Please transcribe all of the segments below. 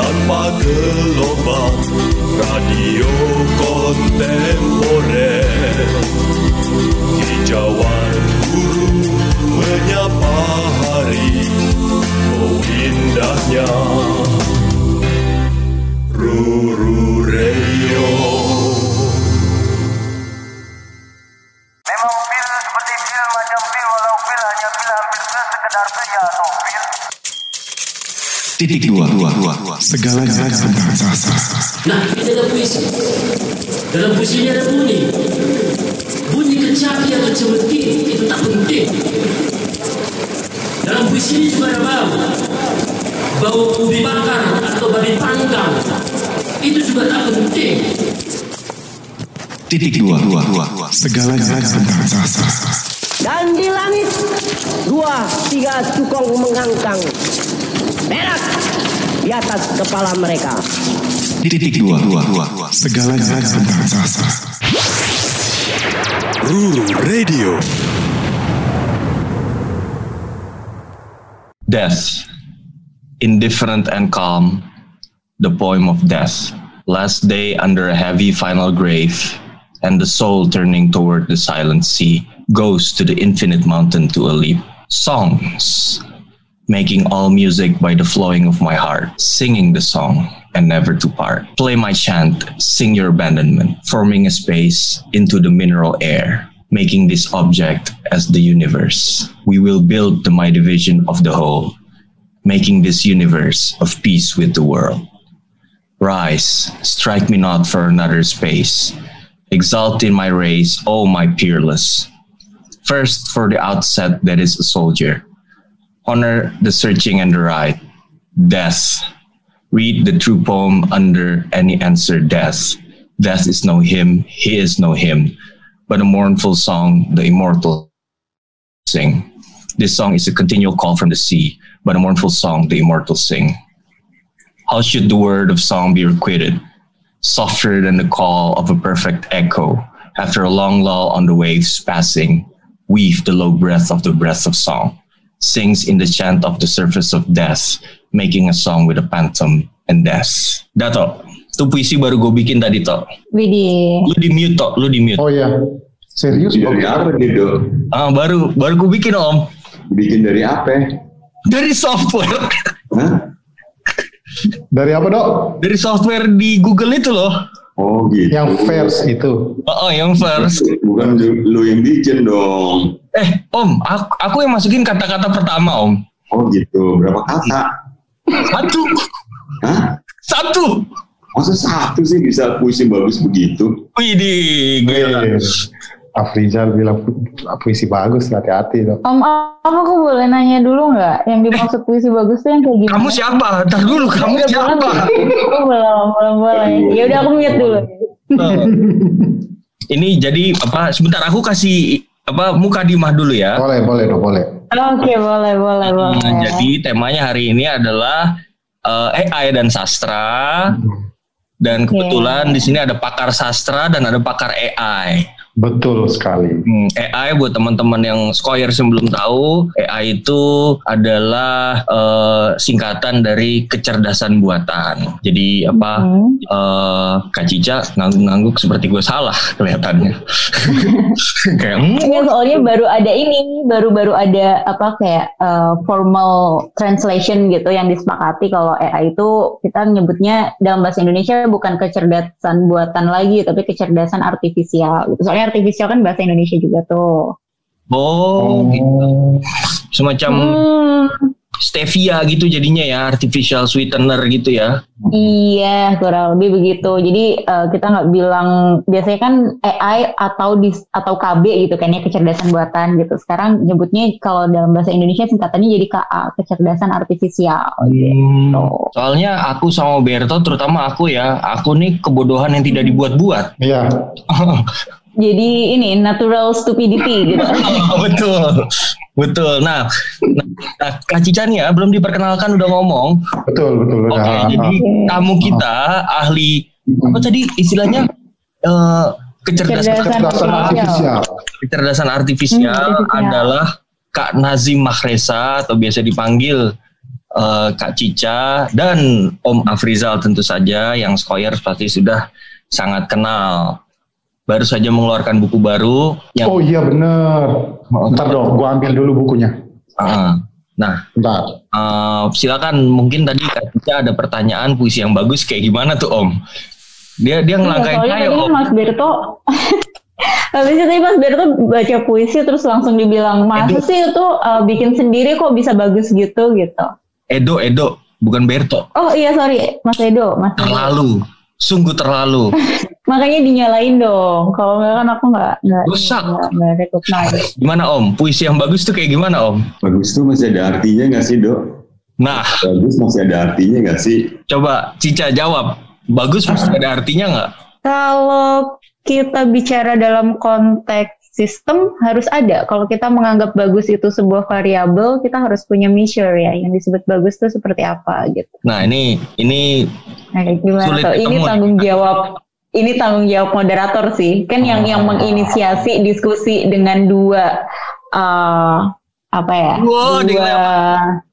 tanpa gelombang radio kontemporer hijauan guru menyapa hari oh indahnya Titik dua, dua, dua. Segala tentang sasa. Nah, ini ada puisi. Dalam puisi ini ada bunyi. Bunyi kecapi atau cemetik itu tak penting. Dalam puisi ini juga ada bau. Bau ubi bakar atau babi panggang. Itu juga tak penting. Titik dua, dua, dua. Segala tentang sasa. Dan di langit dua tiga cukong mengangkang berak di atas kepala mereka. Titik dua, dua, dua, dua. Segala galanya tentang sasa. Ruru Radio Death. Indifferent and calm. The poem of death. Last day under a heavy final grave. And the soul turning toward the silent sea goes to the infinite mountain to a leap. Songs. Making all music by the flowing of my heart. Singing the song and never to part. Play my chant, sing your abandonment, forming a space into the mineral air making this object as the universe. We will build the my division of the whole, making this universe of peace with the world. Rise, strike me not for another space. Exalt in my race, O my peerless. First, for the outset that is a soldier. Honor the searching and the right. Death. Read the true poem under any answer, death. Death is no him, he is no him but a mournful song the immortal sing. This song is a continual call from the sea, but a mournful song the immortals sing. How should the word of song be requited? Softer than the call of a perfect echo. After a long lull on the waves passing, weave the low breath of the breath of song. Sings in the chant of the surface of death, making a song with a phantom and death. Dato, itu puisi baru gue bikin tadi toh. Widih. Lu di mute toh, lu di mute. Oh iya, serius Dari apa nih dok? Ah, baru baru gue bikin om Bikin dari apa? dari software Hah? Dari apa dok? dari software di Google itu loh. Oh gitu. Yang vers itu. Oh, oh, yang first. Bukan lu, lu yang bikin dong. Eh, Om, aku, aku yang masukin kata-kata pertama, Om. Oh gitu. Berapa kata? Satu, Hah? satu. Masa satu sih bisa puisi bagus begitu? Widih, gila. Afrizal bilang pu- puisi bagus, hati-hati dok. Om, om aku boleh nanya dulu nggak? Yang dimaksud puisi bagus tuh yang kayak gimana? Kamu siapa? Ntar dulu, kamu Udah siapa? boleh. Oh, boleh, boleh, boleh. Ya udah aku mute dulu. Ini jadi apa? Sebentar aku kasih apa muka dimah dulu ya. Boleh, boleh dok, boleh. Oke, boleh, boleh, boleh. Nah, jadi temanya hari ini adalah eh, AI dan sastra. Dan Oke. kebetulan di sini ada pakar sastra dan ada pakar AI. Betul sekali. Hmm, AI buat teman-teman yang skoyers yang belum tahu, AI itu adalah eh, singkatan dari kecerdasan buatan. Jadi apa? Hmm. eh, Kak Cica ngangguk-ngangguk seperti gue salah kelihatannya. Kayak hmm, Enggak, soalnya baru ada ini, baru-baru ada apa kayak uh, formal translation gitu yang disepakati kalau AI itu kita nyebutnya dalam bahasa Indonesia bukan kecerdasan buatan lagi, tapi kecerdasan artifisial. Gitu. Soalnya artifisial kan bahasa Indonesia juga tuh. oh, gitu. semacam Hmm, stevia gitu jadinya ya, artificial sweetener gitu ya. iya, kurang lebih begitu. Jadi uh, kita nggak bilang biasanya kan AI atau dis, atau KB gitu kan ya kecerdasan buatan gitu. Sekarang nyebutnya kalau dalam bahasa Indonesia singkatannya jadi KA, kecerdasan artifisial. Gitu. Soalnya aku sama Berto, terutama aku ya, aku nih kebodohan yang tidak dibuat-buat. Iya, Jadi ini natural stupidity gitu. betul, betul. Nah, nah Kak Cica nih ya belum diperkenalkan udah ngomong. betul, betul. Oke, benar. jadi Oke. tamu kita ahli apa tadi istilahnya eh, kecerdasan Kecerdasan Kecerdasan artifisial. kecerdasan artifisial Hmm, adalah Kak Nazim Mahresa atau biasa dipanggil eh, Kak Cica dan Om Afrizal tentu saja yang Skoyers pasti sudah sangat kenal. Baru saja mengeluarkan buku baru yang Oh iya bener. Ntar dong, gua ambil dulu bukunya. Ah, nah Ntar. eh, silakan mungkin tadi Kak Cica ada pertanyaan puisi yang bagus kayak gimana tuh Om? Dia dia Iya, ngelangkain saya tadi kan Om. Mas Berto Habis itu tadi Mas Berto baca puisi terus langsung dibilang masa Edo. sih itu uh, bikin sendiri kok bisa bagus gitu gitu. Edo Edo bukan Berto. Oh iya sorry Mas Edo, Mas Edo. Terlalu, sungguh terlalu. Makanya dinyalain dong. Kalau nggak kan aku nggak nggak Rusak. nggak nggak recognize. Gimana Om? Puisi yang bagus tuh kayak gimana Om? Bagus tuh masih ada artinya nggak sih dok? Nah, Bagus masih ada artinya nggak sih? coba Cica jawab. Bagus mesti ada artinya nggak? Kalau kita bicara dalam konteks sistem harus ada. Kalau kita menganggap bagus itu sebuah variabel, kita harus punya measure ya. Yang disebut bagus itu seperti apa gitu. Nah ini ini Nah, gimana Sulit? Ini tanggung jawab ini tanggung jawab moderator sih. Kan yang yang menginisiasi diskusi dengan dua eh apa ya? Wow, dua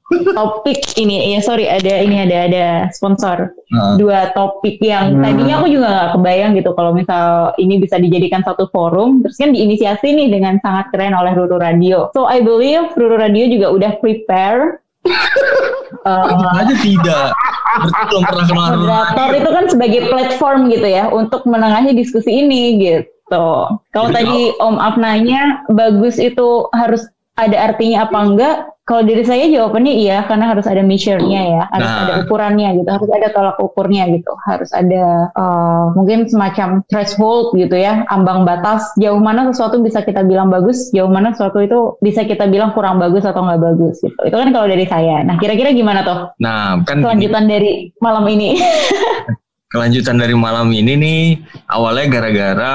topik ini. Ya sorry ada ini ada ada sponsor. Nah, dua topik yang tadinya aku juga nggak kebayang gitu kalau misal ini bisa dijadikan satu forum. Terus kan diinisiasi nih dengan sangat keren oleh Ruru Radio. So I believe Ruru Radio juga udah prepare uh, aja tidak. Berarti belum pernah kenal moderator itu kan sebagai platform gitu ya untuk menengahi diskusi ini gitu. Kalau tadi Om Afnanya bagus itu harus ada artinya apa enggak? Kalau dari saya jawabannya iya karena harus ada measure-nya ya, harus Nah. ada ukurannya gitu, harus ada tolak ukurnya gitu, harus ada eh, mungkin semacam threshold gitu ya, ambang batas jauh mana sesuatu bisa kita bilang bagus, jauh mana sesuatu itu bisa kita bilang kurang bagus atau nggak bagus gitu. Itu kan kalau dari saya. Nah kira-kira gimana tuh Nah kan ini, kelanjutan dari malam ini? kelanjutan dari malam ini nih awalnya gara-gara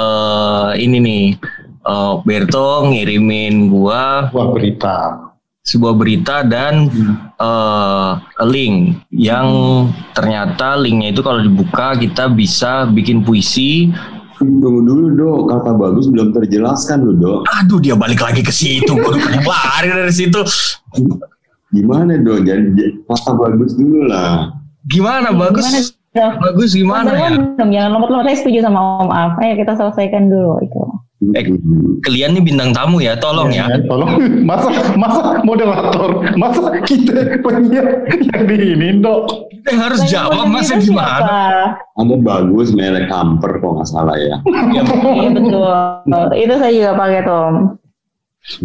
eh ini nih eh, Berto ngirimin gua Wah berita. Sebuah berita dan eh, link yang ternyata linknya itu kalau dibuka kita bisa bikin puisi. Tunggu dulu dok, kata bagus belum terjelaskan loh dok. Aduh dia balik lagi ke situ, baru lari dari situ. Gimana dok? Jadi kata bagus dulu lah. Gimana bagus? Gimana? Bagus gimana ya? Jangan, jangan lompat-lompat. Saya setuju sama Om Af. Ayo kita selesaikan dulu itu. Eh, kalian nih bintang tamu ya, tolong ya. Tolong, masa masa moderator, masa kita penyiar yang di ini dok. Kita yang harus jawab masa gimana? siapa? Ada bagus merek kamper kok nggak salah ya. Ya, Iya betul. itu saya juga pakai Tom.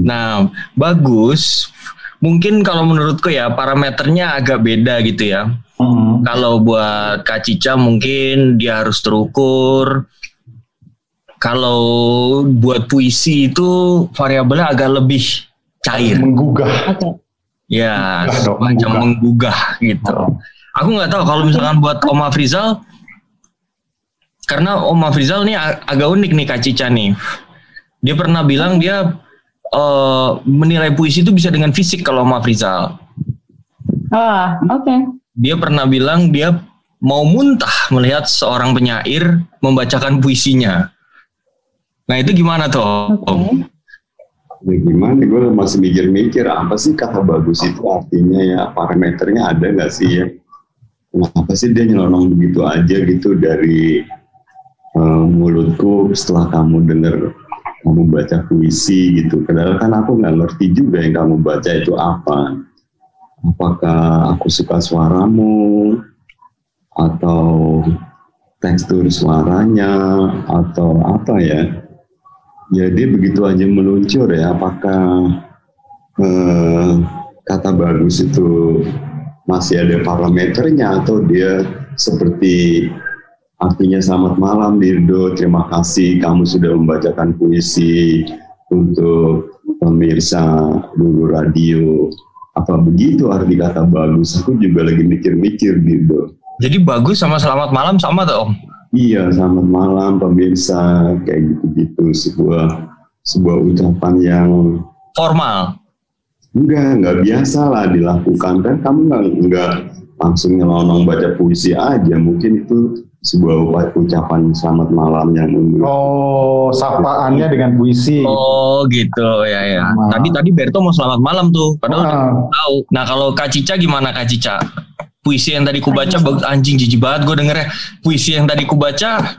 Nah, bagus. Mungkin kalau menurutku ya parameternya agak beda gitu ya. Hmm. Kalau buat Kak Cica mungkin dia harus terukur. Kalau buat puisi itu variabelnya agak lebih cair. Menggugah. Oke. Ya, Menggugah macam menggugah. menggugah gitu. Aku nggak tahu kalau misalkan buat Om Afrizal, karena Om Afrizal nih ag- agak unik nih Kak Cica nih. Dia pernah bilang dia eh, menilai puisi itu bisa dengan fisik kalau Om Afrizal. Ah, oke. Dia pernah bilang dia mau muntah melihat seorang penyair membacakan puisinya. Nah itu gimana tuh. Om? Ya gimana? Gue masih mikir-mikir apa sih kata bagus itu artinya ya parameternya ada nggak sih ya? Kenapa sih dia nyelonong begitu aja gitu dari eh, mulutku setelah kamu dengar kamu baca puisi gitu. Padahal kan aku nggak ngerti juga yang kamu baca itu apa. Apakah aku suka suaramu atau tekstur suaranya atau apa ya? Jadi begitu aja meluncur ya, apakah eh, kata bagus itu masih ada parameternya atau dia seperti artinya selamat malam Dirdo, terima kasih kamu sudah membacakan puisi untuk pemirsa dulu radio. Apa begitu arti kata bagus? Aku juga lagi mikir-mikir Dirdo. Jadi bagus sama selamat malam sama tuh Om? Iya, selamat malam pemirsa, kayak gitu-gitu sebuah sebuah ucapan yang Formal. enggak enggak biasa lah dilakukan kan kamu nggak enggak langsung nyelonong baca puisi aja mungkin itu sebuah ucapan selamat malam yang menurut Oh, sapaannya dengan puisi. Oh gitu ya ya. Nah. Tadi tadi Berto mau selamat malam tuh. Padahal Ah. udah tahu. Nah kalau Kak Cica gimana Kak Cica? Puisi yang tadi kubaca bagus anjing jijik banget gue dengernya. Puisi yang tadi kubaca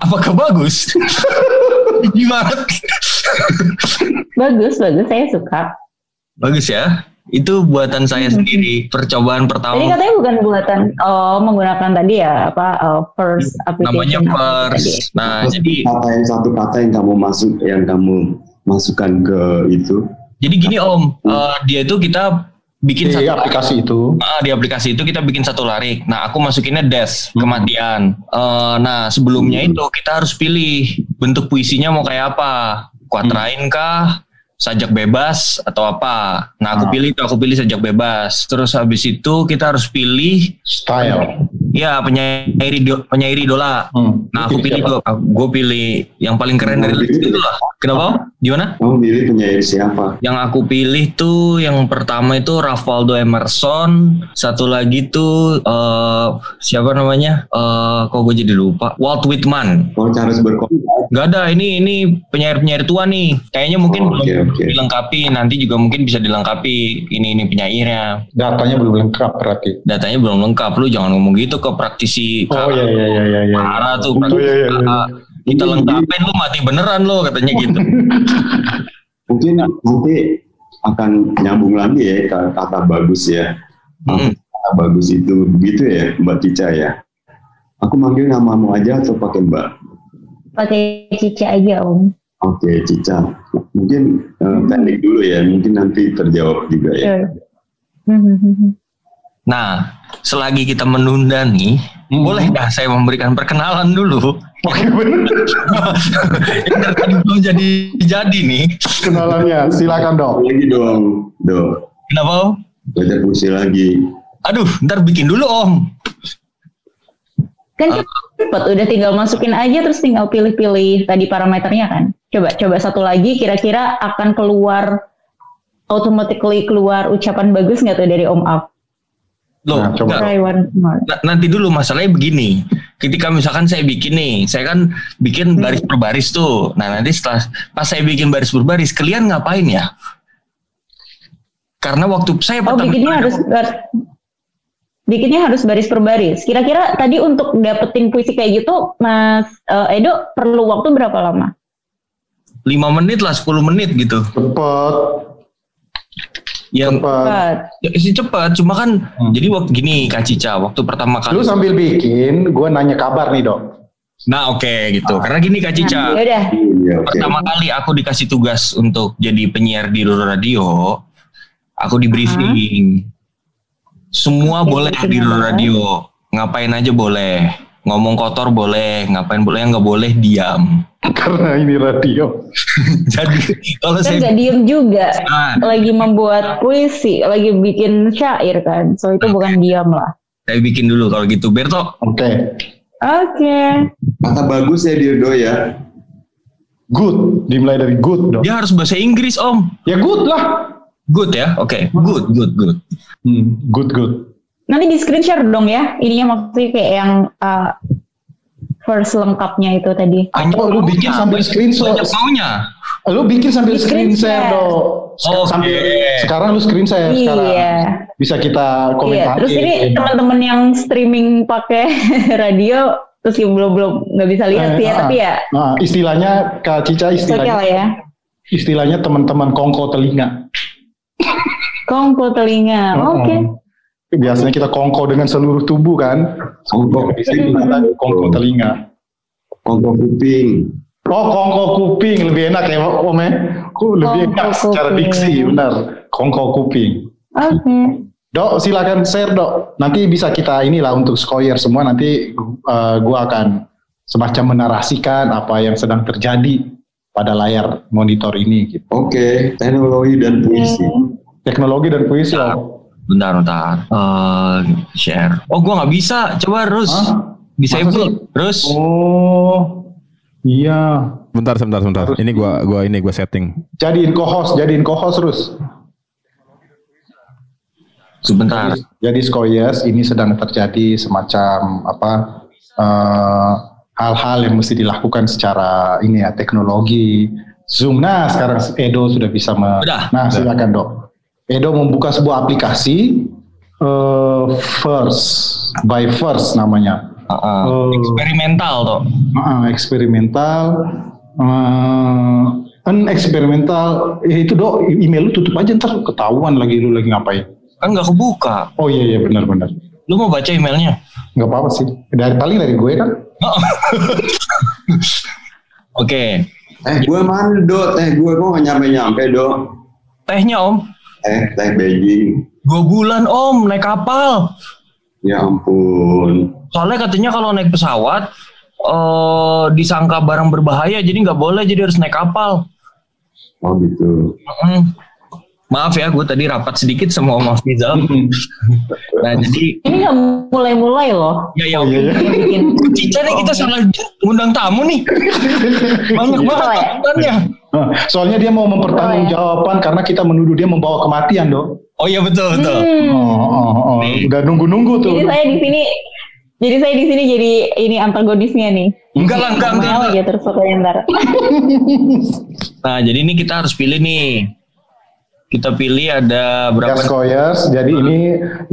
apakah bagus? gimana? Bagus, bagus. Saya suka. bagus ya. Itu buatan saya sendiri. Percobaan Tadi pertama katanya bukan buatan oh menggunakan tadi ya apa uh, first namanya application tadi. Pers. Nah Terus jadi kata yang satu kata yang kamu masuk yang kamu masukkan ke itu jadi gini Om, eh, dia itu kita bikin Di satu aplikasi itu. Ah, di aplikasi itu kita bikin satu larik. Nah, aku masukinnya death, kematian. Eh, nah, sebelumnya itu kita harus pilih bentuk puisinya mau kayak apa. Kuatrain kah? Sajak bebas atau apa? Nah, aku Ah. pilih itu, aku pilih sajak bebas. Terus habis itu kita harus pilih Style. Ya penyair ido- penyair idola. Hmm. Nah, aku pilih siapa? tuh. Gue pilih yang paling keren dari list itu lah. Kenapa? Gimana? kamu pilih penyair siapa Yang aku pilih tuh yang pertama itu Ravaldo Emerson, satu lagi tuh eh siapa namanya? Eh kok gue jadi lupa. Walt Whitman. oh Charles berkomentar Gak ada ini ini penyair-penyair tua nih. Kayaknya mungkin Oh, belum oke, oke. dilengkapi. Nanti juga mungkin bisa dilengkapi. Ini ini penyairnya. Datanya belum lengkap berarti. Datanya belum lengkap. Lu jangan ngomong gitu ke praktisi. Oh iya iya iya iya. iya. Parah tuh Oh, praktisi. iya, iya, iya. KA. Kita lengkapin lu mati beneran lo katanya gitu. mungkin nanti akan nyambung lagi ya ke kata bagus ya Mm. kata bagus itu begitu ya Mbak Cica ya aku manggil namamu aja atau pakai Mbak Pakai cica aja om. Oke, Cica. Mungkin eh, pendek dulu ya, mungkin nanti terjawab juga ya. Sure. Nah, selagi kita menunda nih, Hmm. boleh dah saya memberikan perkenalan dulu. Oke belum jadi jadi nih. Kenalannya, silakan dok. Lagi dong, dong. Kenapa? Baca puisi lagi. Aduh, ntar bikin dulu Om. Kan cepet udah tinggal masukin aja terus tinggal pilih-pilih tadi parameternya kan. Coba coba satu lagi kira-kira akan keluar automatically keluar ucapan bagus nggak tuh dari Om Af? Loh, Nah, coba. Nah, nanti dulu masalahnya begini. Ketika misalkan saya bikin nih, saya kan bikin baris per baris tuh. Nah, nanti setelah pas saya bikin baris per baris, kalian ngapain ya? Karena waktu saya Oh pertama bikinnya harus bar- bikinnya harus baris per baris. Kira-kira tadi untuk dapetin puisi kayak gitu, Mas eh, Edo perlu waktu berapa lama? 5 menit lah, 10 menit gitu. Cepet. Yang. Cepat. ya, sih cepat, cuma kan Hmm. jadi waktu gini Kak Cica, waktu pertama kali Lu sambil bikin, gue nanya kabar nih dok. Nah oke gitu. Karena gini Kak Cica, Nah, yaudah. Iya, pertama kali aku dikasih tugas untuk jadi penyiar di Roro Radio, aku di briefing. Semua Oke, boleh di Roro? Radio, ngapain aja boleh. Ngomong kotor boleh, ngapain boleh, nggak boleh diam. Karena ini radio. jadi kalau Kan saya gak diem juga. Ah, Lagi membuat puisi, lagi bikin syair kan. So itu bukan diam lah. saya bikin dulu kalau gitu. Berto, Oke. Oke. Kata bagus ya Dirdo ya. Good. Dimulai dari good dok. dia harus bahasa Inggris om. Ya good lah. Good ya, oke, good, good, good. Hmm, good good. Nanti di screen share dong ya. Ininya maksudnya kayak yang uh, first lengkapnya itu tadi. Atau lu bikin sambil screenshot. Banyak maunya. Lu bikin sambil Di screen screen share share. dok. Oke. Sambil sekarang lu screen share sekarang. Iya. Bisa kita Iya. komentari. Terus ini teman-teman yang streaming pakai radio terus yang belum belum nggak bisa lihat sih ya, ah, tapi ya ah, istilahnya Kak Cica istilahnya lah ya. istilahnya teman-teman kongko telinga. Kongko telinga. Oh, Oke. Biasanya kita kongko dengan seluruh tubuh kan. Kongko Di sini kita kongko telinga. Kongko kuping. Oh kongko kuping lebih enak ya Om ya. Kok lebih Kongko enak secara kuping. diksi benar. Kongko kuping. Oke. Dok silakan share dok. Nanti bisa kita inilah untuk skoyer semua nanti uh, gua akan semacam menarasikan apa yang sedang terjadi pada layar monitor ini. Gitu. Oke, teknologi dan puisi. Teknologi dan puisi. Om. Bentar, bentar. Eh, share. Oh, gua nggak bisa. Coba terus. Hah? Disable. Terus. Oh iya. Bentar, sebentar, sebentar. Ini gua gua ini gua setting. Jadiin co-host, jadiin co-host terus. Sebentar. Jadi skoyers ini sedang terjadi semacam apa eh, hal-hal yang mesti dilakukan secara ini ya teknologi Zoom. Nah sekarang Edo sudah bisa me- Udah. Nah silakan dok. Edo membuka sebuah aplikasi eh, First by First namanya. Heeh. Oh. eksperimental toh. Ah, eksperimental. eh, kan eksperimental eh, itu dok email lu tutup aja ntar ketahuan lagi lu lagi ngapain. Kan nggak kebuka. Oh iya iya benar-benar. Lu mau baca emailnya? nggak apa-apa sih. Dari paling dari gue kan. Oke. Eh gue mana do? Teh gue kok gak nyampe-nyampe do? Tehnya om. Eh teh Beijing. Dua bulan om naik kapal. Ya ampun. Soalnya katanya kalau naik pesawat eh disangka barang berbahaya jadi nggak boleh jadi harus naik kapal. Oh gitu. Mm. Maaf ya, gue tadi rapat sedikit sama Om Afrizal. nah jadi Ini nggak mulai-mulai loh. ya ya Oh, iya, iya. Cica nih kita salah ngundang tamu nih. Banyak banget Salah ya? tamuannya. Nah, soalnya dia mau mempertanggungjawabkan karena kita menuduh dia membawa kematian dok. Oh iya betul betul. Hmm. Oh, oh, oh. Nih. udah nunggu-nunggu tuh. Jadi saya di sini jadi saya di sini jadi ini antagonisnya nih. Enggak lah enggak enggak. Mau aja terus pokoknya ntar. Nah jadi ini kita harus pilih nih. Kita pilih ada berapa? Yes, Koyers. Jadi ini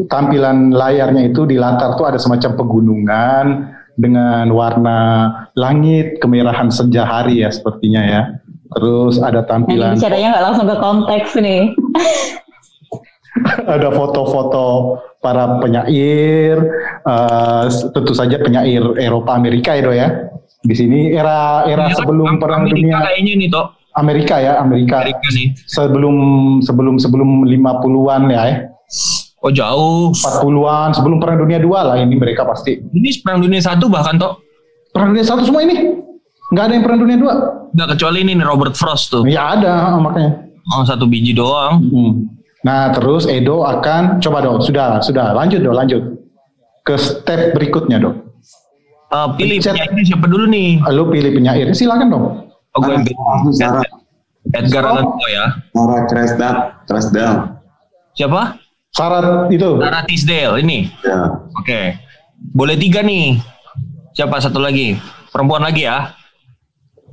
tampilan layarnya itu di latar tuh ada semacam pegunungan dengan warna langit kemerahan senja hari ya sepertinya ya. Terus ada tampilan bicaranya nggak langsung ke konteks nih. ada foto-foto para penyair, eh, tentu saja penyair Eropa Amerika ya, Do ya. Di sini era era Ini sebelum perang Amerika dunia kayaknya nih toh. Amerika ya, Amerika. Amerika nih. Sebelum sebelum sebelum 50-an ya, eh. Oh jauh. 40-an, sebelum perang dunia 2 lah ini mereka pasti. Ini perang dunia satu bahkan toh. Perang dunia satu semua ini? Nggak ada yang perang dunia 2? Nggak kecuali ini nih Robert Frost tuh. Ya ada makanya. Oh satu biji doang. Hmm. Nah terus Edo akan coba dong, sudah sudah lanjut dong lanjut ke step berikutnya dong. Eh, pilih Pencet. penyairnya siapa dulu nih? Lu pilih penyair, silakan dong. Oh gue Aku Sarah, Edgar Allan Poe ya. Sarah Kresdat, Kresdal. Siapa? Syarat itu. Sarah Tisdale ini. Ya. Oke. Boleh tiga nih. Siapa satu lagi? Perempuan lagi ya?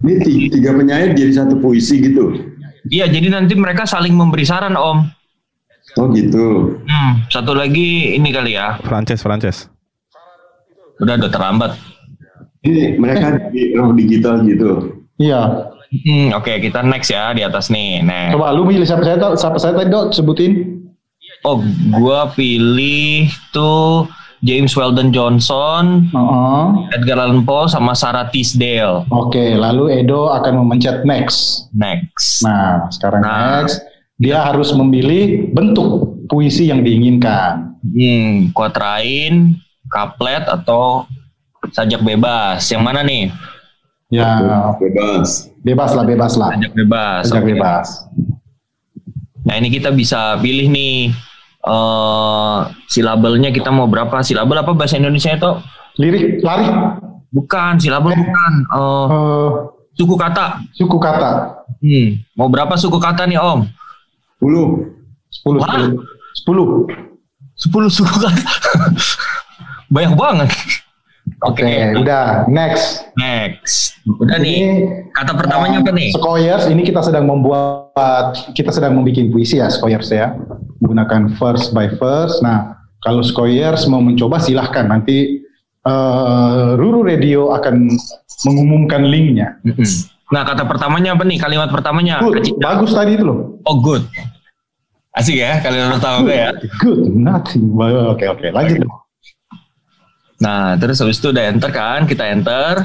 Ini tiga, tiga penyair jadi satu puisi gitu. Iya, jadi nanti mereka saling memberi saran, Om. Oh gitu. Hmm, satu lagi ini kali ya. Frances, Frances. Udah udah terlambat. Ini mereka di roh digital gitu. Iya. Hmm, oke, kita next ya di atas nih. Next. Coba lu pilih siapa saya tahu, siapa saya tadi dok sebutin. Oh, gua pilih tuh James Weldon Johnson, Heeh. Edgar Allan Poe sama Sarah Tisdale. Oke, lalu Edo akan memencet next. Next. Nah, sekarang Nah. next. Dia harus memilih bentuk puisi yang diinginkan. Hmm, quatrain, couplet atau sajak bebas. Yang mana nih? Ya, Bebas. bebas lah, bebas lah. Sajak bebas. Sajak Oke. bebas. Nah, ini kita bisa pilih nih eh silabelnya kita mau berapa? Silabel apa bahasa Indonesia itu? Lirik, lari, Bukan, silabel bukan. Eh, eh, suku kata. suku kata. Hmm, mau berapa suku kata nih, Om? 10. 10, Wah. 10. 10. 10 suku kata. Banyak banget. Oke, Oke, udah. Next. next. Udah Ini, nih. Kata pertamanya apa nih? Skoyers, ini kita sedang membuat, kita sedang membuat puisi ya, Skoyers ya. Menggunakan verse by verse. Nah, kalau Skoyers mau mencoba silahkan. Nanti eh, Ruru Radio akan mengumumkan linknya. Mm-mm. Nah, kata pertamanya apa nih? Kalimat pertamanya. Good, bagus tadi itu loh. Oh, good. Asik ya kalimat pertama gue ya. Good, nothing. Oke, oke, lanjut. Nah, terus habis itu udah enter kan, kita enter.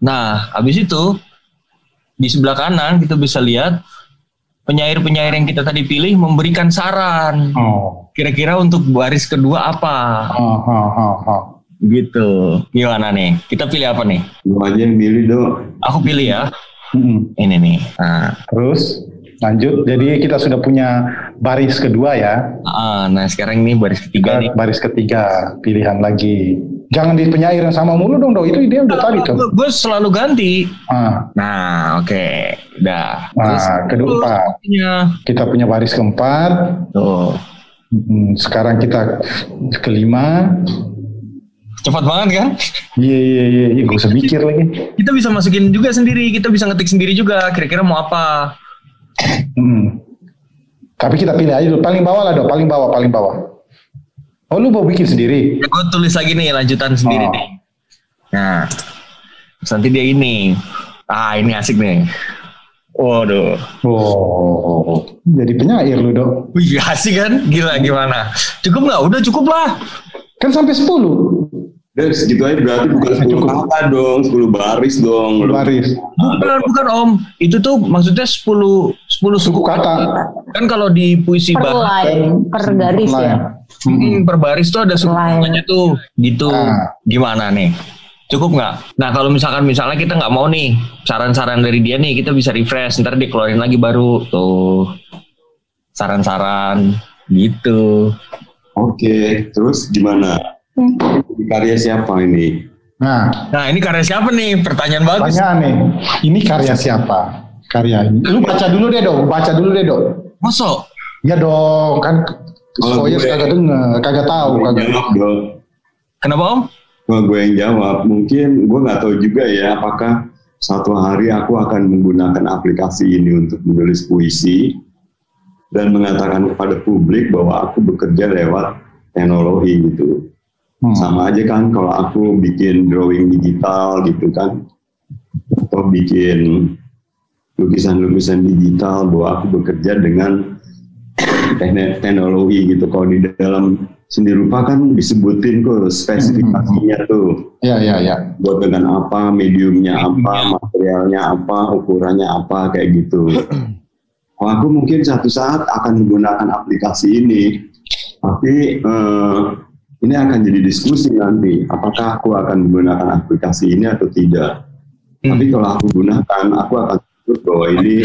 Nah, habis itu di sebelah kanan kita bisa lihat penyair-penyair yang kita tadi pilih memberikan saran. Oh, Kira-kira untuk baris kedua apa? oh, oh, oh, oh. Gitu. Gimana nih? Kita pilih apa nih? Lu aja yang milih dong. Aku pilih ya. Mm-mm. Ini nih. Nah, Terus lanjut. Jadi kita sudah punya baris kedua ya. ah, nah sekarang ini baris ketiga nih. Baris ketiga pilihan lagi. Jangan di penyair yang sama mulu dong, dong. Itu dia udah tadi tuh. Gue selalu ganti. Ah, Nah, oke. Udah. Nah, kedua. Kita punya baris keempat. Tuh. Sekarang kita kelima. Cepat banget kan? Iya iya iya, iya. gak usah mikir lagi. Kita bisa masukin juga sendiri, kita bisa ngetik sendiri juga. Kira-kira mau apa? Hmm. Tapi kita pilih aja dulu. Paling bawah lah dong, paling bawah, paling bawah. Oh lu mau bikin sendiri? Ya, gue tulis lagi nih lanjutan sendiri Oh. nih. Nah, terus nanti dia ini. Ah ini asik nih. Waduh. Oh, jadi penyair lu dong. Wih asik kan? Gila gimana? Cukup nggak? Udah cukup lah. Kan sampai 10 Dan segitu aja berarti bukan 10 kata dong, 10 baris dong. baris. Bukan, bukan om. Itu tuh maksudnya 10 10 suku kata. Kan kalau di puisi Per bahasa line, per garis ya. Hmm, per baris tuh ada suku katanya tuh gitu. Ah. Gimana nih? Cukup nggak? Nah kalau misalkan misalnya kita nggak mau nih saran-saran dari dia nih kita bisa refresh ntar dikeluarin lagi baru tuh saran-saran gitu. Oke, terus gimana? Ini Karya siapa ini? Nah, Nah ini karya siapa nih? Pertanyaan bagus. Pertanyaan nih, ini karya siapa? Karya ini. Lu baca dulu deh dong, baca dulu deh dong. Masuk. Ya dong, kan Kalau gue- kagak denger, kagak tahu, kagak. jawab dong. Kenapa om? Kalau gue yang jawab, mungkin gue nggak tahu juga ya apakah satu hari aku akan menggunakan aplikasi ini untuk menulis puisi dan mengatakan kepada publik bahwa aku bekerja lewat teknologi gitu. Hmm. Sama aja kan kalau aku bikin drawing digital gitu kan, atau bikin lukisan-lukisan digital bahwa aku bekerja dengan teknologi gitu. Kalau di dalam seni rupa kan disebutin kok spesifikasinya tuh Ya, ya, ya. buat dengan apa, mediumnya apa, materialnya apa, ukurannya apa kayak gitu. Kalau aku mungkin satu saat akan menggunakan aplikasi ini, tapi eh, ini akan jadi diskusi nanti. Apakah aku akan menggunakan aplikasi ini atau tidak? Tapi kalau aku gunakan, aku akan sebut bahwa ini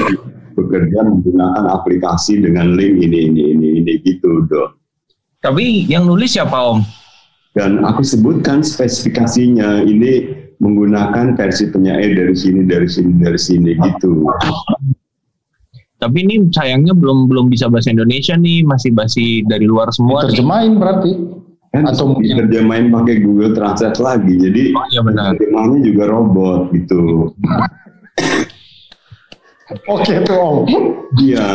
bekerja menggunakan aplikasi dengan link ini, ini, ini, ini gitu, dok. Tapi yang nulis siapa om? Dan aku sebutkan spesifikasinya ini menggunakan versi penyair dari sini, dari sini, dari sini gitu. Tapi ini sayangnya belum belum bisa bahasa Indonesia nih, masih basi dari luar semua. nih. Terjemahin berarti. Kan Atau mungkin terjemahin pakai Google Translate lagi, jadi Oh iya benar. terjemahnya juga robot gitu. Oke tuh Om. Iya,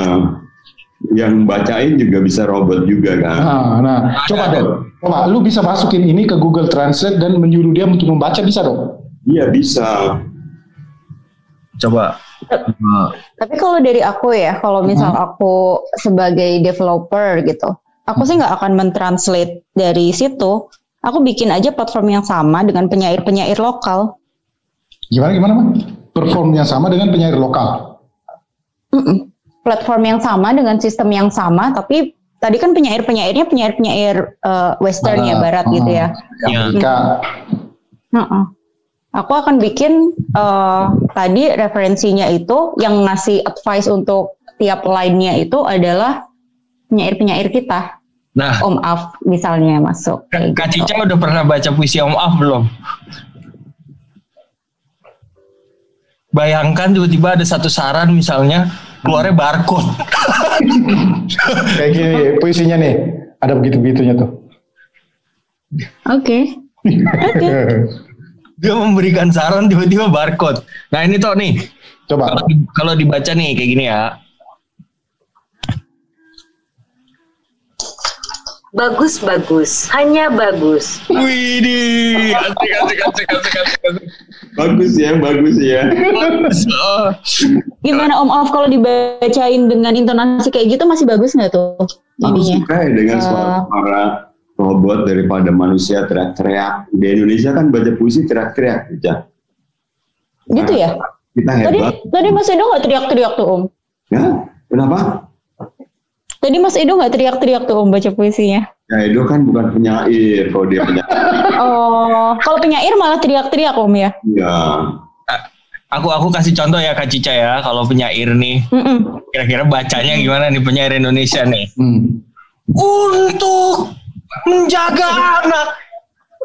yang bacain juga bisa robot juga kan. Nah, nah, coba dong. Coba lu bisa masukin ini ke Google Translate dan menyuruh dia untuk membaca bisa dong? Iya bisa. Coba. Tapi kalau dari aku ya, kalau misal aku sebagai developer gitu, aku sih nggak akan mentranslate dari situ. Aku bikin aja platform yang sama dengan penyair-penyair lokal. Gimana gimana, Mas? Perform yang sama dengan penyair lokal. Mm-mm. Platform yang sama dengan sistem yang sama, tapi tadi kan penyair-penyairnya penyair-penyair eh, Western ya, Barat. Barat gitu ya. Amerika. Heeh. Aku akan bikin eh, tadi referensinya itu yang ngasih advice untuk tiap line-nya itu adalah penyair-penyair kita. Nah, Om Af misalnya masuk. Kak gitu. Cica udah pernah baca puisi Om Af belum? Bayangkan tiba-tiba ada satu saran misalnya keluarnya barcode. Kayak gini puisinya nih. Ada begitu-begitunya tuh. Oke. Dia memberikan saran tiba-tiba barcode. Nah ini toh nih. Coba. Kalau dibaca nih kayak gini ya. Bagus, bagus. Hanya bagus. Wih, asik, asik, asik, asik, asik, asik. Bagus ya, bagus ya. Oh. Gimana Om Af kalau dibacain dengan intonasi kayak gitu masih bagus nggak tuh Aku ininya? suka ya dengan Eh, suara robot daripada manusia teriak-teriak. Di Indonesia kan baca puisi teriak-teriak, Cica. gitu ya? Kita Tadi hebat. tadi Mas Edo nggak teriak-teriak tuh Om? Ya, kenapa? Tadi Mas Edo nggak teriak-teriak tuh Om baca puisinya? Ya Edo kan bukan penyair, kalau dia penyair. Oh, kalau penyair malah teriak-teriak Om ya? ya. Aku aku kasih contoh ya Kak Cica ya. Kalau penyair nih, Mm-mm. kira-kira bacanya gimana nih penyair Indonesia nih? Hmm. Untuk menjaga anak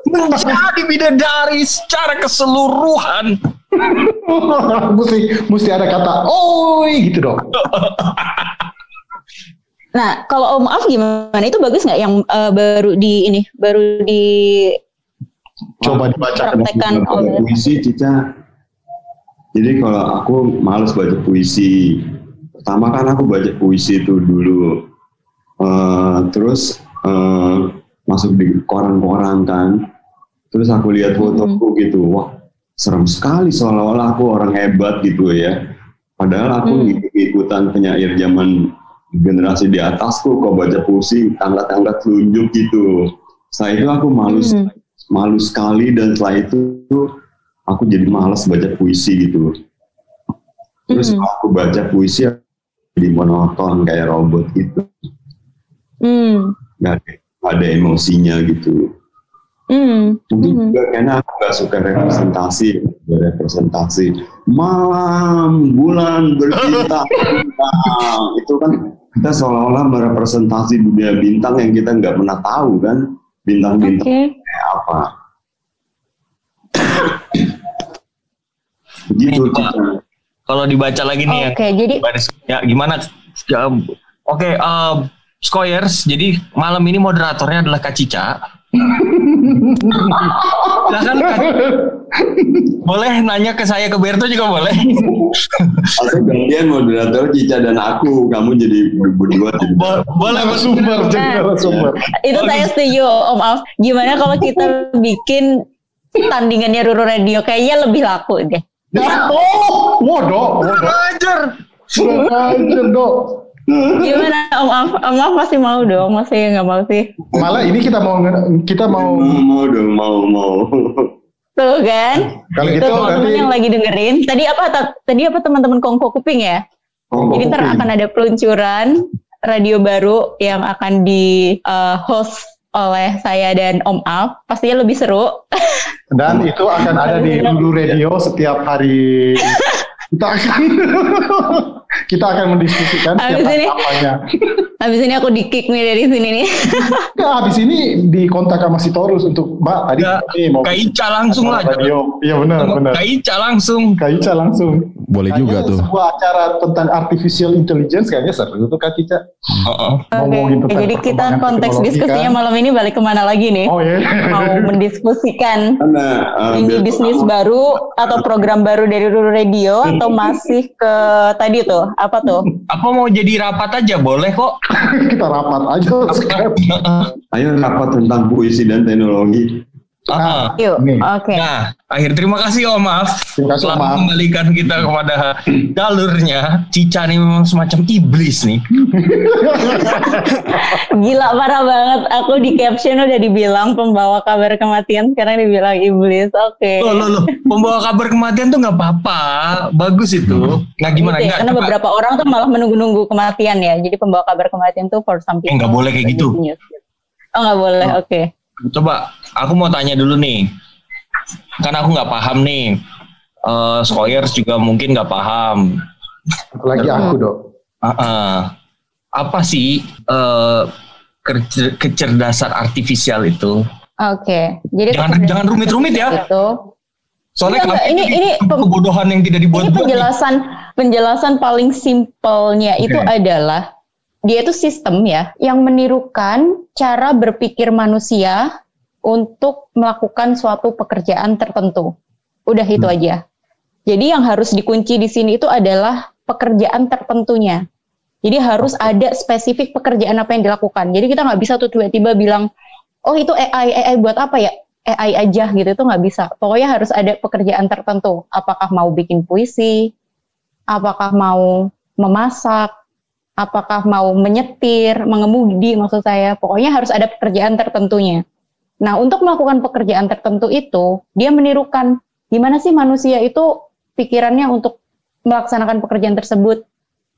menjadi bidadari secara keseluruhan. mesti mesti ada kata oi gitu dong. Nah, kalau Om Af gimana? Itu bagus nggak yang eh, baru di ini, baru di Coba dibacakan. Praktekan oleh puisi Cica jadi kalau aku males baca puisi pertama kan aku baca puisi itu dulu Eh, terus eh, masuk di koran-koran kan terus aku lihat fotoku gitu wah serem sekali seolah-olah aku orang hebat gitu ya padahal aku Hmm. ikutan penyair zaman generasi di atasku kok baca puisi tangga-tangga telunjuk gitu setelah itu aku malu Hmm. malu sekali dan setelah itu aku jadi malas baca puisi gitu terus Hmm. aku baca puisi jadi monoton kayak robot gitu Hmm. nggak ada, nggak ada emosinya gitu Hmm. mungkin Hmm. juga karena aku nggak suka representasi representasi malam bulan berbintang bintang. itu kan kita seolah-olah merepresentasi dunia bintang yang kita nggak pernah tahu kan bintang-bintang Oke. kayak apa begitu. Cica. Kalau dibaca lagi nih yang Oke, jadi ya gimana? Ya, Oke, um, Skoyers, jadi malam ini moderatornya adalah Kak Cica. Silakan Kak. Boleh nanya ke saya ke Berto juga boleh. Atau gantian moderator Cica dan aku, kamu jadi berdua. Bo- boleh Mas. Sumber, jadi sumber. itu saya setuju Om Af. Gimana kalau kita bikin tandingannya Ruru Radio kayaknya lebih laku deh. Ya, oh, bodoh, bodoh. Ajar. Kurang ajar, dok. Gimana Om Af? Om Af pasti mau dong, masa ya nggak mau sih? Malah ini kita mau kita mau Mau, mau dong, mau, mau. Tuh kan? kalau Itu gitu teman-teman nanti yang lagi dengerin. Tadi apa? ta- Tadi apa teman-teman Kongko Kuping ya? Oh, Jadi ntar akan ada peluncuran radio baru yang akan di uh, host oleh saya dan Om Af. Pastinya lebih seru. dan itu akan ada di Lulu Radio setiap hari. Kita akan kita akan mendiskusikan Habis setiap ini. apanya. Habis ini aku di kick nih dari sini nih. Ya, habis ini dikontak sama si Torus untuk Mbak tadi Ya, ini mau Kak Ica langsung lah. radio. Iya benar benar. Kak Ica langsung. Kak Ica langsung. Boleh juga Kayaknya tuh. Sebuah acara tentang artificial intelligence kayaknya seru tuh Kak Ica. Heeh. Ngomongin Oke, tentang jadi kita konteks diskusinya kan? malam ini balik ke mana lagi nih? Oh iya. Mau mendiskusikan Karena uh, ini biar bisnis kamu- baru atau program baru dari Ruru Radio atau masih ke tadi tuh apa tuh? Apa mau jadi rapat aja boleh kok. kita rapat aja. Ayo rapat tentang puisi dan teknologi. Heeh. Yuk, oke. Nah, akhir terima kasih Om Maaf Terima kasih, telah Maaf. mengembalikan kita kepada jalurnya. Cica nih memang semacam iblis nih. Gila parah banget. Aku di caption udah dibilang pembawa kabar kematian, sekarang dibilang iblis. Oke. Loh, loh, loh. Pembawa kabar kematian tuh nggak apa-apa. Bagus itu. Nah gimana? Gitu ya, karena coba. beberapa orang tuh malah menunggu-nunggu kematian ya. Jadi pembawa kabar kematian tuh for some people. Eh, nggak boleh kayak gitu. News. Oh nggak boleh, oke. Coba, aku mau tanya dulu nih. Kan aku nggak paham nih. Eh Skoyers juga mungkin nggak paham. Apalagi aku dok. Ah, ah. Apa sih eh, kecer- kecerdasan artifisial itu? Oke, jadi Jangan kecerdasan jangan rumit-rumit ya. Itu. Soalnya Enggak, kami enggak, ini- ini kebodohan yang tidak Ini dibuat-buat. nih. penjelasan penjelasan paling simpelnya itu Oke. adalah dia itu sistem ya yang menirukan cara berpikir manusia untuk melakukan suatu pekerjaan tertentu. Udah itu Hmm. aja. Jadi yang harus dikunci di sini itu adalah pekerjaan tertentunya. Jadi harus ada spesifik pekerjaan apa yang dilakukan. Jadi kita nggak bisa tuh tiba-tiba bilang, oh itu AI, AI buat apa ya? AI aja gitu itu nggak bisa. Pokoknya harus ada pekerjaan tertentu. Apakah mau bikin puisi, apakah mau memasak, apakah mau menyetir, mengemudi maksud saya. Pokoknya harus ada pekerjaan tertentunya. Nah, untuk melakukan pekerjaan tertentu itu, dia menirukan gimana sih manusia itu pikirannya untuk melaksanakan pekerjaan tersebut.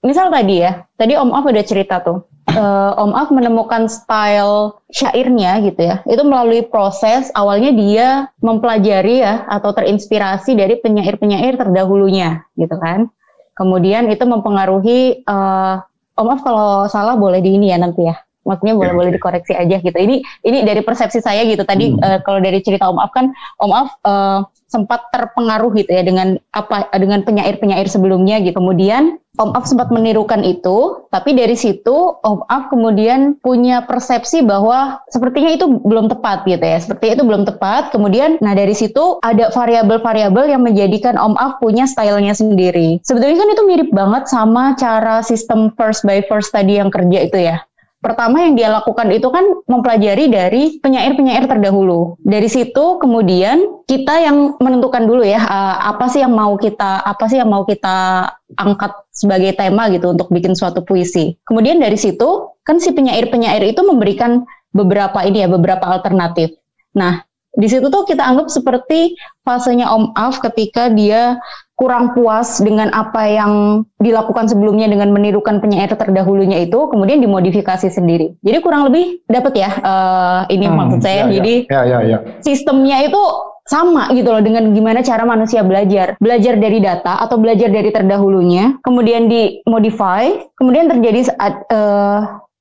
Misal tadi ya, tadi Om Af udah cerita tuh. Eh, Om Af menemukan style syairnya gitu ya. Itu melalui proses awalnya dia mempelajari ya atau terinspirasi dari penyair-penyair terdahulunya gitu kan. Kemudian itu mempengaruhi eh, Om Af kalau salah boleh di ini ya nanti ya. Maksudnya boleh-boleh dikoreksi aja gitu. Ini ini dari persepsi saya gitu. Tadi Hmm. eh, kalau dari cerita Om Af kan Om Af eh, sempat terpengaruh gitu ya dengan apa dengan penyair-penyair sebelumnya gitu. Kemudian Om Af sempat menirukan itu, tapi dari situ Om Af kemudian punya persepsi bahwa sepertinya itu belum tepat gitu ya. Sepertinya itu belum tepat. Kemudian nah dari situ ada variabel-variabel yang menjadikan Om Af punya stylenya sendiri. Sebetulnya kan itu mirip banget sama cara sistem first by first tadi yang kerja itu ya. Pertama yang dia lakukan itu kan mempelajari dari penyair-penyair terdahulu. Dari situ kemudian kita yang menentukan dulu ya eh, apa sih yang mau kita apa sih yang mau kita angkat sebagai tema gitu untuk bikin suatu puisi. Kemudian dari situ kan si penyair-penyair itu memberikan beberapa ini ya beberapa alternatif. Nah di situ tuh kita anggap seperti fasenya Om Af ketika dia kurang puas dengan apa yang dilakukan sebelumnya dengan menirukan penyair terdahulunya itu, kemudian dimodifikasi sendiri. Jadi kurang lebih dapat ya eh, ini Hmm, maksud saya. ya, ya. Jadi ya ya ya. sistemnya itu sama gitu loh dengan gimana cara manusia belajar. Belajar dari data atau belajar dari terdahulunya, kemudian dimodify, kemudian terjadi saat eh,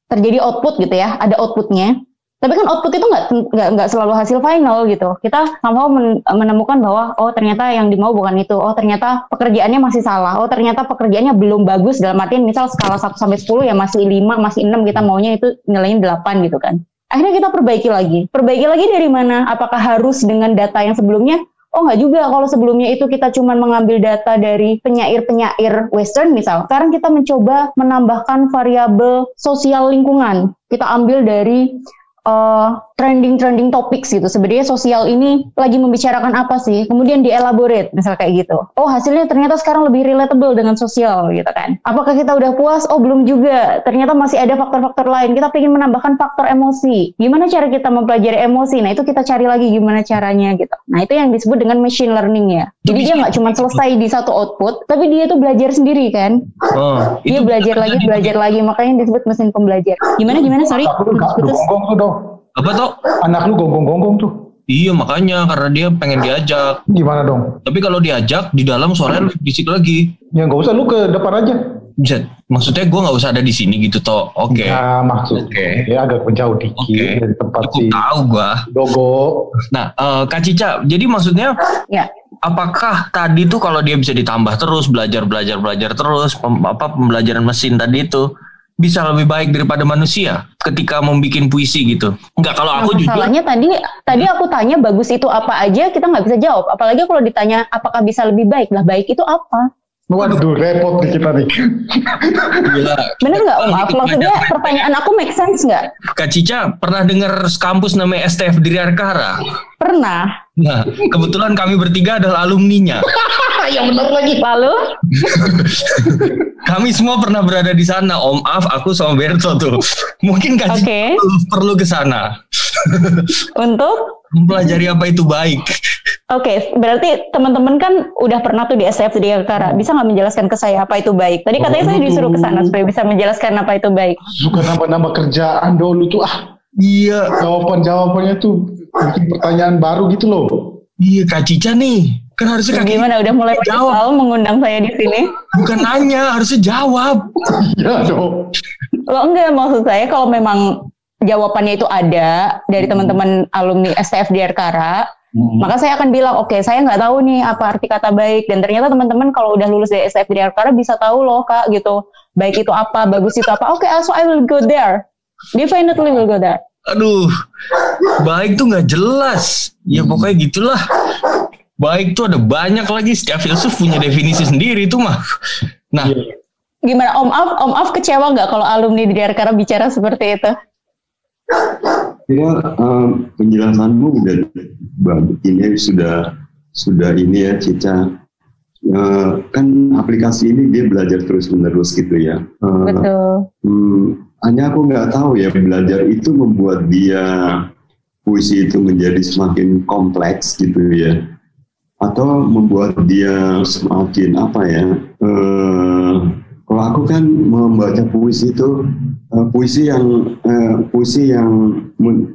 terjadi output gitu ya, ada outputnya. Tapi kan output itu nggak nggak selalu hasil final gitu. Kita men- menemukan bahwa oh ternyata yang dimau bukan itu. Oh ternyata pekerjaannya masih salah. Oh ternyata pekerjaannya belum bagus dalam artian misal skala 1 sampai 10 ya masih 5, masih 6 kita maunya itu nilainya 8 gitu kan. Akhirnya kita perbaiki lagi. Perbaiki lagi dari mana? Apakah harus dengan data yang sebelumnya? Oh nggak juga kalau sebelumnya itu kita cuma mengambil data dari penyair-penyair western misal. Sekarang kita mencoba menambahkan variabel sosial lingkungan. Kita ambil dari uh, trending-trending topics gitu. Sebenarnya sosial ini lagi membicarakan apa sih? Kemudian dielaborate, misal kayak gitu. Oh hasilnya ternyata sekarang lebih relatable dengan sosial gitu kan. Apakah kita udah puas? Oh belum juga. Ternyata masih ada faktor-faktor lain. Kita ingin menambahkan faktor emosi. Gimana cara kita mempelajari emosi? Nah itu kita cari lagi gimana caranya gitu. Nah itu yang disebut dengan machine learning ya. Jadi dia nggak cuma selesai di satu output, tapi dia tuh belajar sendiri kan. Oh, Dia belajar lagi, belajar lagi. Makanya disebut mesin pembelajar. Gimana gimana? Sorry. Anak Apa tuh? Anak lu gonggong-gonggong tuh. Iya makanya karena dia pengen diajak. Gimana dong? Tapi kalau diajak di dalam suaranya lebih berisik lagi. Ya nggak usah lu ke depan aja. Bisa, maksudnya gue nggak usah ada di sini gitu toh. Oke. Ya maksud. Oke. Ya agak menjauh dikit dari tempat si Tahu gua. Dogo. Nah, eh, Kak Cica, jadi maksudnya Ya. apakah tadi tuh kalau dia bisa ditambah terus belajar belajar belajar terus pem- apa pembelajaran mesin tadi itu bisa lebih baik daripada manusia ketika membuat puisi gitu. Enggak kalau Nah, aku jujur masalahnya tadi tadi aku tanya bagus itu apa aja kita nggak bisa jawab. Apalagi kalau ditanya apakah bisa lebih baik lah baik itu apa? Waduh repot nih kita nih. gila. Bener nggak Om Af? Maksudnya pertanyaan aku make sense nggak? Kak Cica pernah dengar kampus namanya STF Diriarkara? Pernah. Nah, kebetulan kami bertiga adalah alumninya. ya benar lagi. Lalu Kami semua pernah berada di sana, Om Af, aku sama Berto tuh. Mungkin Kak Cica Oke. perlu, perlu ke sana. untuk Mempelajari apa itu baik. Oke, berarti teman-teman kan udah pernah tuh di SF di Jakarta. Bisa nggak menjelaskan ke saya apa itu baik? Tadi katanya saya disuruh ke sana supaya bisa menjelaskan apa itu baik. Suka nambah-nambah kerjaan dulu tuh ah. Iya. Jawaban-jawabannya tuh bikin pertanyaan baru gitu loh. Iya Kak Cica nih. Kan harusnya Kak Gimana udah mulai menyesal mengundang saya di sini? Bukan nanya, harusnya jawab. Iya. Lo enggak maksud saya kalau memang jawabannya itu ada dari teman-teman alumni STF di Erkara, maka saya akan bilang, oke saya nggak tahu nih apa arti kata baik dan ternyata teman-teman kalau udah lulus dari STF di Erkara bisa tahu loh kak gitu, baik itu apa, bagus itu apa. Oke, so I will go there. Definitely will go there. Aduh, baik tuh nggak jelas. Ya pokoknya gitulah. Baik tuh ada banyak lagi. Setiap filsuf punya definisi sendiri itu mah. Nah, Gimana Om Af? Om Af kecewa nggak kalau alumni di Erkara bicara seperti itu? Ya, em, penjelasanmu udah bagus. Ini sudah sudah ini ya, Cica. Eh, kan aplikasi ini dia belajar terus menerus gitu ya. Eh, Betul. hmm, hanya aku nggak tahu ya belajar itu membuat dia puisi itu menjadi semakin kompleks gitu ya, atau membuat dia semakin apa ya? eh, kalau aku kan membaca puisi itu eh, puisi yang eh, puisi yang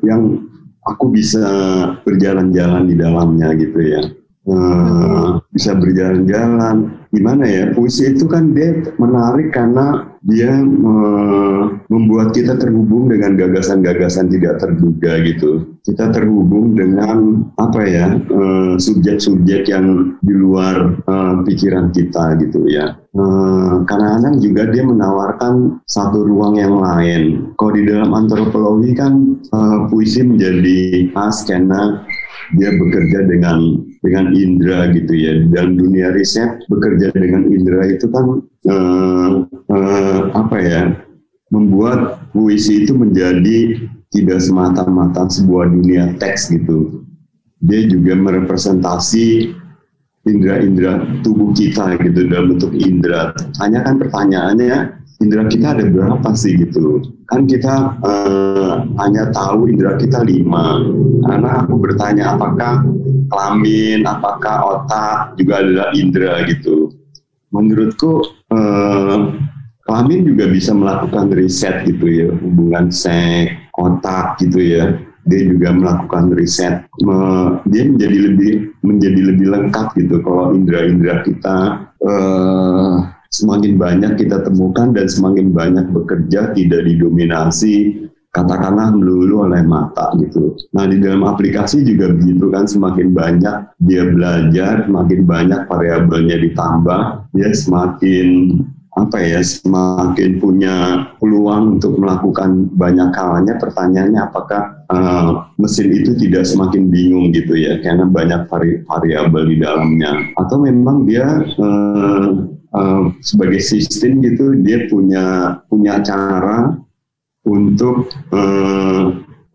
yang aku bisa berjalan-jalan di dalamnya gitu ya. Eh, bisa berjalan-jalan gimana ya puisi itu kan dia menarik karena dia me- membuat kita terhubung dengan gagasan-gagasan tidak terduga gitu. Kita terhubung dengan apa ya eh, subjek-subjek yang di luar eh, pikiran kita gitu ya. Eh, kadang-kadang juga dia menawarkan satu ruang yang lain. Kalau di dalam antropologi kan eh, puisi menjadi khas karena dia bekerja dengan dengan indera gitu ya. Dalam dunia riset bekerja dengan indera itu kan eh, eh, apa ya membuat puisi itu menjadi tidak semata-mata sebuah dunia teks gitu. Dia juga merepresentasi indera-indera tubuh kita gitu dalam bentuk indera. Hanya kan pertanyaannya indera kita ada berapa sih gitu kan kita eh, hanya tahu indera kita lima. Karena aku bertanya apakah kelamin apakah otak juga adalah indera gitu. Menurutku eh, kelamin juga bisa melakukan riset gitu ya. Hubungan seks otak gitu ya. Dia juga melakukan riset. Me- dia menjadi lebih menjadi lebih lengkap gitu. Kalau indera-indera kita eh, semakin banyak kita temukan dan semakin banyak bekerja tidak didominasi katakanlah melulu oleh mata gitu. Nah di dalam aplikasi juga begitu kan semakin banyak dia belajar, semakin banyak variabelnya ditambah, dia semakin apa ya semakin punya peluang untuk melakukan banyak halnya pertanyaannya apakah eh, mesin itu tidak semakin bingung gitu ya karena banyak vari- variabel di dalamnya atau memang dia eh, eh, sebagai sistem gitu dia punya punya cara untuk eh,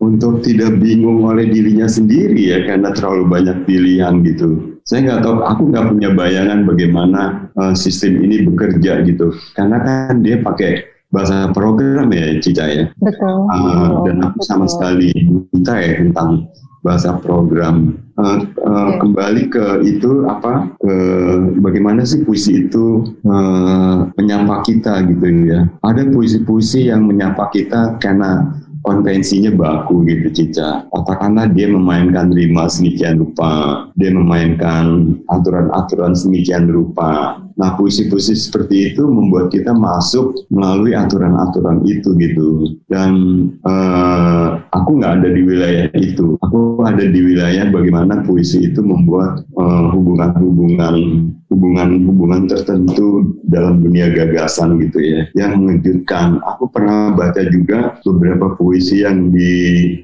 untuk tidak bingung oleh dirinya sendiri ya karena terlalu banyak pilihan gitu. Saya nggak tahu, aku nggak punya bayangan bagaimana eh, sistem ini bekerja gitu. Karena kan dia pakai bahasa program ya Cica ya. Betul. Uh, dan aku sama sekali buta ya tentang bahasa program. Uh, uh, Kembali ke itu apa? Ke bagaimana sih puisi itu uh, menyapa kita gitu ya? Ada puisi-puisi yang menyapa kita karena konvensinya baku gitu Cica. Katakanlah dia memainkan rima sedemikian rupa, dia memainkan aturan-aturan sedemikian rupa. Nah puisi-puisi seperti itu membuat kita masuk melalui aturan-aturan itu gitu. Dan eh, aku nggak ada di wilayah itu. Aku ada di wilayah bagaimana puisi itu membuat eh, hubungan-hubungan hubungan-hubungan tertentu dalam dunia gagasan gitu ya yang mengejutkan. Aku pernah baca juga beberapa puisi yang di,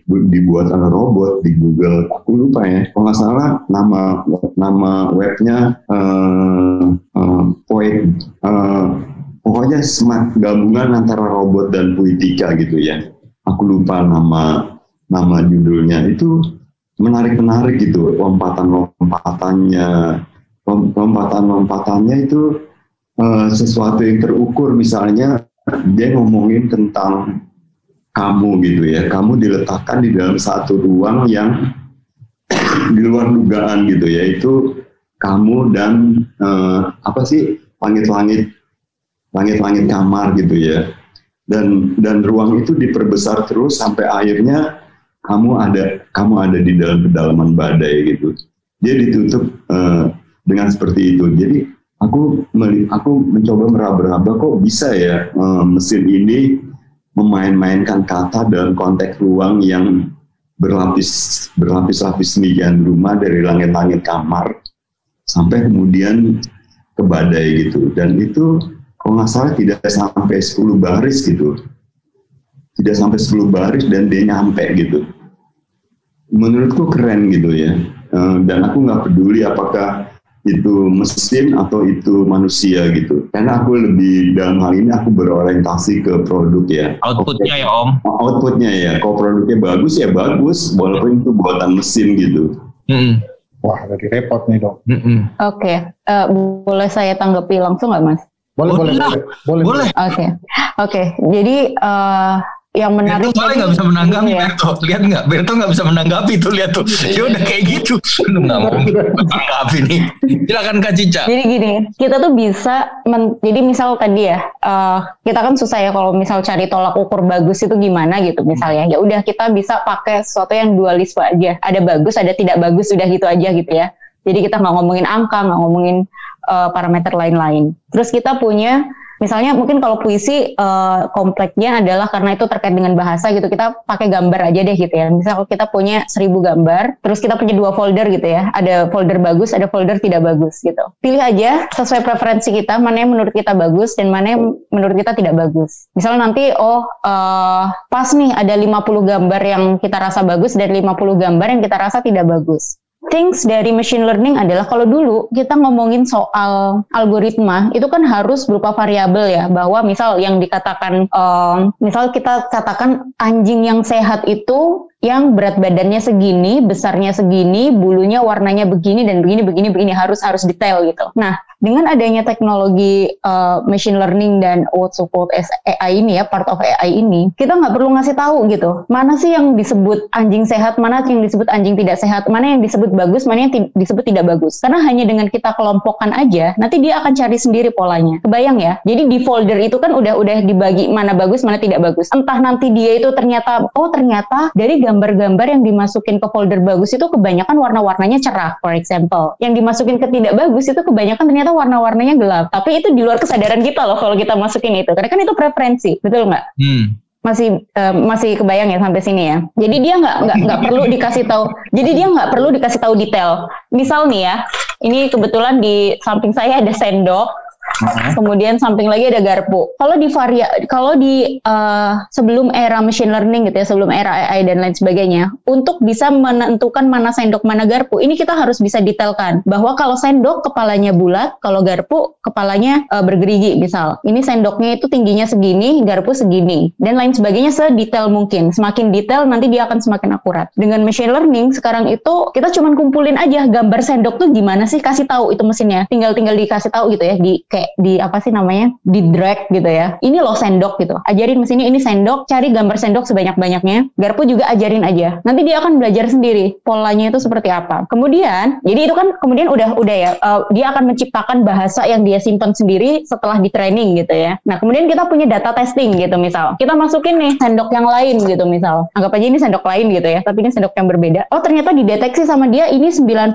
dibuat oleh robot di Google. Aku lupa ya. Kalau nggak salah nama nama webnya eh, eh, poet eh, pokoknya smart gabungan antara robot dan puitika gitu ya. Aku lupa nama nama judulnya itu menarik-menarik gitu lompatan-lompatannya lom- lompatan-lompatannya itu eh, sesuatu yang terukur. Misalnya dia ngomongin tentang kamu gitu ya. Kamu diletakkan di dalam satu ruang yang di luar dugaan gitu yaitu kamu dan eh, apa sih langit-langit langit-langit kamar gitu ya. Dan dan ruang itu diperbesar terus sampai akhirnya kamu ada kamu ada di dalam kedalaman badai gitu. Dia ditutup eh, dengan seperti itu. Jadi aku aku mencoba meraba-raba kok bisa ya eh, mesin ini memain-mainkan kata dalam konteks ruang yang berlapis berlapis-lapis demikian rumah dari langit-langit kamar. Sampai kemudian ke badai gitu. Dan itu kalau nggak salah tidak sampai 10 baris gitu. Tidak sampai 10 baris dan dia nyampe gitu. Menurutku keren gitu ya. Eh, dan aku nggak peduli apakah itu mesin atau itu manusia gitu karena aku lebih dalam hal ini aku berorientasi ke produk ya Outputnya ya Om. outputnya ya kalau produknya bagus ya bagus walaupun itu buatan mesin gitu Wah, jadi repot nih dong. Oke, eh, boleh saya tanggapi langsung nggak mas? Boleh, boleh, boleh, boleh. Boleh. Oke, oke. Jadi eh, yang menarik Berto soalnya nggak bisa menanggapi Iya. Berto. Lihat nggak? Berto nggak bisa menanggapi tuh lihat tuh. Dia udah kayak gitu. Lu nggak mau menanggapi nih. Silakan Kak Cica. Jadi gini, kita tuh bisa, men- jadi misal tadi ya, eh, kita kan susah ya kalau misal cari tolak ukur bagus itu gimana gitu misalnya. Ya udah kita bisa pakai sesuatu yang dualisme aja. Ada bagus, ada tidak bagus, udah gitu aja gitu ya. Jadi kita nggak ngomongin angka, nggak ngomongin eh, parameter lain-lain. Terus kita punya Misalnya mungkin kalau puisi uh, kompleknya adalah karena itu terkait dengan bahasa gitu kita pakai gambar aja deh gitu ya. Misal kita punya seribu gambar, terus kita punya dua folder gitu ya. Ada folder bagus, ada folder tidak bagus gitu. Pilih aja sesuai preferensi kita mana yang menurut kita bagus dan mana yang menurut kita tidak bagus. Misalnya nanti oh uh, pas nih ada 50 gambar yang kita rasa bagus dan 50 gambar yang kita rasa tidak bagus things dari machine learning adalah kalau dulu kita ngomongin soal algoritma itu kan harus berupa variabel ya bahwa misal yang dikatakan um, misal kita katakan anjing yang sehat itu yang berat badannya segini, besarnya segini, bulunya warnanya begini dan begini begini begini harus harus detail gitu. Nah, dengan adanya teknologi uh, machine learning dan what support AI ini ya, part of AI ini, kita nggak perlu ngasih tahu gitu. Mana sih yang disebut anjing sehat, mana yang disebut anjing tidak sehat, mana yang disebut bagus, mana yang disebut tidak bagus. Karena hanya dengan kita kelompokkan aja, nanti dia akan cari sendiri polanya. Kebayang ya? Jadi di folder itu kan udah udah dibagi mana bagus, mana tidak bagus. Entah nanti dia itu ternyata oh ternyata dari gambar-gambar yang dimasukin ke folder bagus itu kebanyakan warna-warnanya cerah, for example. Yang dimasukin ke tidak bagus itu kebanyakan ternyata warna-warnanya gelap. Tapi itu di luar kesadaran kita loh kalau kita masukin itu. Karena kan itu preferensi, betul nggak? Hmm. Masih uh, masih kebayang ya sampai sini ya. Jadi dia nggak nggak nggak perlu dikasih tahu. Jadi dia nggak perlu dikasih tahu detail. Misal nih ya, ini kebetulan di samping saya ada sendok Kemudian samping lagi ada garpu. Kalau di varia, kalau di uh, sebelum era machine learning gitu ya, sebelum era AI dan lain sebagainya, untuk bisa menentukan mana sendok mana garpu, ini kita harus bisa detailkan bahwa kalau sendok kepalanya bulat, kalau garpu kepalanya uh, bergerigi misal. Ini sendoknya itu tingginya segini, garpu segini, dan lain sebagainya sedetail mungkin. Semakin detail nanti dia akan semakin akurat. Dengan machine learning sekarang itu kita cuman kumpulin aja gambar sendok tuh gimana sih, kasih tahu itu mesinnya. Tinggal tinggal dikasih tahu gitu ya di kayak di apa sih namanya di drag gitu ya. Ini loh sendok gitu. Ajarin mesinnya ini sendok cari gambar sendok sebanyak-banyaknya. Garpu juga ajarin aja. Nanti dia akan belajar sendiri polanya itu seperti apa. Kemudian jadi itu kan kemudian udah udah ya uh, dia akan menciptakan bahasa yang dia simpan sendiri setelah di training gitu ya. Nah kemudian kita punya data testing gitu misal. Kita masukin nih sendok yang lain gitu misal. Anggap aja ini sendok lain gitu ya tapi ini sendok yang berbeda. Oh ternyata dideteksi sama dia ini 90%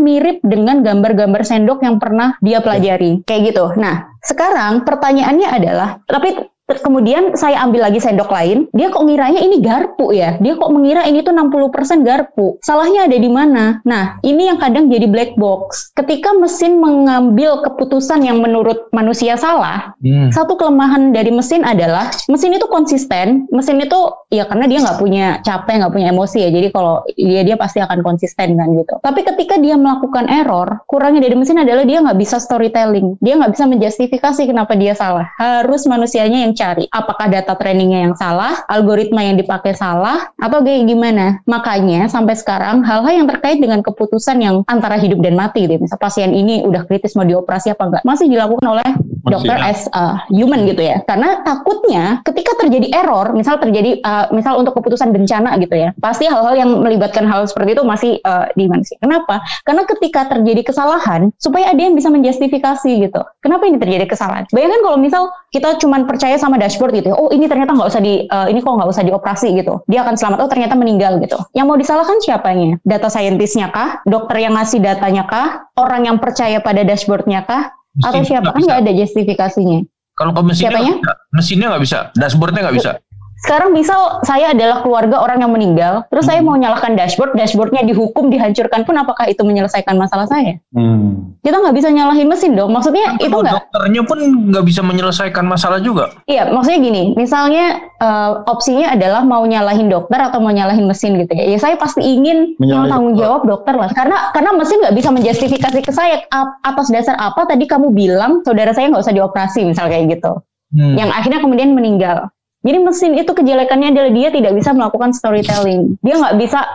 mirip dengan gambar-gambar sendok yang pernah dia pelajari. Kayak gitu nah sekarang pertanyaannya adalah, tapi kemudian saya ambil lagi sendok lain, dia kok ngiranya ini garpu ya? Dia kok mengira ini tuh 60% garpu. Salahnya ada di mana? Nah, ini yang kadang jadi black box. Ketika mesin mengambil keputusan yang menurut manusia salah, hmm. satu kelemahan dari mesin adalah mesin itu konsisten. Mesin itu ya karena dia nggak punya capek, nggak punya emosi ya. Jadi kalau dia dia pasti akan konsisten kan gitu. Tapi ketika dia melakukan error, kurangnya dari mesin adalah dia nggak bisa storytelling. Dia nggak bisa menjustifikasi kenapa dia salah. Harus manusianya yang cari apakah data trainingnya yang salah, algoritma yang dipakai salah, atau kayak gimana. Makanya sampai sekarang hal-hal yang terkait dengan keputusan yang antara hidup dan mati, deh. misal pasien ini udah kritis mau dioperasi apa enggak, masih dilakukan oleh dokter as a human gitu ya. Karena takutnya ketika terjadi error, misal terjadi uh, misal untuk keputusan bencana gitu ya, pasti hal-hal yang melibatkan hal seperti itu masih uh, di manusia. Kenapa? Karena ketika terjadi kesalahan, supaya ada yang bisa menjustifikasi gitu. Kenapa ini terjadi kesalahan? Bayangkan kalau misal kita cuma percaya sama dashboard gitu ya, oh ini ternyata nggak usah di uh, ini kok nggak usah dioperasi gitu dia akan selamat oh ternyata meninggal gitu yang mau disalahkan siapanya data scientistnya kah dokter yang ngasih datanya kah orang yang percaya pada dashboardnya kah atau siapa? kan nggak ada justifikasinya. Kalau ke mesinnya mesinnya nggak bisa. Dashboardnya nggak bisa sekarang misal saya adalah keluarga orang yang meninggal, terus hmm. saya mau nyalakan dashboard, dashboardnya dihukum, dihancurkan pun apakah itu menyelesaikan masalah saya? Hmm. Kita nggak bisa nyalahin mesin dong. Maksudnya kan itu nggak? Dokternya pun nggak bisa menyelesaikan masalah juga. Iya, maksudnya gini, misalnya uh, opsinya adalah mau nyalahin dokter atau mau nyalahin mesin gitu ya. Ya saya pasti ingin yang tanggung jawab dokter lah, karena karena mesin nggak bisa menjustifikasi ke saya atas dasar apa tadi kamu bilang saudara saya nggak usah dioperasi misal kayak gitu. Hmm. Yang akhirnya kemudian meninggal. Jadi mesin itu kejelekannya adalah dia tidak bisa melakukan storytelling. Dia nggak bisa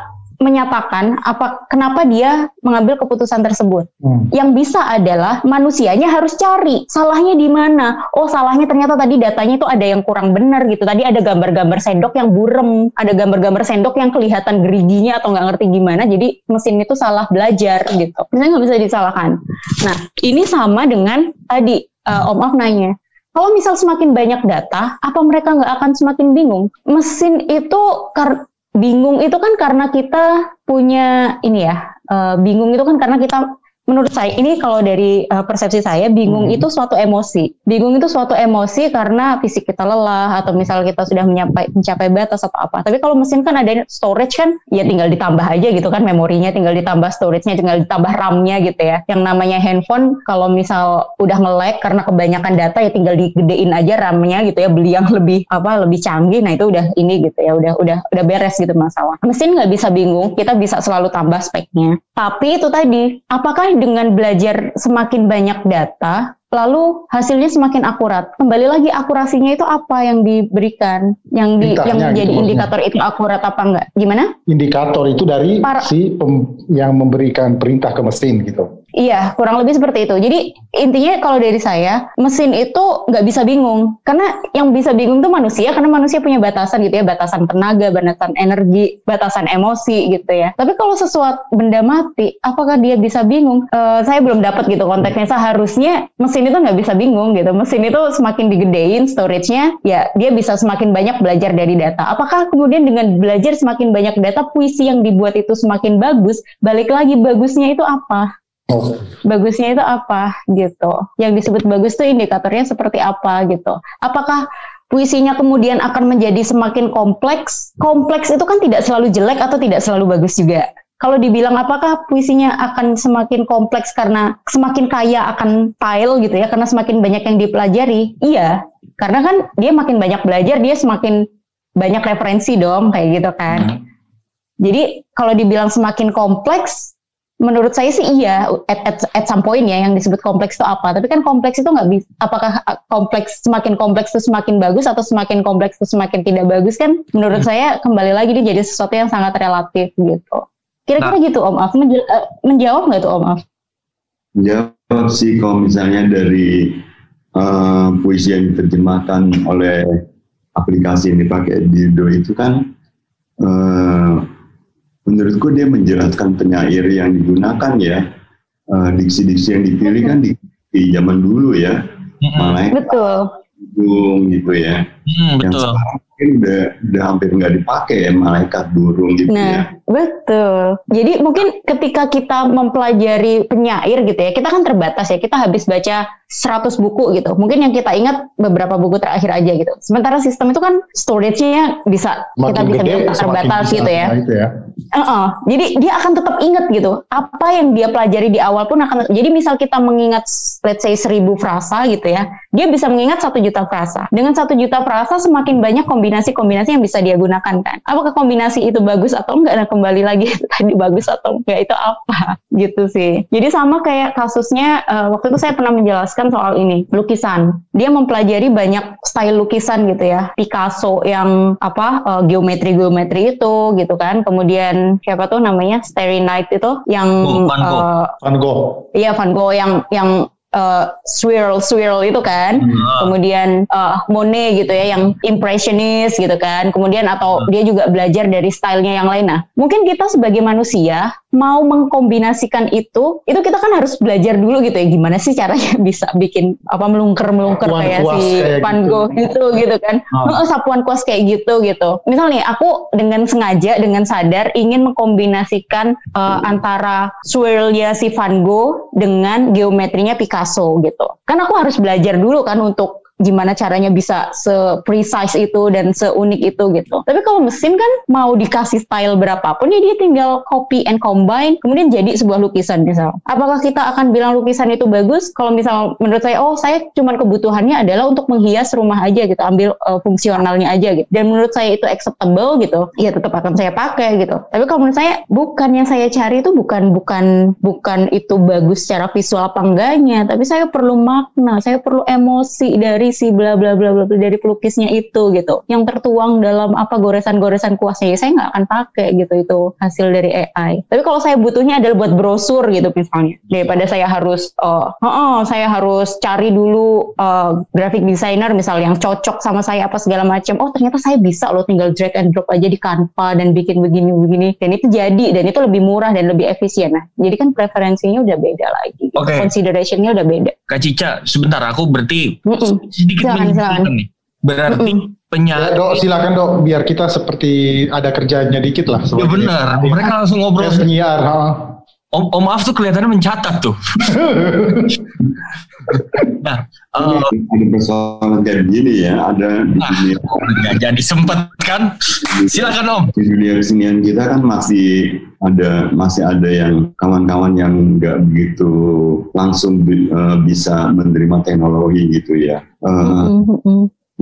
menyatakan apa kenapa dia mengambil keputusan tersebut. Hmm. Yang bisa adalah manusianya harus cari salahnya di mana. Oh, salahnya ternyata tadi datanya itu ada yang kurang benar gitu. Tadi ada gambar-gambar sendok yang burem, ada gambar-gambar sendok yang kelihatan geriginya atau nggak ngerti gimana. Jadi mesin itu salah belajar gitu. Misalnya nggak bisa disalahkan. Nah, ini sama dengan tadi uh, Om Af nanya, kalau misal semakin banyak data, apa mereka nggak akan semakin bingung? Mesin itu bingung itu kan karena kita punya ini ya, uh, bingung itu kan karena kita menurut saya ini kalau dari uh, persepsi saya bingung Hmm. itu suatu emosi. Bingung itu suatu emosi karena fisik kita lelah atau misal kita sudah mencapai mencapai batas atau apa. Tapi kalau mesin kan ada storage kan ya tinggal ditambah aja gitu kan memorinya tinggal ditambah storage-nya tinggal ditambah RAM-nya gitu ya. Yang namanya handphone kalau misal udah nge-lag karena kebanyakan data ya tinggal digedein aja RAM-nya gitu ya beli yang lebih apa lebih canggih. Nah itu udah ini gitu ya udah udah udah beres gitu masalah. Mesin nggak bisa bingung, kita bisa selalu tambah speknya. Tapi itu tadi, apakah dengan belajar semakin banyak data, lalu hasilnya semakin akurat? Kembali lagi akurasinya itu apa yang diberikan, yang di, Ditanya yang gitu menjadi maksudnya. indikator itu akurat apa enggak? Gimana? Indikator itu dari Para- si pem- yang memberikan perintah ke mesin gitu. Iya, kurang lebih seperti itu. Jadi intinya kalau dari saya, mesin itu nggak bisa bingung. Karena yang bisa bingung tuh manusia, karena manusia punya batasan gitu ya, batasan tenaga, batasan energi, batasan emosi gitu ya. Tapi kalau sesuatu benda mati, apakah dia bisa bingung? Eh, saya belum dapat gitu konteksnya. Seharusnya mesin itu nggak bisa bingung gitu. Mesin itu semakin digedein storage-nya, ya dia bisa semakin banyak belajar dari data. Apakah kemudian dengan belajar semakin banyak data, puisi yang dibuat itu semakin bagus? Balik lagi bagusnya itu apa? Oh, bagusnya itu apa gitu. Yang disebut bagus itu indikatornya seperti apa gitu. Apakah puisinya kemudian akan menjadi semakin kompleks? Kompleks itu kan tidak selalu jelek atau tidak selalu bagus juga. Kalau dibilang apakah puisinya akan semakin kompleks karena semakin kaya akan style gitu ya, karena semakin banyak yang dipelajari? Iya, karena kan dia makin banyak belajar, dia semakin banyak referensi dong, kayak gitu kan. Jadi kalau dibilang semakin kompleks, menurut saya sih iya at, at, at some point ya yang disebut kompleks itu apa. Tapi kan kompleks itu nggak bisa apakah uh, kompleks semakin kompleks itu semakin bagus atau semakin kompleks itu semakin tidak bagus kan menurut saya kembali lagi dia jadi sesuatu yang sangat relatif gitu. Kira-kira gitu Om Af. Menje- eh, menjawab nggak tuh Om Af? Jawab sih kalau misalnya dari eh, puisi yang diterjemahkan oleh aplikasi yang dipakai Dido itu kan eh, menurutku dia menjelaskan penyair yang digunakan ya. Eh, diksi-diksi yang dipilih kan di, di zaman dulu ya. Malaikat betul. burung gitu ya. Hmm, yang betul. sekarang mungkin udah udah hampir nggak dipakai ya malaikat burung gitu ya. Nah, betul. Jadi mungkin ketika kita mempelajari penyair gitu ya, kita kan terbatas ya. Kita habis baca 100 buku gitu. Mungkin yang kita ingat beberapa buku terakhir aja gitu. Sementara sistem itu kan storage-nya bisa kita Makin bisa gede, terbatas gitu ya. Ya. Heeh. Jadi dia akan tetap ingat gitu. Apa yang dia pelajari di awal pun akan. Jadi misal kita mengingat let's say seribu frasa gitu ya, dia bisa mengingat satu juta frasa. Dengan satu juta frasa semakin banyak kombinasi-kombinasi yang bisa dia gunakan kan. Apakah kombinasi itu bagus atau enggak? Nah kembali lagi tadi bagus atau enggak itu apa gitu sih. Jadi sama kayak kasusnya eh, waktu itu saya pernah menjelaskan soal ini lukisan. Dia mempelajari banyak style lukisan gitu ya. Picasso yang apa eh, geometri-geometri itu gitu kan. Kemudian siapa tuh namanya Starry Night itu yang Oh, Van Gogh. eh, Van Gogh. Iya Van Gogh yang yang uh, swirl swirl itu kan. Hmm. Kemudian uh, Monet gitu ya yang impressionis gitu kan. Kemudian atau dia juga belajar dari stylenya yang lain. Nah, mungkin kita sebagai manusia mau mengkombinasikan itu, itu kita kan harus belajar dulu gitu ya gimana sih caranya bisa bikin apa melungker-melungker Sapuan kayak si kayak Van gitu. Gogh gitu gitu kan. Oh. Sapuan kuas kayak gitu gitu. Misal nih aku dengan sengaja dengan sadar ingin mengkombinasikan uh, antara swirlnya si Van Gogh dengan geometrinya Picasso gitu. Kan aku harus belajar dulu kan untuk gimana caranya bisa se-precise itu dan seunik itu gitu. Tapi kalau mesin kan mau dikasih style berapapun ya dia tinggal copy and combine kemudian jadi sebuah lukisan misal. Apakah kita akan bilang lukisan itu bagus kalau misal menurut saya oh saya cuman kebutuhannya adalah untuk menghias rumah aja gitu, ambil uh, fungsionalnya aja gitu. Dan menurut saya itu acceptable gitu, ya tetap akan saya pakai gitu. Tapi kalau menurut saya bukan yang saya cari itu bukan bukan bukan itu bagus secara visual apa enggaknya, tapi saya perlu makna, saya perlu emosi dari si bla bla bla bla bla dari pelukisnya itu gitu. Yang tertuang dalam apa goresan-goresan kuasnya, ya saya nggak akan pakai gitu itu hasil dari AI. Tapi kalau saya butuhnya adalah buat brosur gitu misalnya, daripada saya harus, oh, oh, saya harus cari dulu uh, graphic designer misal yang cocok sama saya apa segala macam. Oh ternyata saya bisa loh tinggal drag and drop aja di Canva dan bikin begini-begini. Dan itu jadi dan itu lebih murah dan lebih efisien. Nah, jadi kan preferensinya udah beda lagi. Oke. Considerationnya udah beda. Kak Cica, sebentar aku berarti Mm-mm. Sedikit Silakan, silakan. nih. Berarti Ya, penyair dok, silakan dok, biar kita seperti ada kerjanya dikit lah. Ya benar, mereka langsung ngobrol penyiar. ha. Om, Om Af tuh kelihatannya mencatat tuh. nah, Ini ada persoalan kayak gini ya, ada di dunia nggak jadi sempet kan? Silakan Om. di dunia kesenian kita kan masih ada masih ada yang kawan-kawan yang nggak begitu langsung bi- eh, bisa menerima teknologi gitu ya. Eh,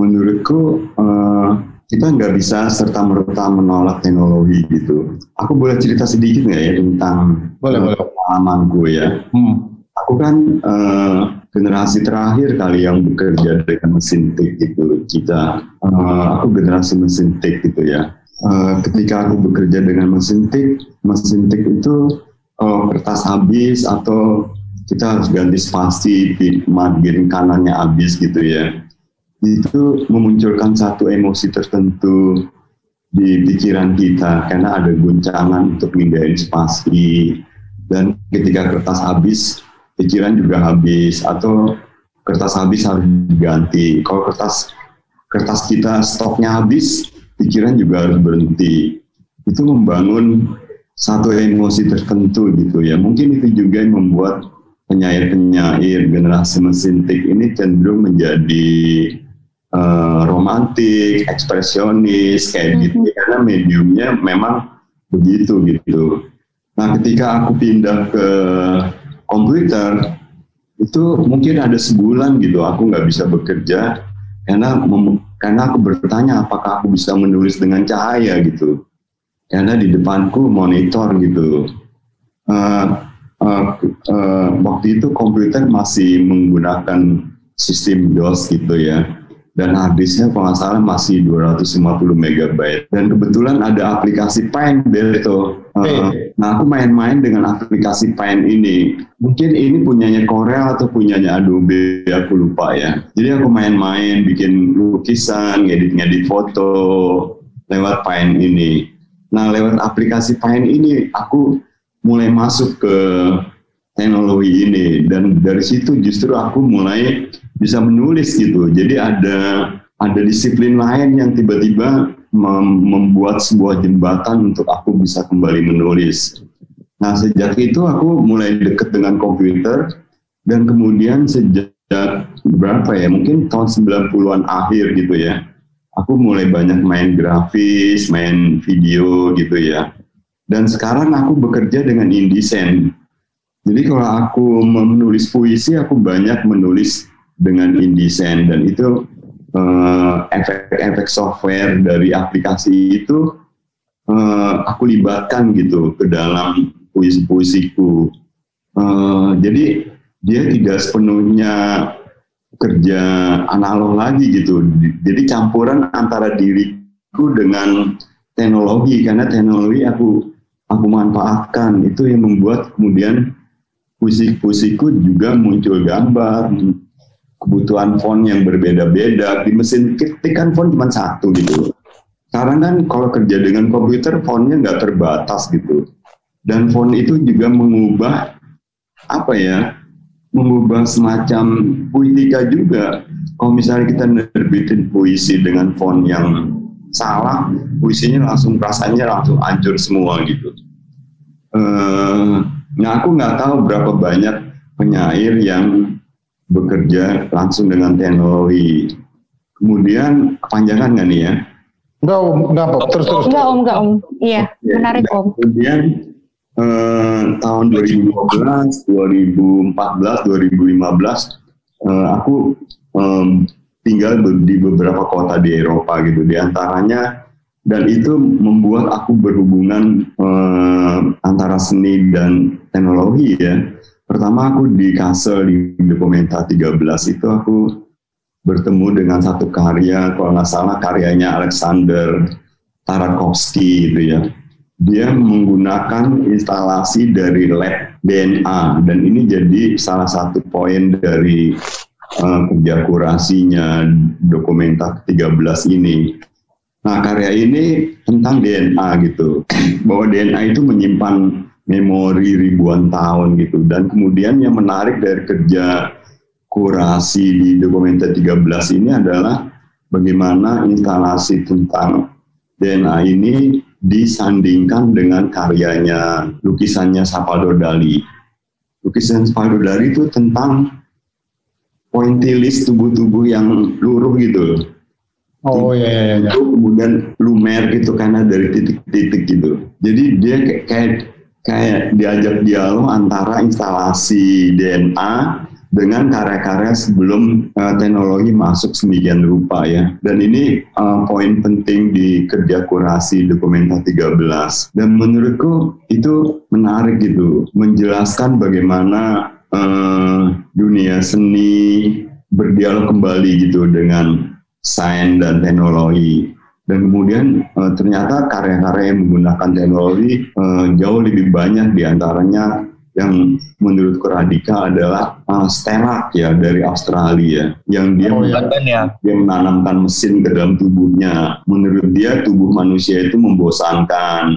menurutku eh, kita nggak bisa serta merta menolak teknologi gitu. Aku boleh cerita sedikit nggak ya tentang Boleh, eh, pengalamanku ya. Hmm. Aku kan eh, generasi terakhir kali yang bekerja dengan mesin tik gitu. Kita, eh, aku generasi mesin tik gitu ya. Eh, ketika aku bekerja dengan mesin tik, mesin tik itu kalau kertas habis atau kita harus ganti spasi di margin kanannya habis gitu ya. Itu memunculkan satu emosi tertentu di pikiran kita karena ada guncangan untuk mindahin spasi. Dan ketika kertas habis pikiran juga habis atau kertas habis harus diganti. Kalau kertas kertas kita stoknya habis pikiran juga harus berhenti. Itu membangun satu emosi tertentu gitu ya. Mungkin itu juga yang membuat penyair-penyair generasi mesin tik ini cenderung menjadi eh, romantik, ekspresionis kayak gitu. Karena mediumnya memang begitu gitu. Nah, ketika aku pindah ke komputer itu mungkin ada sebulan gitu aku nggak bisa bekerja. Karena karena aku bertanya apakah aku bisa menulis dengan cahaya gitu. Karena di depanku monitor gitu. Eh, eh, eh, waktu itu komputer masih menggunakan sistem DOS gitu ya dan harddisknya kalau nggak salah masih 250 megabyte. Dan kebetulan ada aplikasi Paint itu. Eh, nah aku main-main dengan aplikasi Paint ini. Mungkin ini punyanya Corel atau punyanya Adobe aku lupa ya. Jadi aku main-main bikin lukisan ngedit-ngedit foto lewat Paint ini. Nah lewat aplikasi Paint ini aku mulai masuk ke teknologi ini dan dari situ justru aku mulai bisa menulis gitu. Jadi ada ada disiplin lain yang tiba-tiba mem- membuat sebuah jembatan untuk aku bisa kembali menulis. Nah sejak itu aku mulai dekat dengan komputer dan kemudian sejak berapa ya mungkin tahun 90-an akhir gitu ya aku mulai banyak main grafis, main video gitu ya. Dan sekarang aku bekerja dengan InDesign. Jadi kalau aku menulis puisi, aku banyak menulis dengan InDesign dan itu eh, efek-efek software dari aplikasi itu eh, aku libatkan gitu ke dalam puisi-puisiku. Eh, jadi dia tidak sepenuhnya kerja analog lagi gitu. Jadi campuran antara diriku dengan teknologi karena teknologi aku aku manfaatkan itu yang membuat kemudian puisi-puisiku juga muncul gambar. Kebutuhan font yang berbeda-beda. Di mesin ketik kan font cuma satu gitu. Sekarang kan kalau kerja dengan komputer fontnya nggak terbatas gitu. Dan font itu juga mengubah apa ya mengubah semacam puitika juga. Kalau misalnya kita nerbitin puisi dengan font yang salah puisinya langsung rasanya langsung hancur semua gitu. Eh, nah aku nggak tahu berapa banyak penyair yang bekerja langsung dengan teknologi. Kemudian kepanjangan nggak nih ya? Enggak, om, enggak, Om. terus terus. Enggak om, enggak om. Iya, menarik om. Kemudian eh, tahun 2012, 2014, 2015 eh, aku em, tinggal di beberapa kota di Eropa gitu. Di antaranya dan itu membuat aku berhubungan eh, antara seni dan teknologi ya. Pertama aku di Kassel di Dokumenta 13 itu aku bertemu dengan satu karya kalau nggak salah karyanya Alexander Tarakovsky gitu ya. Dia menggunakan instalasi dari lab DNA dan ini jadi salah satu poin dari eh, kerja kurasinya Dokumenta 13 ini. Nah, karya ini tentang DNA gitu. Bahwa DNA itu menyimpan memori ribuan tahun gitu. Dan kemudian yang menarik dari kerja kurasi di Dokumenta 13 ini adalah bagaimana instalasi tentang DNA ini disandingkan dengan karyanya lukisannya Salvador Dali. Lukisan Salvador Dali itu tentang pointillis tubuh-tubuh yang luruh gitu. Oh iya iya iya. Itu kemudian lumer gitu karena dari titik-titik gitu. Jadi dia kayak kayak, kayak diajak dialog antara instalasi DNA dengan karya-karya sebelum uh, teknologi masuk sedemikian rupa ya. Dan ini uh, poin penting di kerja kurasi dokumenta 13. Dan menurutku itu menarik gitu, menjelaskan bagaimana uh, dunia seni berdialog kembali gitu dengan sains dan teknologi. Dan kemudian uh, ternyata karya-karya yang menggunakan teknologi uh, jauh lebih banyak di antaranya yang menurut Radika adalah uh, Sterak ya dari Australia yang dia Oh. Kan ya. dia menanamkan mesin ke dalam tubuhnya. Menurut dia tubuh manusia itu membosankan,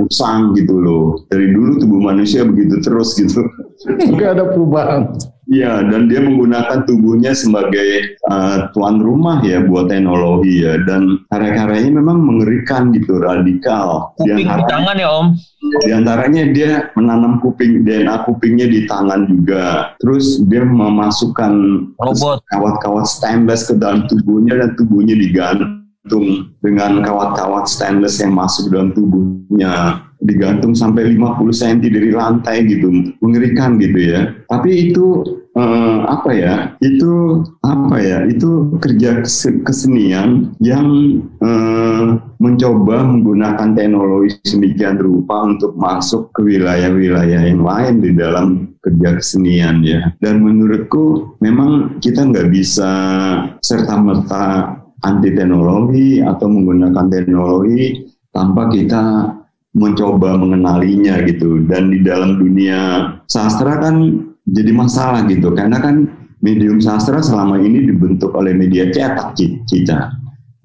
usang gitu loh. Dari dulu tubuh manusia begitu terus gitu. Nggak ada perubahan. Iya, dan dia menggunakan tubuhnya sebagai uh, tuan rumah ya buat teknologi ya. Dan karya-karyanya memang mengerikan gitu, radikal. Kuping di tangan ya Om. di antaranya dia menanam kuping DNA kupingnya di tangan juga. Terus dia memasukkan Robot. kawat-kawat stainless ke dalam tubuhnya dan tubuhnya digantung dengan kawat-kawat stainless yang masuk dalam tubuhnya digantung sampai 50 cm dari lantai gitu mengerikan gitu ya. Tapi itu eh, apa ya itu apa ya itu kerja kes- kesenian yang eh, mencoba menggunakan teknologi sedemikian rupa untuk masuk ke wilayah-wilayah yang lain di dalam kerja kesenian ya. Dan menurutku memang kita nggak bisa serta merta anti teknologi atau menggunakan teknologi tanpa kita mencoba mengenalinya gitu. Dan di dalam dunia sastra kan jadi masalah gitu. Karena kan medium sastra selama ini dibentuk oleh media cetak Cica.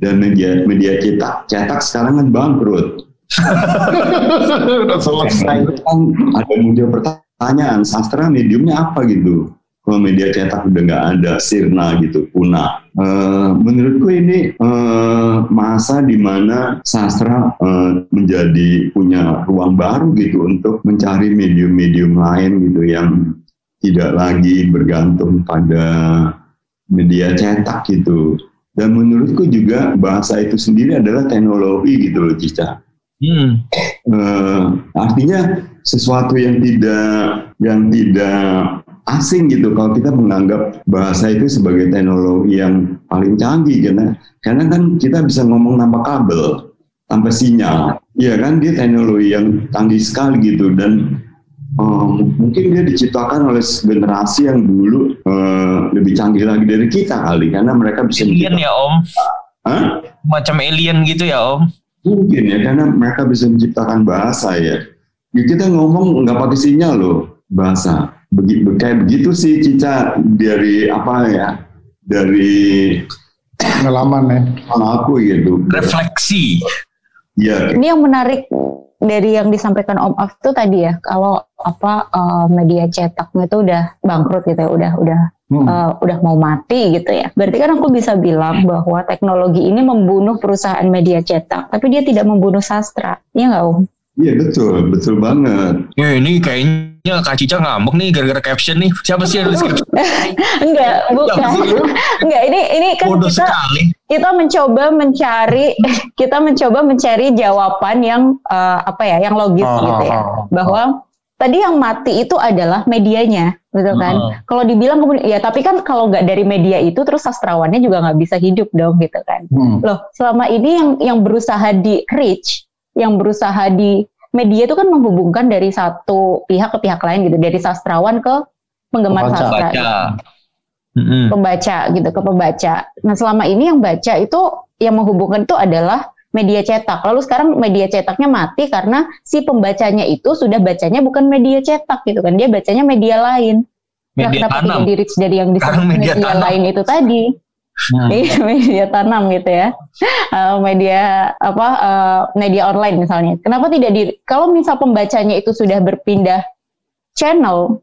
Dan media media cetak cetak sekarang kan bangkrut. Udah selesai. kan ada muncul pertanyaan sastra mediumnya apa gitu media cetak udah nggak ada sirna gitu punah Eh, menurutku ini eh, masa di mana sastra eh, menjadi punya ruang baru gitu untuk mencari medium-medium lain gitu yang tidak lagi bergantung pada media cetak gitu. Dan menurutku juga bahasa itu sendiri adalah teknologi gitu loh Cica. Hmm. Eh, artinya sesuatu yang tidak yang tidak asing gitu kalau kita menganggap bahasa itu sebagai teknologi yang paling canggih karena karena kan kita bisa ngomong tanpa kabel tanpa sinyal ya kan dia teknologi yang canggih sekali gitu dan eh, mungkin dia diciptakan oleh generasi yang dulu eh, lebih canggih lagi dari kita kali karena mereka bisa Alien ya Om. Hah? Macam alien gitu ya Om. Mungkin ya karena mereka bisa menciptakan bahasa ya. Ya, kita ngomong nggak pakai sinyal loh bahasa. Begi, be- kayak begitu sih Cica dari apa ya dari pengalaman ya. aku gitu. Refleksi. Ya Ini yang menarik dari yang disampaikan Om Af itu tadi ya, kalau apa eh, media cetaknya itu udah bangkrut gitu ya, udah udah Hmm. eh, udah mau mati gitu ya. Berarti kan aku bisa bilang bahwa teknologi ini membunuh perusahaan media cetak, tapi dia tidak membunuh sastra. Iya nggak Om? Iya betul, betul banget. Ya ini kayaknya Kak Cica ngambek nih gara-gara caption nih. Siapa sih yang nulis caption? Enggak, bukan. Enggak, ini ini kan Bodoh kita sekali. kita mencoba mencari kita mencoba mencari jawaban yang eh, apa ya, yang logis Oh, gitu ya. oh, oh. Bahwa tadi yang mati itu adalah medianya, betul kan? Oh. Kalau dibilang kemudian ya tapi kan kalau nggak dari media itu terus sastrawannya juga nggak bisa hidup dong gitu kan. Hmm. Loh, selama ini yang yang berusaha di reach, yang berusaha di media itu kan menghubungkan dari satu pihak ke pihak lain gitu, dari sastrawan ke penggemar Pembaca. sastra. Baca. Mm-mm. pembaca gitu ke pembaca. Nah selama ini yang baca itu yang menghubungkan itu adalah media cetak. Lalu sekarang media cetaknya mati karena si pembacanya itu sudah bacanya bukan media cetak gitu kan, dia bacanya media lain. Nah, Media kenapa tanam. tidak di reach dari yang disebut Sekarang media media, tanam. lain itu tadi? Iya, media tanam gitu ya. Eh, media apa eh, media online misalnya. Kenapa tidak di kalau misal pembacanya itu sudah berpindah channel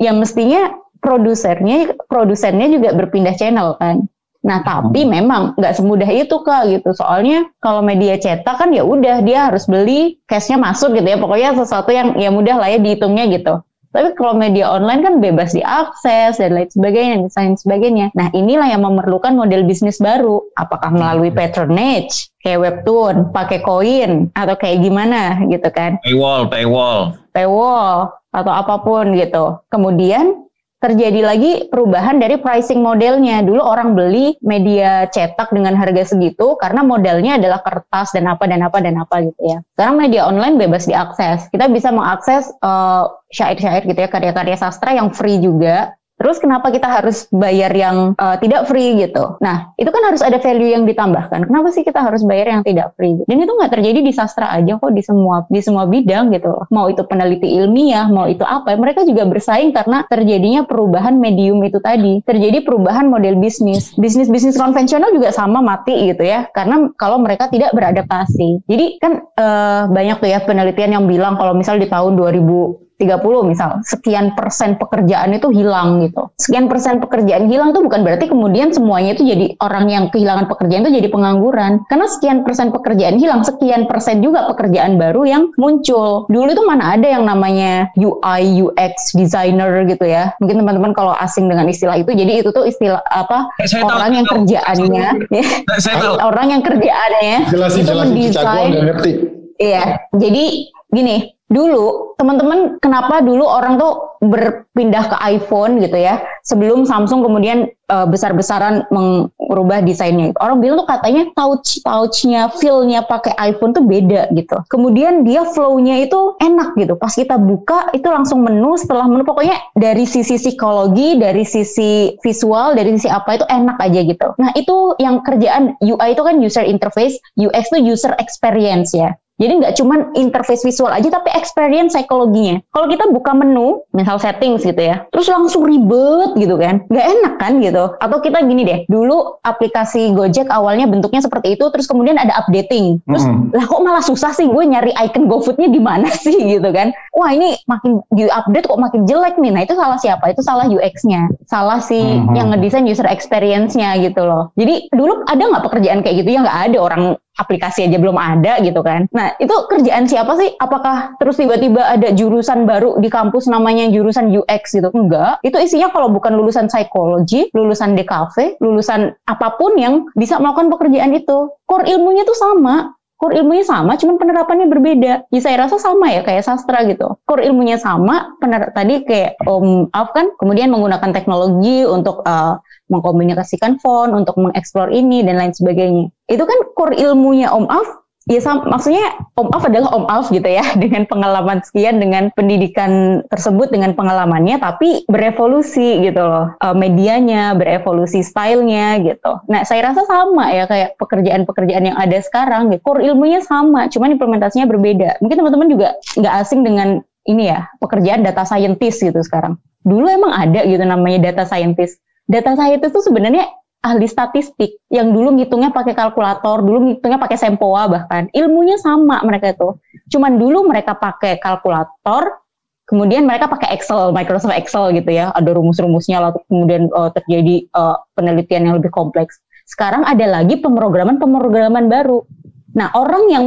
yang mestinya produsernya produsennya juga berpindah channel kan. Nah, tapi memang nggak semudah itu kak gitu. Soalnya kalau media cetak kan ya udah dia harus beli cashnya masuk gitu ya. Pokoknya sesuatu yang ya mudah lah ya dihitungnya gitu. Tapi kalau media online kan bebas diakses dan lain sebagainya, dan lain sebagainya. Nah inilah yang memerlukan model bisnis baru. Apakah melalui patronage, kayak webtoon, pakai koin, atau kayak gimana gitu kan? Paywall, paywall. paywall atau apa pun gitu. Kemudian terjadi lagi perubahan dari pricing modelnya. Dulu orang beli media cetak dengan harga segitu karena modelnya adalah kertas dan apa dan apa dan apa gitu ya. Sekarang media online bebas diakses. Kita bisa mengakses uh, syair-syair gitu ya, karya-karya sastra yang free juga. Terus kenapa kita harus bayar yang uh, tidak free gitu? Nah, itu kan harus ada value yang ditambahkan. Kenapa sih kita harus bayar yang tidak free? Dan itu nggak terjadi di sastra aja kok di semua di semua bidang gitu. Mau itu peneliti ilmiah, mau itu apa, mereka juga bersaing karena terjadinya perubahan medium itu tadi. Terjadi perubahan model bisnis. Bisnis-bisnis konvensional juga sama mati gitu ya. Karena kalau mereka tidak beradaptasi. Jadi kan uh, banyak tuh ya penelitian yang bilang kalau misal di tahun 2000 30 misal, sekian persen pekerjaan itu hilang gitu. Sekian persen pekerjaan hilang itu bukan berarti kemudian semuanya itu jadi orang yang kehilangan pekerjaan itu jadi pengangguran. Karena sekian persen pekerjaan hilang, sekian persen juga pekerjaan baru yang muncul. Dulu itu mana ada yang namanya UI, UX designer gitu ya. Mungkin teman-teman kalau asing dengan istilah itu, jadi itu tuh istilah apa Saya orang tahu, yang tahu. kerjaannya, ya, Saya tahu. orang yang kerjaannya Jelasin itu jelasin ngerti. Iya, jadi gini, dulu teman-teman kenapa dulu orang tuh berpindah ke iPhone gitu ya, sebelum Samsung kemudian eh, besar-besaran mengubah desainnya. Orang bilang tuh katanya touch touchnya, feel-nya pakai iPhone tuh beda gitu. Kemudian dia flow-nya itu enak gitu. Pas kita buka itu langsung menu, setelah menu pokoknya dari sisi psikologi, dari sisi visual, dari sisi apa itu enak aja gitu. Nah itu yang kerjaan UI itu kan user interface, UX itu user experience ya. Jadi nggak cuman interface visual aja, tapi experience psikologinya. Kalau kita buka menu, misal settings gitu ya, terus langsung ribet gitu kan, nggak enak kan gitu. Atau kita gini deh, dulu aplikasi Gojek awalnya bentuknya seperti itu, terus kemudian ada updating. Terus Mm-mm. lah kok malah susah sih gue nyari icon GoFood-nya di mana sih gitu kan. Wah ini makin di update kok makin jelek nih. Nah itu salah siapa? Itu salah UX-nya. Salah si Mhm. yang ngedesain user experience-nya gitu loh. Jadi dulu ada nggak pekerjaan kayak gitu? Ya nggak ada orang aplikasi aja belum ada gitu kan. Nah itu kerjaan siapa sih? Apakah terus tiba-tiba ada jurusan baru di kampus namanya jurusan UX gitu? Enggak. Itu isinya kalau bukan lulusan psikologi, lulusan DKV, lulusan apa pun yang bisa melakukan pekerjaan itu. Core ilmunya tuh sama. Core ilmunya sama, cuman penerapannya berbeda. Ya saya rasa sama ya kayak sastra gitu. Core ilmunya sama, pener tadi kayak Om Af kan kemudian menggunakan teknologi untuk uh, mengkomunikasikan font, untuk mengeksplor ini dan lain sebagainya. Itu kan core ilmunya Om Af Ya sam- maksudnya Om Af adalah Om Af gitu ya dengan pengalaman sekian dengan pendidikan tersebut dengan pengalamannya tapi berevolusi gitu loh Eh, medianya berevolusi stylenya gitu. Nah saya rasa sama ya kayak pekerjaan-pekerjaan yang ada sekarang gitu. Core ilmunya sama cuman implementasinya berbeda. Mungkin teman-teman juga nggak asing dengan ini ya pekerjaan data scientist gitu sekarang. Dulu emang ada gitu namanya data scientist. Data scientist itu sebenarnya ahli statistik yang dulu ngitungnya pakai kalkulator, dulu ngitungnya pakai sempoa bahkan. Ilmunya sama mereka itu. Cuman dulu mereka pakai kalkulator, kemudian mereka pakai Excel, Microsoft Excel gitu ya. Ada rumus-rumusnya lalu kemudian eh, terjadi eh, penelitian yang lebih kompleks. Sekarang ada lagi pemrograman-pemrograman baru. Nah, orang yang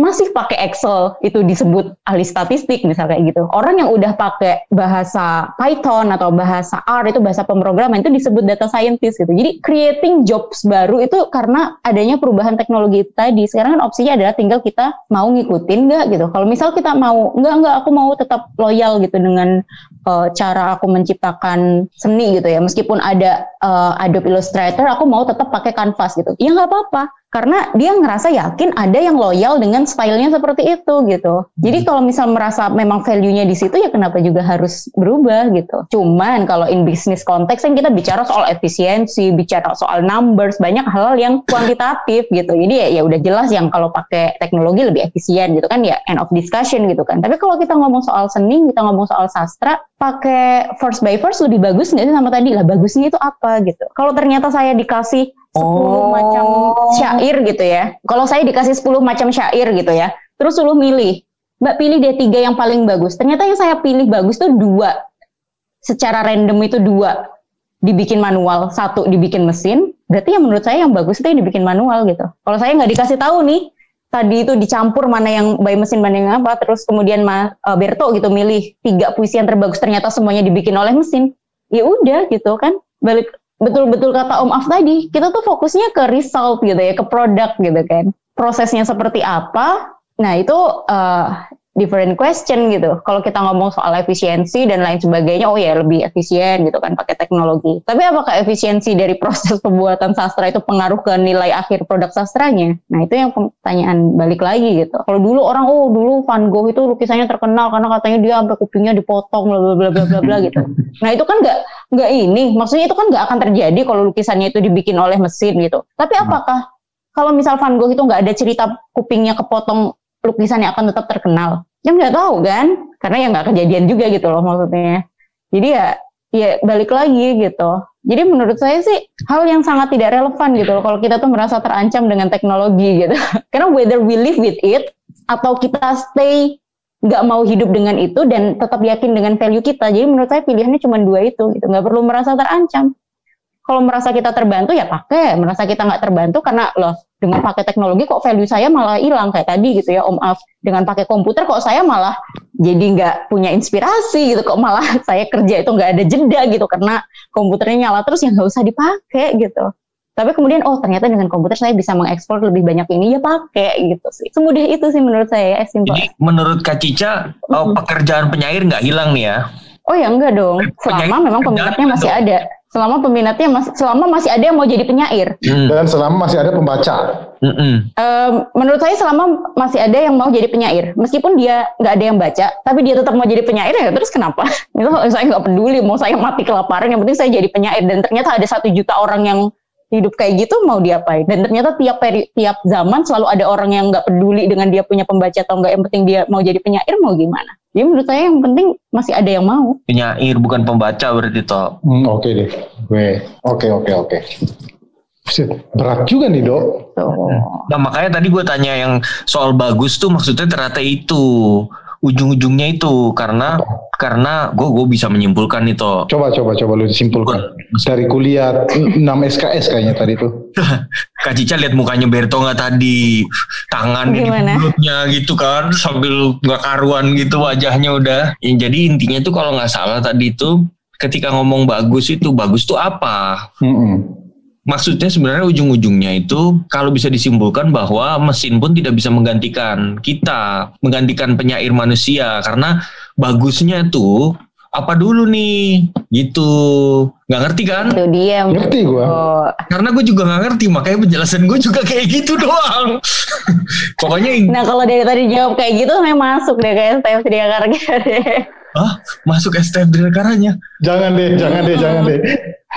masih pakai Excel itu disebut ahli statistik misalnya kayak gitu. Orang yang udah pakai bahasa Python atau bahasa R itu bahasa pemrograman itu disebut data scientist gitu. Jadi creating jobs baru itu karena adanya perubahan teknologi tadi. Sekarang kan opsinya adalah tinggal kita mau ngikutin nggak gitu. Kalau misal kita mau nggak nggak aku mau tetap loyal gitu dengan eh, cara aku menciptakan seni gitu ya. Meskipun ada eh, Adobe Illustrator, aku mau tetap pakai Canvas gitu. Ya nggak apa-apa karena dia ngerasa yakin ada yang loyal dengan stylenya seperti itu gitu. Jadi kalau misal merasa memang value-nya di situ ya kenapa juga harus berubah gitu. Cuman kalau in business konteks kan kita bicara soal efisiensi, bicara soal numbers, banyak hal yang kuantitatif gitu. Jadi ya, ya udah jelas yang kalau pakai teknologi lebih efisien gitu kan ya end of discussion gitu kan. Tapi kalau kita ngomong soal seni, kita ngomong soal sastra, pakai first by first lebih bagus nggak sih sama tadi lah bagusnya itu apa gitu. Kalau ternyata saya dikasih 10 macam syair gitu ya. Kalau saya dikasih 10 macam syair gitu ya. Terus suruh milih. Mbak pilih deh tiga yang paling bagus. Ternyata yang saya pilih bagus tuh dua. Secara random itu dua. Dibikin manual, satu dibikin mesin. berarti yang menurut saya yang bagus itu yang dibikin manual gitu. Kalau saya nggak dikasih tahu nih, tadi itu dicampur mana yang by mesin mana yang apa, terus kemudian Ma, uh, Berto gitu milih tiga puisi yang terbagus ternyata semuanya dibikin oleh mesin, ya udah gitu kan. Balik betul-betul kata Om Af tadi, kita tuh fokusnya ke result gitu ya, ke produk gitu kan. Prosesnya seperti apa? Nah itu uh, different question gitu. Kalau kita ngomong soal efisiensi dan lain sebagainya, oh ya lebih efisien gitu kan pakai teknologi. Tapi apakah efisiensi dari proses pembuatan sastra itu pengaruh ke nilai akhir produk sastranya? Nah itu yang pertanyaan balik lagi gitu. Kalau dulu orang oh dulu Van Gogh itu lukisannya terkenal karena katanya dia sampai kupingnya dipotong bla bla bla bla bla bla gitu. Nah itu kan nggak nggak ini, maksudnya itu kan nggak akan terjadi kalau lukisannya itu dibikin oleh mesin gitu. Tapi apakah kalau misal Van Gogh itu nggak ada cerita kupingnya kepotong lukisannya akan tetap terkenal? Ya nggak tahu kan, karena ya nggak kejadian juga gitu loh maksudnya. Jadi ya, ya balik lagi gitu. Jadi menurut saya sih hal yang sangat tidak relevan gitu loh kalau kita tuh merasa terancam dengan teknologi gitu. Karena whether we live with it atau kita stay nggak mau hidup dengan itu dan tetap yakin dengan value kita. Jadi menurut saya pilihannya cuma dua itu gitu. Nggak perlu merasa terancam. Kalau merasa kita terbantu ya pakai, merasa kita nggak terbantu karena loh dengan pakai teknologi kok value saya malah hilang kayak tadi gitu ya Om Af. Dengan pakai komputer kok saya malah jadi nggak punya inspirasi gitu kok malah saya kerja itu nggak ada jeda gitu karena komputernya nyala terus ya nggak usah dipakai gitu. Tapi kemudian oh ternyata dengan komputer saya bisa mengeksplor lebih banyak ini ya pakai gitu sih. Semudah itu sih menurut saya ya, simpel. Jadi menurut Kak Cica, oh, pekerjaan penyair nggak hilang nih ya? Oh ya enggak dong. Selama memang peminatnya masih ada selama peminatnya masih selama masih ada yang mau jadi penyair. Hmm. dan selama masih ada pembaca. Hmm. um, menurut saya selama masih ada yang mau jadi penyair. Meskipun dia nggak ada yang baca tapi dia tetap mau jadi penyair ya terus kenapa? Itu saya nggak peduli mau saya mati kelaparan yang penting saya jadi penyair. Dan ternyata ada satu juta orang yang hidup kayak gitu mau diapain? Dan ternyata tiap peri, tiap zaman selalu ada orang yang nggak peduli dengan dia punya pembaca atau enggak yang penting dia mau jadi penyair mau gimana jadi menurut saya yang penting masih ada yang mau. Penyair bukan pembaca berarti toh. Hmm, oke okay deh. Gue oke oke oke. Berat juga nih dok. Nah makanya tadi gue tanya yang soal bagus tuh maksudnya ternyata itu ujung-ujungnya itu karena karena gue gue bisa menyimpulkan itu. Coba coba coba lu disimpulkan dari kuliah 6 SKS kayaknya tadi tuh. Kak Cica lihat mukanya Berto nggak tadi tangan di mulutnya gitu kan sambil nggak karuan gitu wajahnya udah. Ya, jadi intinya tuh kalau nggak salah tadi tuh ketika ngomong bagus itu bagus tuh apa? Mm -mm maksudnya sebenarnya ujung-ujungnya itu kalau bisa disimpulkan bahwa mesin pun tidak bisa menggantikan kita, menggantikan penyair manusia. Karena bagusnya tuh apa dulu nih? Gitu. Nggak ngerti kan? Itu dia ngerti gue oh. karena gue juga nggak ngerti makanya penjelasan gue juga kayak gitu doang. Pokoknya nah kalau dari tadi jawab kayak gitu memang masuk deh kayak STF Karya deh Ah, masuk STF karanya Jangan deh, jangan deh, jangan deh.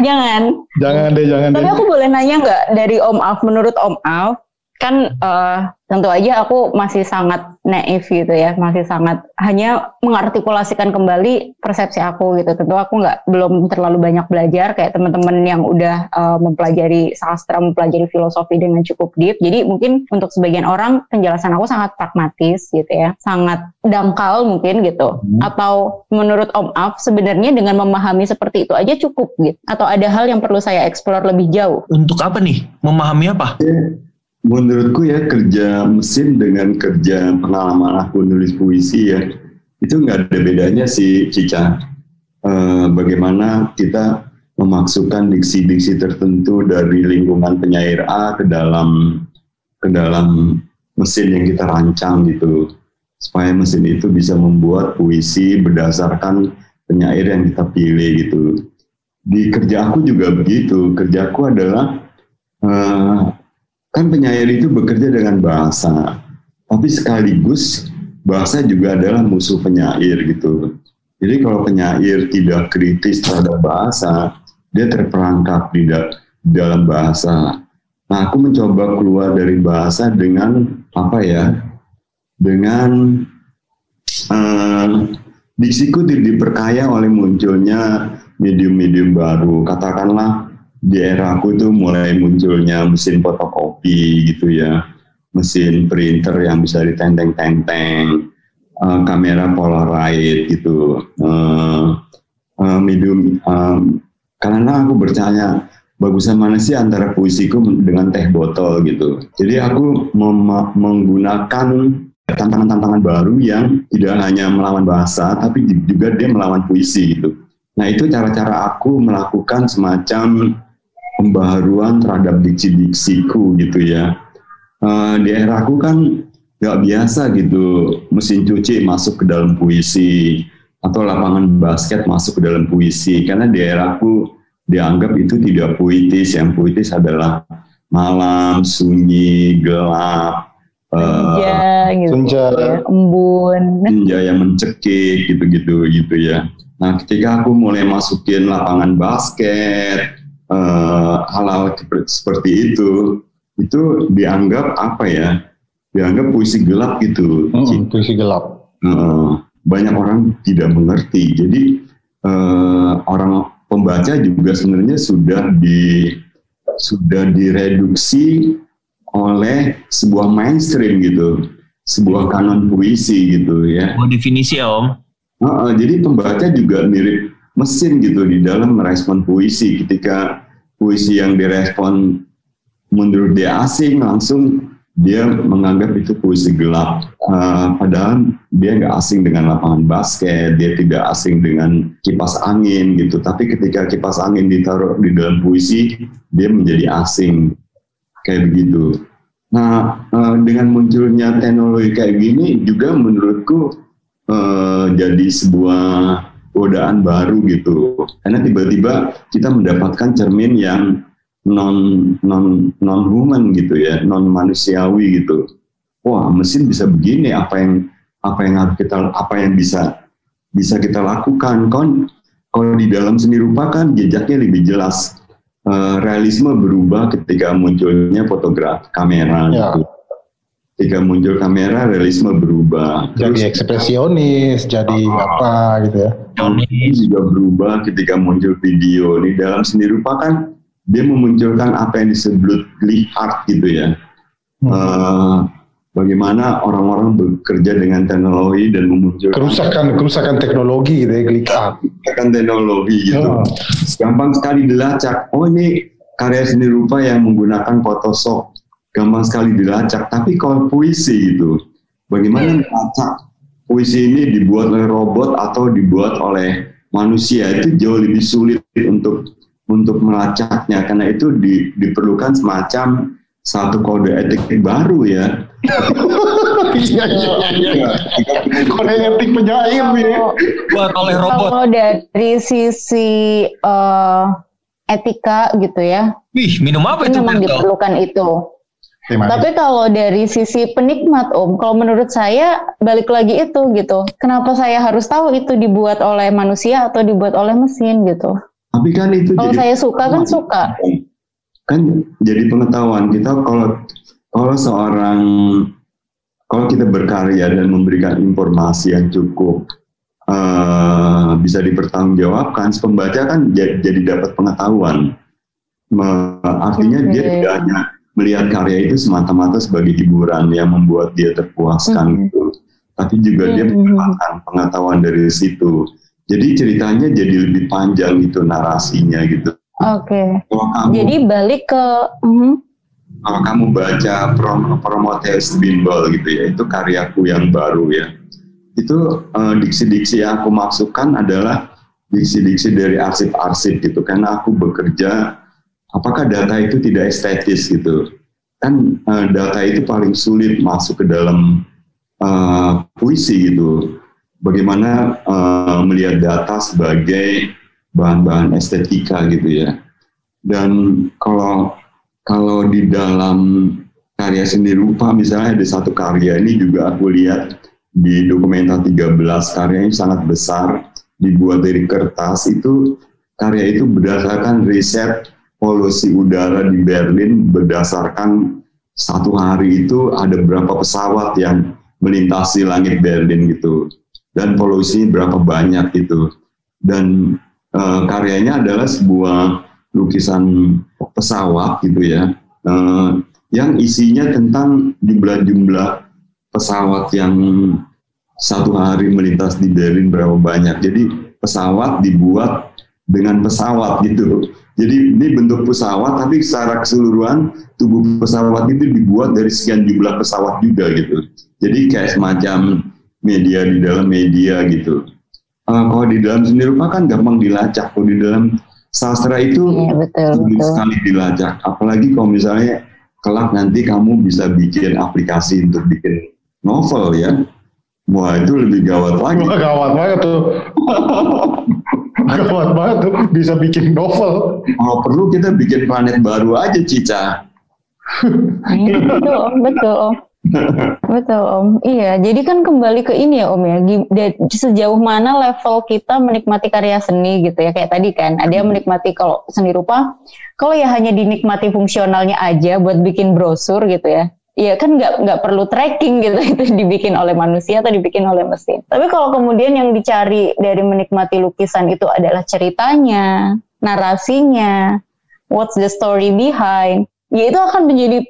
Jangan. Jangan deh, jangan Tapi deh. aku boleh nanya nggak dari Om Alf, menurut Om Alf, kan uh, tentu aja aku masih sangat naif gitu ya, masih sangat hanya mengartikulasikan kembali persepsi aku gitu. Tentu aku nggak belum terlalu banyak belajar kayak teman-teman yang udah uh, mempelajari sastra, mempelajari filosofi dengan cukup deep. Jadi mungkin untuk sebagian orang penjelasan aku sangat pragmatis gitu ya, sangat dangkal mungkin gitu. Hmm. Atau menurut Om Af sebenarnya dengan memahami seperti itu aja cukup gitu. Atau ada hal yang perlu saya eksplor lebih jauh. Untuk apa nih? Memahami apa? Menurutku ya kerja mesin dengan kerja pengalaman aku nulis puisi ya itu nggak ada bedanya sih Cica. E, bagaimana kita memasukkan diksi-diksi tertentu dari lingkungan penyair A ke dalam ke dalam mesin yang kita rancang gitu. Supaya mesin itu bisa membuat puisi berdasarkan penyair yang kita pilih gitu. Di kerja aku juga begitu. Kerjaku adalah uh, Kan penyair itu bekerja dengan bahasa, tapi sekaligus bahasa juga adalah musuh penyair gitu. Jadi kalau penyair tidak kritis terhadap bahasa, dia terperangkap di dalam bahasa. Nah, aku mencoba keluar dari bahasa dengan apa ya? Dengan uh, diksiku diperkaya oleh munculnya medium-medium baru. Katakanlah di era aku itu mulai munculnya mesin fotokopi gitu ya, mesin printer yang bisa ditenteng-tenteng, uh, kamera polaroid gitu, uh, uh, medium. Um, karena aku bertanya bagusan mana sih antara puisiku dengan teh botol gitu. Jadi aku mem- menggunakan tantangan-tantangan baru yang tidak hanya melawan bahasa, tapi juga dia melawan puisi gitu. Nah itu cara-cara aku melakukan semacam pembaharuan terhadap diksi-diksiku gitu ya. Uh, di era aku kan nggak biasa gitu mesin cuci masuk ke dalam puisi atau lapangan basket masuk ke dalam puisi karena di era aku dianggap itu tidak puitis yang puitis adalah malam sunyi gelap Senja gitu Senja. ya, embun senja yang mencekik gitu-gitu gitu ya. Nah, ketika aku mulai masukin lapangan basket, eh, hal-hal seperti itu, itu dianggap apa ya? Dianggap puisi gelap gitu. Mm, puisi gelap. Eh, banyak orang tidak mengerti. Jadi eh, orang pembaca juga sebenarnya sudah di sudah direduksi oleh sebuah mainstream gitu, sebuah kanon puisi gitu ya. Oh, definisi ya Om. Heeh, jadi pembaca juga mirip mesin gitu di dalam merespon puisi. Ketika puisi yang direspon menurut dia asing, langsung dia menganggap itu puisi gelap. Eh, padahal dia nggak asing dengan lapangan basket, dia tidak asing dengan kipas angin gitu. Tapi ketika kipas angin ditaruh di dalam puisi, dia menjadi asing kayak begitu. Nah, eh, dengan munculnya teknologi kayak gini juga menurutku eh, jadi sebuah godaan baru gitu. Karena tiba-tiba kita mendapatkan cermin yang non non non human gitu ya, non manusiawi gitu. Wah, mesin bisa begini apa yang apa yang harus kita apa yang bisa bisa kita lakukan kon kalau di dalam seni rupa kan jejaknya lebih jelas Eh, realisme berubah ketika munculnya fotografi kamera Ya. gitu. Ketika muncul kamera, realisme berubah. Jadi ekspresionis, jadi apa gitu ya. Ini juga berubah ketika muncul video. Di dalam seni rupa kan dia memunculkan apa yang disebut art gitu ya. Eh, bagaimana orang-orang bekerja dengan teknologi dan memunculkan Kerusakan kerusakan teknologi gitu ya, klik art. kerusakan teknologi gitu. Oh. Gampang sekali dilacak. Oh ini karya seni rupa yang menggunakan Photoshop. Gampang sekali dilacak. Tapi kalau puisi itu, bagaimana melacak puisi ini dibuat oleh robot atau dibuat oleh manusia itu jauh lebih sulit untuk untuk melacaknya karena itu di- diperlukan semacam satu kode etik baru ya. Iya iya iya. Kode etik penyair nih. Buat oleh robot. kalau dari sisi eh, etika gitu ya Wih, minum apa itu memang diperlukan itu Terima Tapi kalau dari sisi penikmat Om, kalau menurut saya balik lagi itu gitu. Kenapa saya harus tahu itu dibuat oleh manusia atau dibuat oleh mesin gitu? Tapi kan itu Kalau jadi saya suka kan suka. kan jadi pengetahuan kita kalau kalau seorang kalau kita berkarya dan memberikan informasi yang cukup eh, bisa dipertanggungjawabkan, pembaca kan jadi, jadi dapat pengetahuan. Me- artinya dia Oke. tidak hanya melihat karya itu semata-mata sebagai hiburan yang membuat dia terpuaskan gitu, tapi juga dia Mhm. mendapatkan pengetahuan dari situ. Jadi ceritanya jadi lebih panjang gitu narasinya gitu. Oke. Kamu Jadi balik ke mhm. kalau kamu baca prom Prometheus Bimbel gitu ya, itu karyaku yang baru ya. Itu eh, diksi-diksi yang aku masukkan adalah diksi-diksi dari arsip-arsip gitu, karena aku bekerja, apakah data itu tidak estetis gitu. Kan eh, data itu paling sulit masuk ke dalam eh, puisi gitu. Bagaimana eh, melihat data sebagai bahan-bahan estetika gitu ya. Dan kalau kalau di dalam karya seni rupa misalnya ada satu karya ini juga aku lihat di dokumenta 13 karyanya sangat besar dibuat dari kertas itu karya itu berdasarkan riset polusi udara di Berlin berdasarkan satu hari itu ada berapa pesawat yang melintasi langit Berlin gitu. Dan polusinya berapa banyak itu dan eh, karyanya adalah sebuah lukisan pesawat gitu ya. Eh, yang isinya tentang jumlah-jumlah pesawat yang satu hari melintas di Berlin berapa banyak. Jadi pesawat dibuat dengan pesawat gitu Jadi ini bentuk pesawat, tapi secara keseluruhan tubuh pesawat itu dibuat dari sekian jumlah pesawat juga gitu. Jadi kayak semacam media di dalam media gitu. Uh, kalau di dalam seni rupa kan gampang dilacak. Kalau di dalam sastra itu Iya, betul, betul. sekali dilacak. Apalagi kalau misalnya kelak nanti kamu bisa bikin aplikasi untuk bikin novel ya. Wah itu lebih gawat lagi. Wah, gawat banget tuh. gawat banget tuh bisa bikin novel. Kalau perlu kita bikin planet baru aja Cica. betul, betul Om. Betul Om. Iya, jadi kan kembali ke ini ya Om ya. Sejauh mana level kita menikmati karya seni gitu ya. Kayak tadi kan, ada yang menikmati kalau seni rupa, kalau ya hanya dinikmati fungsionalnya aja buat bikin brosur gitu ya. Iya kan nggak nggak perlu tracking gitu. Itu dibikin oleh manusia atau dibikin oleh mesin. Tapi kalau kemudian yang dicari dari menikmati lukisan itu adalah ceritanya, narasinya, what's the story behind, ya itu akan menjadi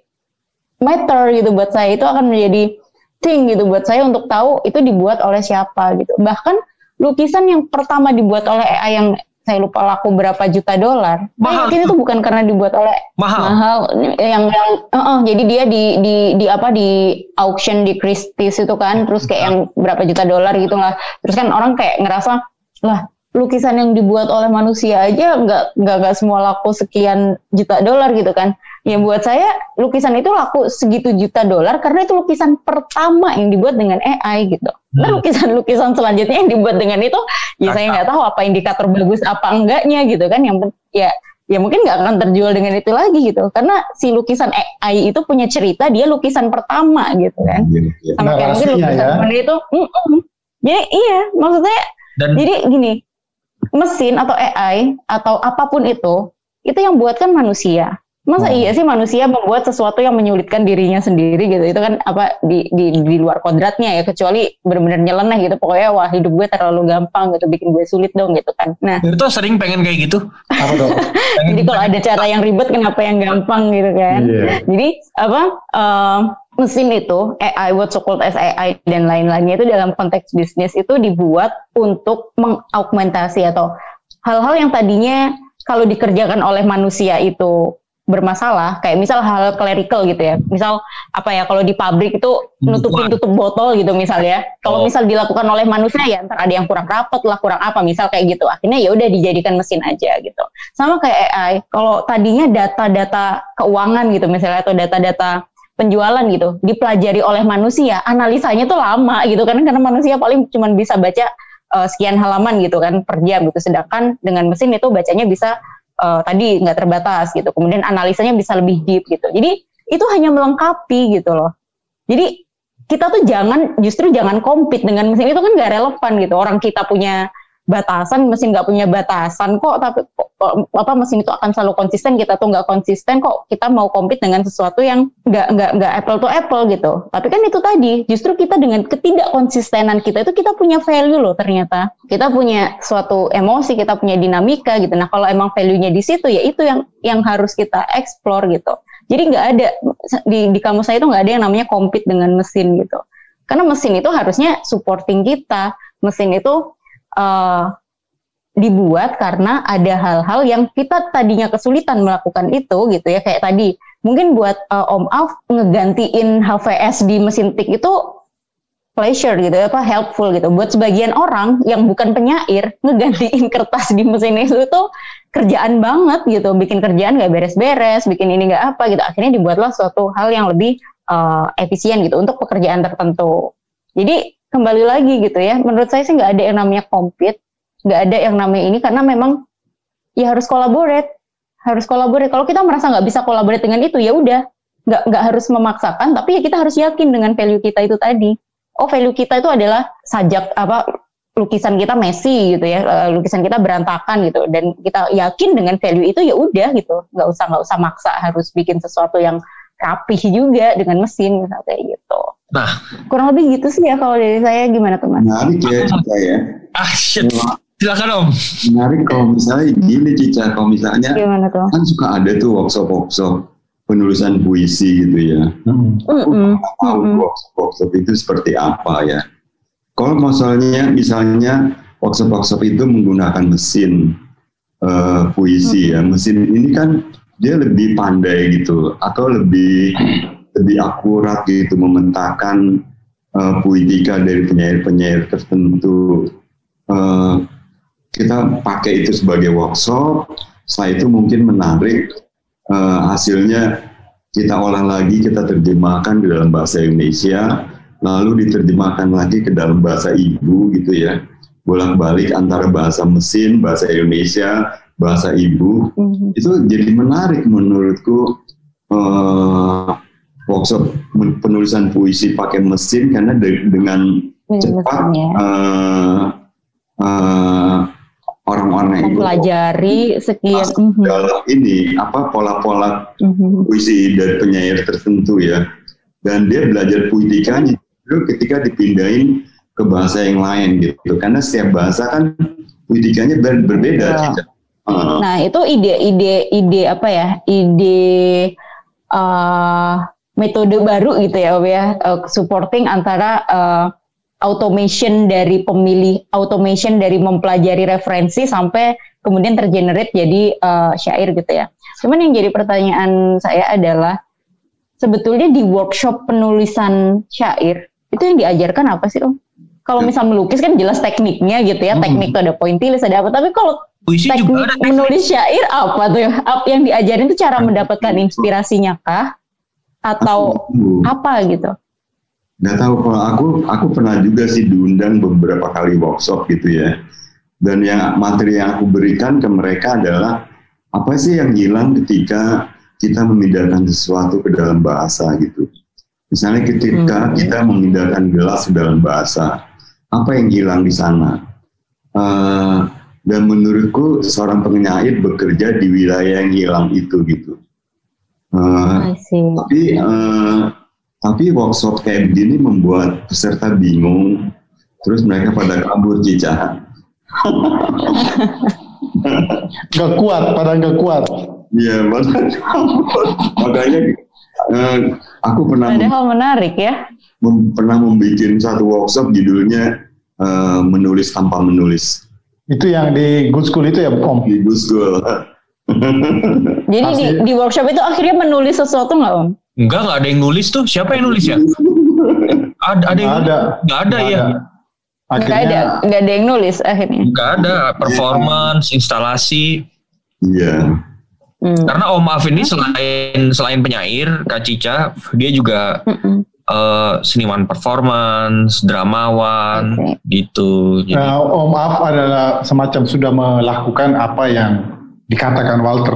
matter gitu buat saya. Itu akan menjadi thing gitu buat saya untuk tahu itu dibuat oleh siapa gitu. Bahkan lukisan yang pertama dibuat oleh AI yang saya lupa laku berapa juta dolar Mahal. Yakin itu bukan karena dibuat oleh Mahal. yang yang eh, eh, jadi dia di di di apa di auction di Christie's itu kan terus kayak yang berapa juta dolar gitu lah terus kan orang kayak ngerasa lah lukisan yang dibuat oleh manusia aja nggak nggak nggak semua laku sekian juta dolar gitu kan ya buat saya lukisan itu laku segitu juta dolar karena itu lukisan pertama yang dibuat dengan AI gitu. Nah lukisan-lukisan selanjutnya yang dibuat dengan itu ya saya nggak tahu apa indikator bagus apa enggaknya gitu kan. Yang ya ya mungkin nggak akan terjual dengan itu lagi gitu. Karena si lukisan AI itu punya cerita dia lukisan pertama gitu kan. Iya, sama kayak mungkin lukisan ya. Itu mm-mm. jadi iya maksudnya Dan jadi gini mesin atau AI atau apa pun itu itu yang buat kan manusia masa Hmm. iya sih manusia membuat sesuatu yang menyulitkan dirinya sendiri gitu itu kan apa di di, di luar kodratnya ya kecuali benar-benar nyeleneh gitu pokoknya wah hidup gue terlalu gampang gitu bikin gue sulit dong gitu kan nah Berto sering pengen kayak gitu. Apa dong? jadi kalau ada cara yang ribet kenapa yang gampang gitu kan Iya. jadi apa eh, mesin itu AI what so called as AI dan lain-lainnya itu dalam konteks bisnis itu dibuat untuk mengaugmentasi atau hal-hal yang tadinya kalau dikerjakan oleh manusia itu bermasalah kayak misal hal clerical gitu ya. Misal apa ya kalau di pabrik itu nutupin tutup botol gitu misalnya kalau Oh. misal dilakukan oleh manusia ya ntar ada yang kurang rapat lah kurang apa misal kayak gitu. Akhirnya ya udah dijadikan mesin aja gitu. Sama kayak AI kalau tadinya data-data keuangan gitu misalnya atau data-data penjualan gitu dipelajari oleh manusia analisanya tuh lama gitu kan. Karena manusia paling cuma bisa baca eh, sekian halaman gitu kan per jam gitu. Sedangkan dengan mesin itu bacanya bisa eh, tadi nggak terbatas gitu. Kemudian analisanya bisa lebih deep gitu. Jadi itu hanya melengkapi gitu loh. Jadi kita tuh jangan justru jangan compete dengan mesin itu kan nggak relevan gitu. Orang kita punya batasan mesin nggak punya batasan kok tapi kok- apa mesin itu akan selalu konsisten kita tuh nggak konsisten kok kita mau compete dengan sesuatu yang nggak nggak nggak apple to apple gitu. Tapi kan itu tadi justru kita dengan ketidakkonsistenan kita itu kita punya value loh ternyata. Kita punya suatu emosi kita punya dinamika gitu. Nah kalau emang value-nya di situ ya itu yang yang harus kita explore gitu. Jadi nggak ada di di kamus saya itu nggak ada yang namanya compete dengan mesin gitu. Karena mesin itu harusnya supporting kita. Mesin itu eh, dibuat karena ada hal-hal yang kita tadinya kesulitan melakukan itu gitu ya. Kayak tadi mungkin buat eh, Om Alf ngegantiin HVS di mesin tik itu pleasure gitu ya, apa helpful gitu. Buat sebagian orang yang bukan penyair ngegantiin kertas di mesin itu tuh kerjaan banget gitu. Bikin kerjaan nggak beres-beres bikin ini nggak apa gitu. Akhirnya dibuatlah suatu hal yang lebih eh, efisien gitu untuk pekerjaan tertentu. Jadi kembali lagi gitu ya. Menurut saya sih nggak ada yang namanya compete nggak ada yang namanya ini karena memang ya harus collaborate harus collaborate. Kalau kita merasa nggak bisa collaborate dengan itu ya udah. Nggak nggak harus memaksakan tapi ya kita harus yakin dengan value kita itu tadi. Oh value kita itu adalah sajak apa lukisan kita messy gitu ya eh, lukisan kita berantakan gitu. Dan kita yakin dengan value itu ya udah gitu. Nggak usah nggak usah maksa harus bikin sesuatu yang rapih juga dengan mesin misalnya kayak gitu Nah, kurang lebih gitu sih ya kalau dari saya gimana teman Menarik ya Cica ya. ah shit. Silakan Om. Menarik kalau misalnya gini Cica, kalau misalnya gimana tuh kan suka ada tuh workshop-workshop penulisan puisi gitu ya. Mm-mm. Tahu Mm-mm. workshop-workshop itu seperti apa ya. Kalau misalnya misalnya workshop-workshop itu menggunakan mesin, eh, puisi ya. Mesin ini kan dia lebih pandai gitu atau lebih lebih akurat gitu memetakan uh, puitika dari penyair-penyair tertentu. Uh, kita pakai itu sebagai workshop. Setelah itu mungkin menarik uh, hasilnya kita olah lagi, kita terjemahkan di dalam bahasa Indonesia, lalu diterjemahkan lagi ke dalam bahasa ibu gitu ya, bolak-balik antara bahasa mesin, bahasa Indonesia, bahasa ibu, mm-hmm. itu jadi menarik menurutku uh, workshop penulisan puisi pakai mesin karena de- dengan cepat uh, uh, orang-orang itu mempelajari sekian uh, dalam ini apa pola-pola uh-huh. puisi dari penyair tertentu ya dan dia belajar puitikanya itu ketika dipindahin ke bahasa yang lain gitu karena setiap bahasa kan puitikanya ber- berbeda ya. Nah itu ide-ide ide apa ya ide uh, metode baru gitu ya ya uh, supporting antara uh, automation dari pemilih automation dari mempelajari referensi sampai kemudian tergenerate jadi uh, syair gitu ya. Cuman yang jadi pertanyaan saya adalah sebetulnya di workshop penulisan syair itu yang diajarkan apa sih Om? Kalau misal melukis kan jelas tekniknya gitu ya, hmm. teknik tuh ada pointillis ada apa. Tapi kalau Puisi teknik juga ada menulis syair apa tuh? Yang diajarin itu cara mendapatkan inspirasinya kah? atau aku, apa gitu? Nggak tahu kalau aku aku pernah juga sih diundang beberapa kali workshop gitu ya. Dan yang materi yang aku berikan ke mereka adalah apa sih yang hilang ketika kita memindahkan sesuatu ke dalam bahasa gitu. Misalnya ketika hmm. kita memindahkan gelas ke dalam bahasa, apa yang hilang di sana? Uh, dan menurutku seorang penyair bekerja di wilayah yang hilang itu gitu. Uh, tapi uh, tapi workshop kayak begini membuat peserta bingung, terus mereka pada kabur Cica. gak kuat, pada gak kuat. Iya, makanya uh, aku pernah. hal menarik ya. Mem, pernah membuat satu workshop judulnya uh, menulis tanpa menulis. Itu yang di Good School itu ya, Om? Di Good School. Jadi di, di workshop itu akhirnya menulis sesuatu nggak om? Enggak, nggak ada yang nulis tuh. Siapa yang nulis ya? ada, ada yang ada. Nggak ada ya? Nggak ada, nggak ada yang nulis akhirnya. Nggak ada performance, instalasi. Iya. Hmm. Karena Om Af ini selain selain penyair, Kak Cica, dia juga hmm. uh, seniman performance, dramawan, okay. gitu. Jadi, nah, Om Af adalah semacam sudah melakukan apa yang dikatakan Walter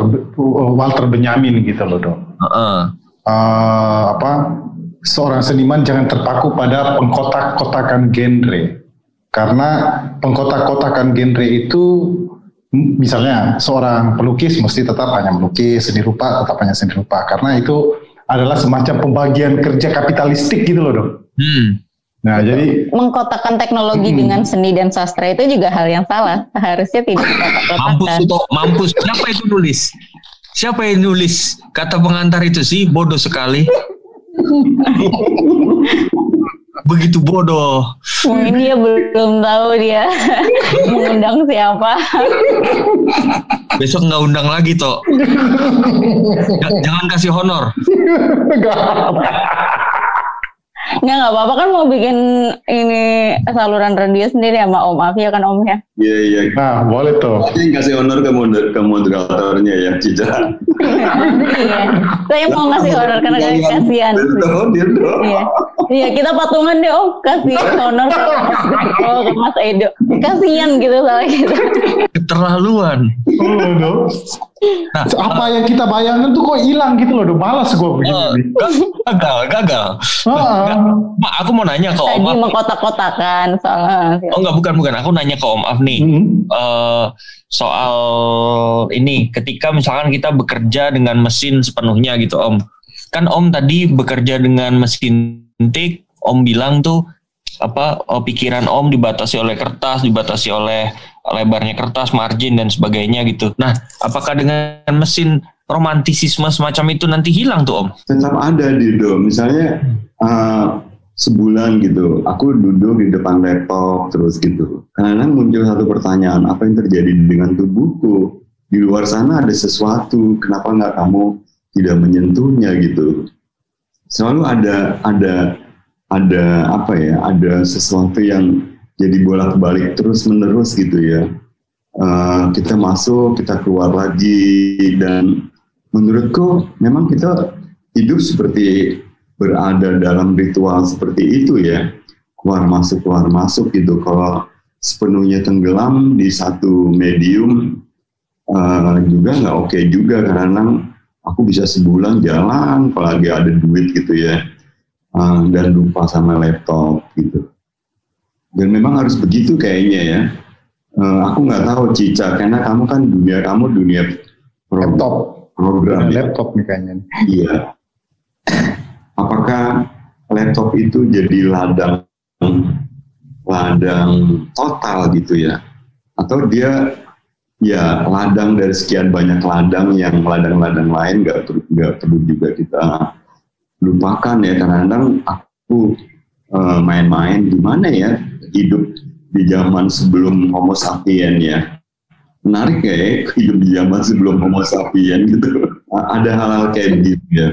Walter Benyamin gitu loh dong. Uh-uh. Uh, apa seorang seniman jangan terpaku pada pengkotak-kotakan genre karena pengkotak-kotakan genre itu misalnya seorang pelukis mesti tetap hanya melukis seni rupa tetap hanya seni rupa karena itu adalah semacam pembagian kerja kapitalistik gitu loh dong. Hmm. Nah, jadi mengkotakkan teknologi hmm. dengan seni dan sastra itu juga hal yang salah. Harusnya tidak Mampus itu, mampus. Siapa itu nulis? Siapa yang nulis? Kata pengantar itu sih bodoh sekali. Begitu bodoh. Mungkin dia belum tahu dia mengundang siapa. Besok nggak undang lagi toh. Jangan kasih honor. Nggak, nggak apa-apa kan mau bikin ini saluran radio sendiri sama Om Afi ya kan Om ya? Iya, iya. Nah, boleh tuh. Nanti kasih honor ke, moder ke moderatornya ya, Cica. iya. Saya mau ngasih honor karena kasihan. Iya. Iya, kita patungan deh Om, kasih honor ke, oh, ke Mas Edo. Kasihan gitu salah kita. Keterlaluan. Oh. Nah, apa yang kita bayangkan tuh kok hilang gitu loh, udah balas gue begini. Uh, gagal, gagal. Uh, Mak, aku mau nanya ke Om Af. mengkotak-kotakan soal. Oh enggak, bukan, bukan. Aku nanya ke Om Af nih. Mm -hmm. uh, soal ini, ketika misalkan kita bekerja dengan mesin sepenuhnya gitu Om. Kan Om tadi bekerja dengan mesin tik, Om bilang tuh apa oh, pikiran Om dibatasi oleh kertas, dibatasi oleh lebarnya kertas, margin dan sebagainya gitu. Nah, apakah dengan mesin romantisisme semacam itu nanti hilang tuh Om? Tetap ada Dido. Misalnya uh, sebulan gitu, aku duduk di depan laptop terus gitu. Karena muncul satu pertanyaan, apa yang terjadi dengan tubuhku? di luar sana ada sesuatu kenapa nggak kamu tidak menyentuhnya gitu selalu ada ada ada apa ya ada sesuatu yang jadi bolak-balik terus menerus gitu ya. Uh, kita masuk kita keluar lagi dan menurutku memang kita hidup seperti berada dalam ritual seperti itu ya. Keluar masuk keluar masuk gitu. Kalau sepenuhnya tenggelam di satu medium uh, juga nggak oke okay juga karena aku bisa sebulan jalan apalagi ada duit gitu ya. Uh, dan lupa sama laptop gitu dan memang harus begitu kayaknya ya. Uh, aku nggak tahu Cica karena kamu kan dunia kamu dunia laptop. program ya. laptop nih kayaknya. Iya. Apakah laptop itu jadi ladang ladang total gitu ya? Atau dia ya ladang dari sekian banyak ladang yang ladang-ladang lain nggak perlu nggak perlu juga kita lupakan ya. Kadang-kadang aku uh, main-main gimana ya hidup di zaman sebelum Homo sapien ya. Menarik ya, ya hidup di zaman sebelum Homo sapien gitu. Ada hal-hal kayak gitu ya.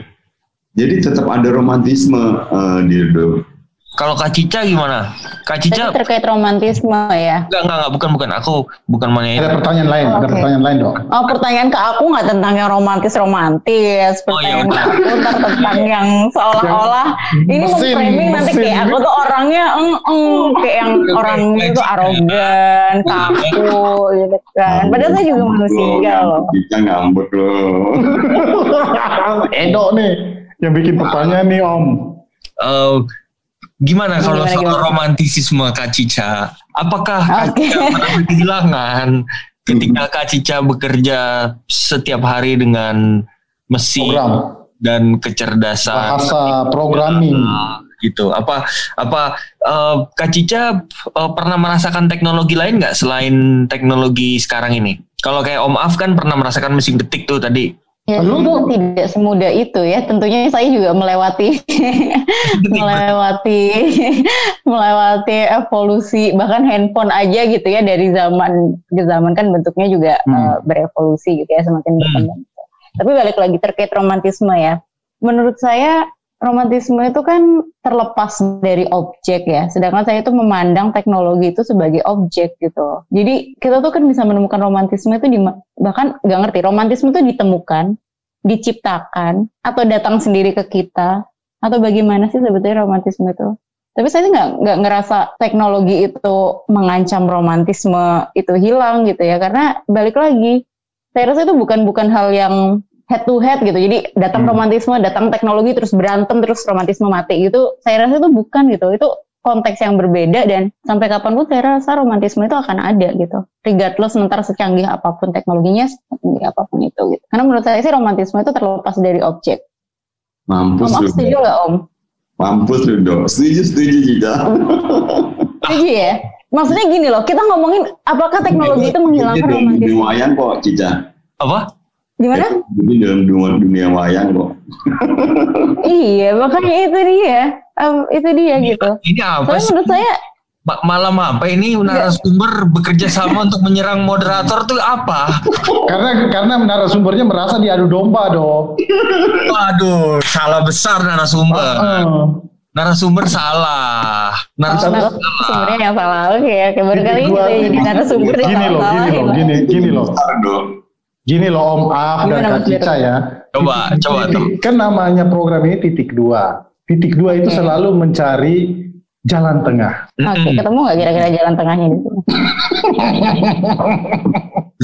Jadi tetap ada romantisme uh, Dirdo. Kalau Kak Cica gimana? Kak Cica Tapi terkait romantisme ya. Enggak, enggak, enggak, bukan, bukan. Aku bukan mana Ada pertanyaan lain, Oh, ada oke. pertanyaan lain dong. Oh pertanyaan ke aku nggak tentang yang romantis-romantis. Oh, iya, Pertanyaan ke aku ntar tentang yang seolah-olah ini mau mesin, framing nanti mesin. kayak aku tuh orangnya eng eng kayak yang orangnya tuh arogan, kaku gitu kan. Padahal saya juga manusia loh. Kita ngambek loh. Edo nih yang bikin pertanyaan nih Om. Eh, gimana kalau Gimana, soal gimana? romantisisme Kak Cica? Apakah Kak Oke. Cica pernah kehilangan ketika Kak Cica bekerja setiap hari dengan mesin Program. dan kecerdasan Bahasa programming. Ah, gitu? Apa apa eh, Kak Cica eh, pernah merasakan teknologi lain nggak selain teknologi sekarang ini? Kalau kayak Om Af kan pernah merasakan mesin ketik tuh tadi. Ya, Lu itu dong. tidak semudah itu ya. Tentunya saya juga melewati melewati melewati evolusi bahkan handphone aja gitu ya dari zaman ke zaman kan bentuknya juga Hmm. eh, berevolusi gitu ya semakin berkembang. Tapi balik lagi terkait romantisme ya. Menurut saya romantisme itu kan terlepas dari objek ya. Sedangkan saya itu memandang teknologi itu sebagai objek gitu. Jadi kita tuh kan bisa menemukan romantisme itu di bahkan nggak ngerti romantisme itu ditemukan, diciptakan atau datang sendiri ke kita atau bagaimana sih sebetulnya romantisme itu? Tapi saya nggak nggak ngerasa teknologi itu mengancam romantisme itu hilang gitu ya karena balik lagi saya rasa itu bukan bukan hal yang head to head gitu. Jadi datang Hmm. romantisme, datang teknologi terus berantem terus romantisme mati gitu. Saya rasa itu bukan gitu. Itu konteks yang berbeda dan sampai kapan pun saya rasa romantisme itu akan ada gitu. Regardless ntar secanggih apa pun teknologinya, secanggih apa pun itu gitu. Karena menurut saya sih romantisme itu terlepas dari objek. Mampus Om, setuju nggak Om? Mampus lu dong. Setuju, setuju Cica. Setuju ya? Maksudnya gini loh, kita ngomongin apakah teknologi itu menghilangkan romantisme? wayang kok Cica. Apa? Gimana? Ini dalam dunia, dunia wayang kok. Iya, makanya itu dia. Em, itu dia gitu. Ini apa Tapi sih? menurut saya Ma- malam apa ini narasumber bekerja sama untuk menyerang moderator tuh apa? Karena karena narasumbernya merasa diadu domba dong. Waduh, salah besar narasumber. Heeh. Narasumber salah. Narasumber salah. narasumbernya yang salah. Oke, oke. Baru kali ini jadi narasumber yang Gini loh, gini salah. loh, gini, gini loh. Gini loh Om Af dan Kak Cica ya. Coba, coba tuh. Kan namanya program ini titik dua. Titik dua itu Oke. selalu mencari jalan tengah. Oke, ketemu nggak kira-kira jalan tengahnya di sini?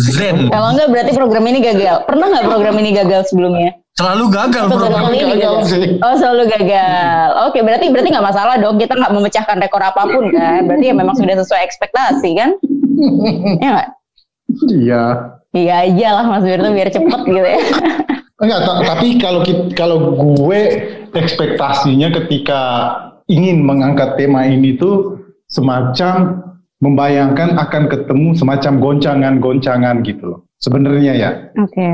Zen. Kalau enggak berarti program ini gagal. Pernah nggak program ini gagal sebelumnya? Selalu gagal Atau program kali ini gagal gagal? sih. Oh selalu gagal. Oke, berarti berarti nggak masalah dong. Kita nggak memecahkan rekor apa pun kan? Berarti ya memang sudah sesuai ekspektasi kan? Ya nggak? Iya. Iya aja lah Mas Wirto biar cepet gitu ya. Enggak, ta- tapi kalau kalau gue ekspektasinya ketika ingin mengangkat tema ini tuh semacam membayangkan akan ketemu semacam goncangan-goncangan gitu loh. Sebenarnya ya, Oke.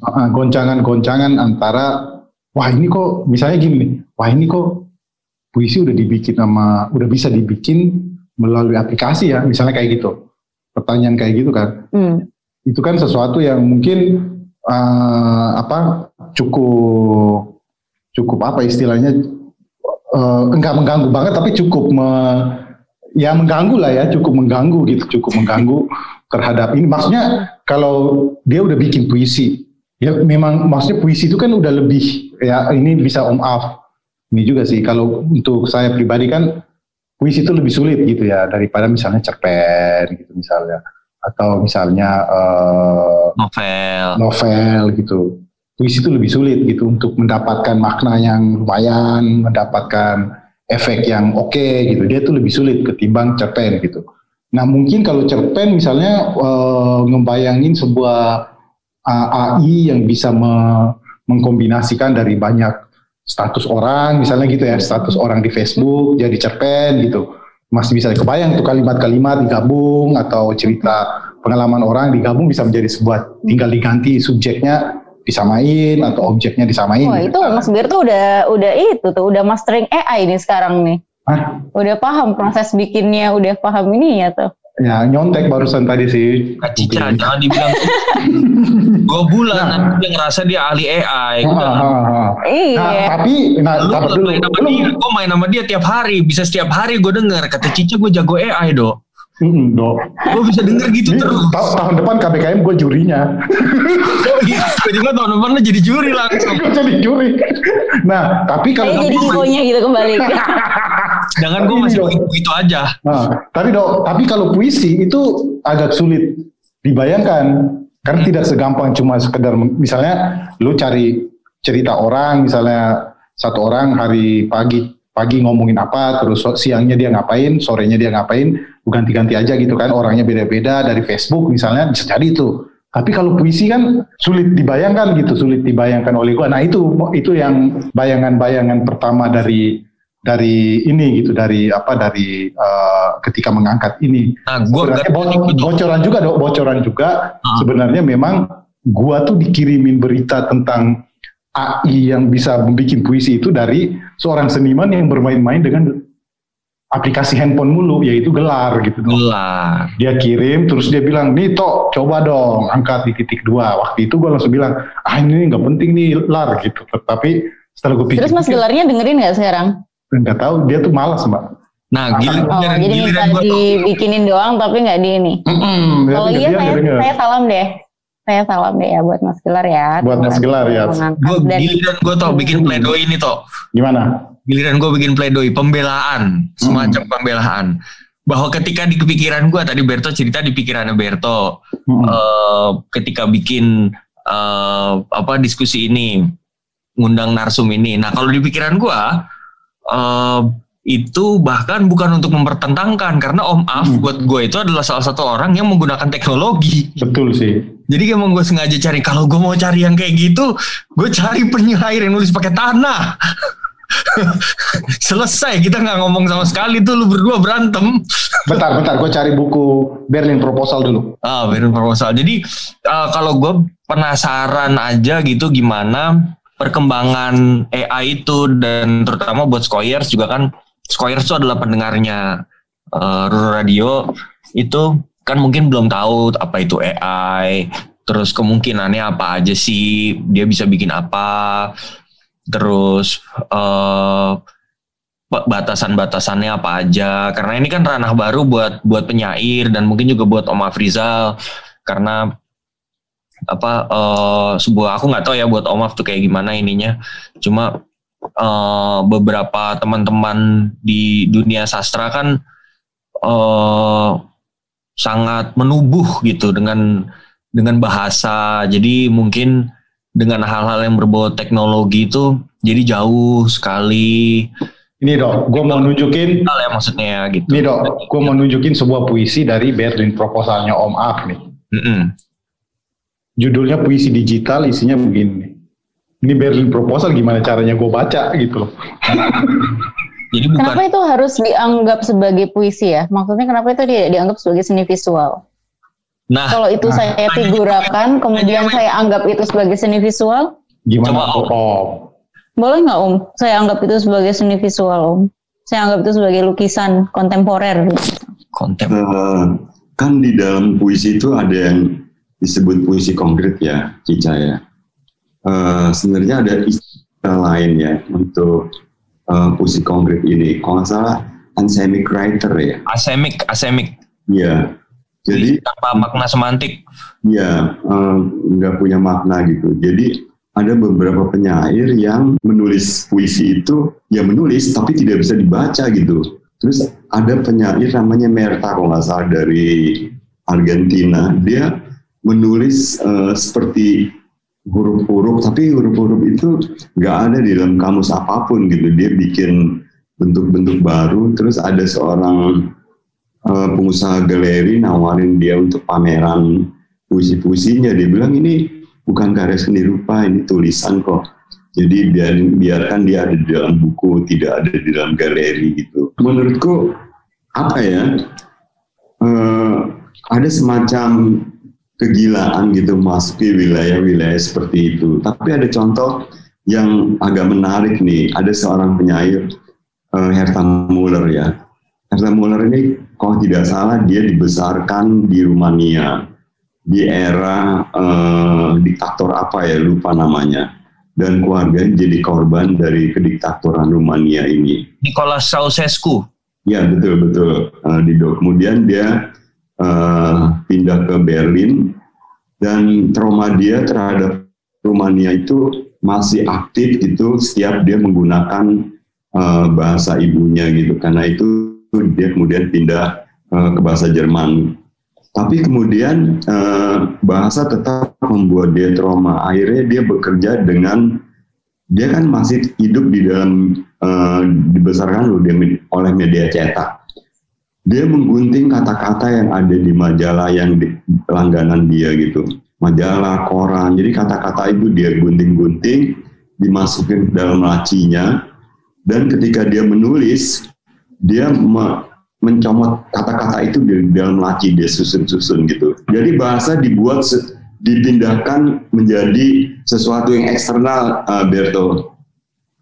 Uh, goncangan-goncangan antara wah ini kok misalnya gini nih, wah ini kok puisi udah dibikin sama udah bisa dibikin melalui aplikasi ya, misalnya kayak gitu. Pertanyaan kayak gitu kan. Hmm. Itu kan sesuatu yang mungkin uh, apa cukup cukup apa istilahnya uh, enggak mengganggu banget tapi cukup me, ya mengganggu lah ya cukup mengganggu gitu cukup mengganggu terhadap ini. Maksudnya kalau dia udah bikin puisi ya memang maksudnya puisi itu kan udah lebih ya ini bisa om af. Ini juga sih kalau untuk saya pribadi kan puisi itu lebih sulit gitu ya daripada misalnya cerpen gitu misalnya atau misalnya uh, novel. novel gitu. Puisi itu lebih sulit gitu untuk mendapatkan makna yang lumayan mendapatkan efek yang oke okay, gitu. Dia tuh lebih sulit ketimbang cerpen gitu. Nah mungkin kalau cerpen misalnya uh, ngebayangin sebuah uh, AI yang bisa me mengkombinasikan dari banyak status orang misalnya gitu ya status orang di Facebook jadi cerpen gitu masih bisa kebayang tuh kalimat-kalimat digabung atau cerita pengalaman orang digabung bisa menjadi sebuah tinggal diganti subjeknya disamain atau objeknya disamain. Wah itu Mas Bir tuh udah udah itu tuh udah mastering AI nih sekarang nih. Hah? Udah paham proses bikinnya, udah paham ini ya tuh. Ya nyontek barusan tadi sih. Cica jangan dibilang dua bulan nah. nanti dia ngerasa dia ahli AI. Ha, ha, ha. Iya. Nah, tapi nah, lu dulu. main sama dia, gue main sama dia tiap hari, bisa setiap hari gue denger kata Cica gue jago AI dok. Hmm, dok. Gue bisa denger gitu Ini terus. ta- tahun depan KBKM gue jurinya. Oh gitu, tiba-tiba tahun depan lu jadi juri langsung. gue jadi juri. Nah, tapi kalau Kayak jadi infonya gitu kembali. Jangan gue masih begitu aja. Nah, tapi dok, tapi kalau puisi itu agak sulit dibayangkan. Karena tidak segampang cuma sekedar misalnya lu cari cerita orang misalnya satu orang hari pagi pagi ngomongin apa terus siangnya dia ngapain sorenya dia ngapain ganti-ganti aja gitu kan orangnya beda-beda dari Facebook misalnya bisa jadi itu tapi kalau puisi kan sulit dibayangkan gitu sulit dibayangkan oleh gua. Nah itu itu yang bayangan-bayangan pertama dari dari ini gitu dari apa dari uh, ketika mengangkat ini Nah, gua sebenarnya bo- bocoran juga dok bocoran juga Ah. sebenarnya memang gua tuh dikirimin berita tentang AI yang bisa membuat puisi itu dari seorang seniman yang bermain-main dengan aplikasi handphone mulu yaitu gelar gitu dok. Gelar. dia kirim terus dia bilang nih tok coba dong angkat di titik dua waktu itu gua langsung bilang ah ini nggak penting nih lar gitu tapi setelah gue pikir Terus Mas Gelarnya dengerin nggak sekarang? Nggak tahu dia tuh malas mbak Nah, giliran, Oh, jadi minta dibikinin doang tapi nggak di ini. Hmm, dia Kalau iya dia saya, denger. saya salam deh. Saya salam deh ya buat Mas Gelar ya. Buat Mas Gelar, ya. Gue dan- giliran gue tau bikin pledoi ini toh. gimana Giliran gue bikin pledoi pembelaan, semacam pembelaan. Bahwa ketika di kepikiran gue tadi Berto cerita di pikirannya Berto, eh, ketika bikin eh, apa diskusi ini, ngundang narsum ini. Nah kalau di pikiran gue eh, itu bahkan bukan untuk mempertentangkan karena Om Af buat gue itu adalah salah satu orang yang menggunakan teknologi. betul sih Jadi emang gue sengaja cari kalau gue mau cari yang kayak gitu, gue cari penyair yang nulis pakai tanah. Selesai kita nggak ngomong sama sekali tuh lu berdua berantem. bentar bentar gue cari buku Berlin proposal dulu Ah, Berlin proposal. Jadi uh, kalau gue penasaran aja gitu gimana perkembangan AI itu dan terutama buat Skoyers juga kan Skoyers itu adalah pendengarnya uh, Radio. Itu kan mungkin belum tahu apa itu AI terus kemungkinannya apa aja sih dia bisa bikin apa. Terus ba- batasan-batasannya apa aja. Karena ini kan ranah baru buat buat penyair dan mungkin juga buat Om Afrizal karena apa eh, sebuah aku nggak tahu ya buat Om Af tuh kayak gimana ininya. Cuma eh, beberapa teman-teman di dunia sastra kan eh, sangat menubuh gitu dengan dengan bahasa. Jadi mungkin dengan hal-hal yang berbau teknologi itu jadi jauh sekali. Ini dok gue mau nunjukin. Hal ya maksudnya gitu. Ini dok gue mau nunjukin sebuah puisi dari Berlin proposalnya Om Af nih judulnya puisi digital isinya begini ini Berlin proposal gimana caranya gue baca gitu loh jadi Kenapa itu harus dianggap sebagai puisi ya? Maksudnya kenapa itu tidak dianggap sebagai seni visual? Nah, Kalau itu saya figurakan, kemudian saya anggap itu sebagai seni visual, gimana tuh Om boleh nggak Om? Saya anggap itu sebagai seni visual Om. Saya anggap itu sebagai lukisan kontemporer. Kontem. Eh, kan di dalam puisi itu ada yang disebut puisi konkret ya, Cica ya. Uh, sebenarnya ada istilah lain ya untuk uh, puisi konkret ini. Kalau nggak salah, anthemic writer ya. Asemik, asemik. Iya. Jadi tanpa makna semantik. Iya, eh, nggak punya makna gitu. Jadi ada beberapa penyair yang menulis puisi itu ya menulis tapi tidak bisa dibaca gitu. Terus ada penyair namanya Merta kalau nggak salah dari Argentina. Dia menulis eh, seperti huruf-huruf tapi huruf-huruf itu nggak ada di dalam kamus apa pun gitu. Dia bikin bentuk-bentuk baru. Terus ada seorang uh, pengusaha galeri nawarin dia untuk pameran puisi-puisinya dia bilang ini bukan karya seni rupa ini tulisan kok jadi biar biarkan dia ada di dalam buku tidak ada di dalam galeri gitu menurutku apa ya uh, ada semacam kegilaan gitu masuki wilayah-wilayah seperti itu tapi ada contoh yang agak menarik nih ada seorang penyair uh, Herta Muller ya Herta Muller ini kalau tidak salah dia dibesarkan di Rumania di era eh, diktator apa ya lupa namanya dan keluarga jadi korban dari kediktatoran Rumania ini. Nicolas Ceausescu. Ya betul betul. Uh, di kemudian dia uh, pindah ke Berlin dan trauma dia terhadap Rumania itu masih aktif itu setiap dia menggunakan uh, bahasa ibunya gitu karena itu dia kemudian pindah uh, ke bahasa Jerman. Tapi kemudian uh, bahasa tetap membuat dia trauma. Akhirnya dia bekerja dengan dia kan masih hidup di dalam uh, dibesarkan loh oleh media cetak. Dia menggunting kata-kata yang ada di majalah yang di, langganan dia gitu. Majalah, koran. Jadi kata-kata itu dia gunting-gunting, dimasukin ke dalam lacinya. Dan ketika dia menulis, dia me mencomot kata-kata itu di dalam laci dia susun-susun gitu. Jadi bahasa dibuat dipindahkan menjadi sesuatu yang eksternal, uh, Berto.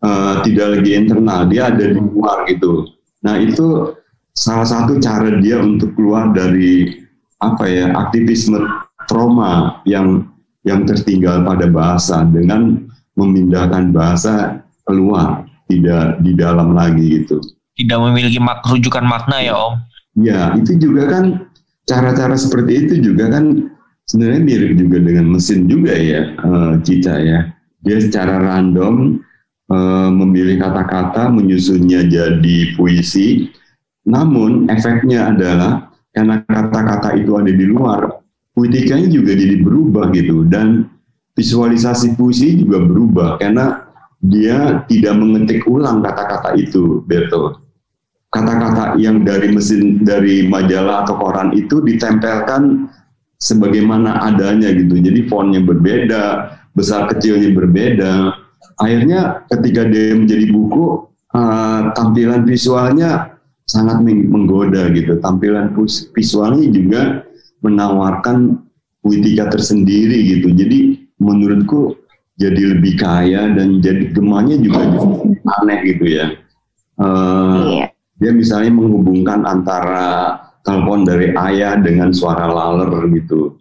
Uh, tidak lagi internal, dia ada di luar gitu. Nah itu salah satu cara dia untuk keluar dari apa ya aktivisme trauma yang yang tertinggal pada bahasa dengan memindahkan bahasa keluar tidak di dalam lagi gitu tidak memiliki mak rujukan makna ya Om. Ya, itu juga kan cara-cara seperti itu juga kan sebenarnya mirip juga dengan mesin juga ya, uh, Cica ya. Dia secara random uh, memilih kata-kata, menyusunnya jadi puisi. Namun efeknya adalah karena kata-kata itu ada di luar, puitikanya juga jadi berubah gitu dan visualisasi puisi juga berubah karena dia tidak mengetik ulang kata-kata itu, Beto kata-kata yang dari mesin dari majalah atau koran itu ditempelkan sebagaimana adanya gitu. Jadi fontnya berbeda, besar kecilnya berbeda. Akhirnya ketika dia menjadi buku, uh, tampilan visualnya sangat menggoda gitu. Tampilan visualnya juga menawarkan puitika tersendiri gitu. Jadi menurutku jadi lebih kaya dan jadi gemanya juga aneh gitu ya. Uh, yeah dia misalnya menghubungkan antara telepon dari ayah dengan suara laler gitu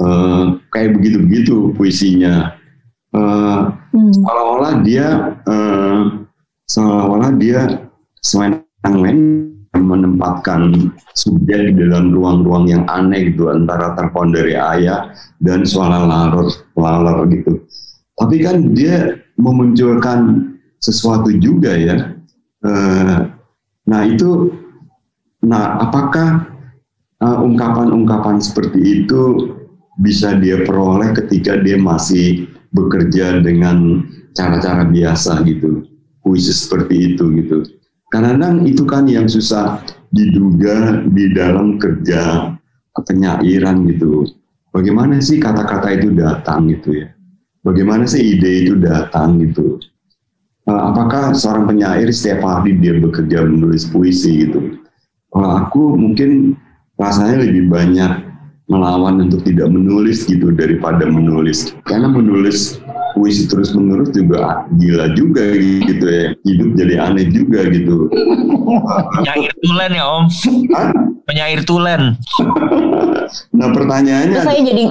uh, kayak begitu begitu puisinya uh, hmm. seolah-olah dia uh, seolah-olah dia sewenang-wenang menempatkan subjek di dalam ruang-ruang yang aneh gitu antara telepon dari ayah dan suara laler laler gitu tapi kan dia memunculkan sesuatu juga ya uh, Nah itu, nah apakah uh, ungkapan-ungkapan seperti itu bisa dia peroleh ketika dia masih bekerja dengan cara-cara biasa gitu, puisi seperti itu gitu. Kadang-kadang itu kan yang susah diduga di dalam kerja penyairan gitu. Bagaimana sih kata-kata itu datang gitu ya? Bagaimana sih ide itu datang gitu? uh, apakah seorang penyair setiap hari dia bekerja menulis puisi gitu? Kalau aku mungkin rasanya lebih banyak melawan untuk tidak menulis gitu daripada menulis. Karena menulis puisi terus menerus juga gila juga gitu ya. Hidup jadi aneh juga gitu. Penyair tulen ya om. Hah? penyair tulen. Nah pertanyaannya saya jadi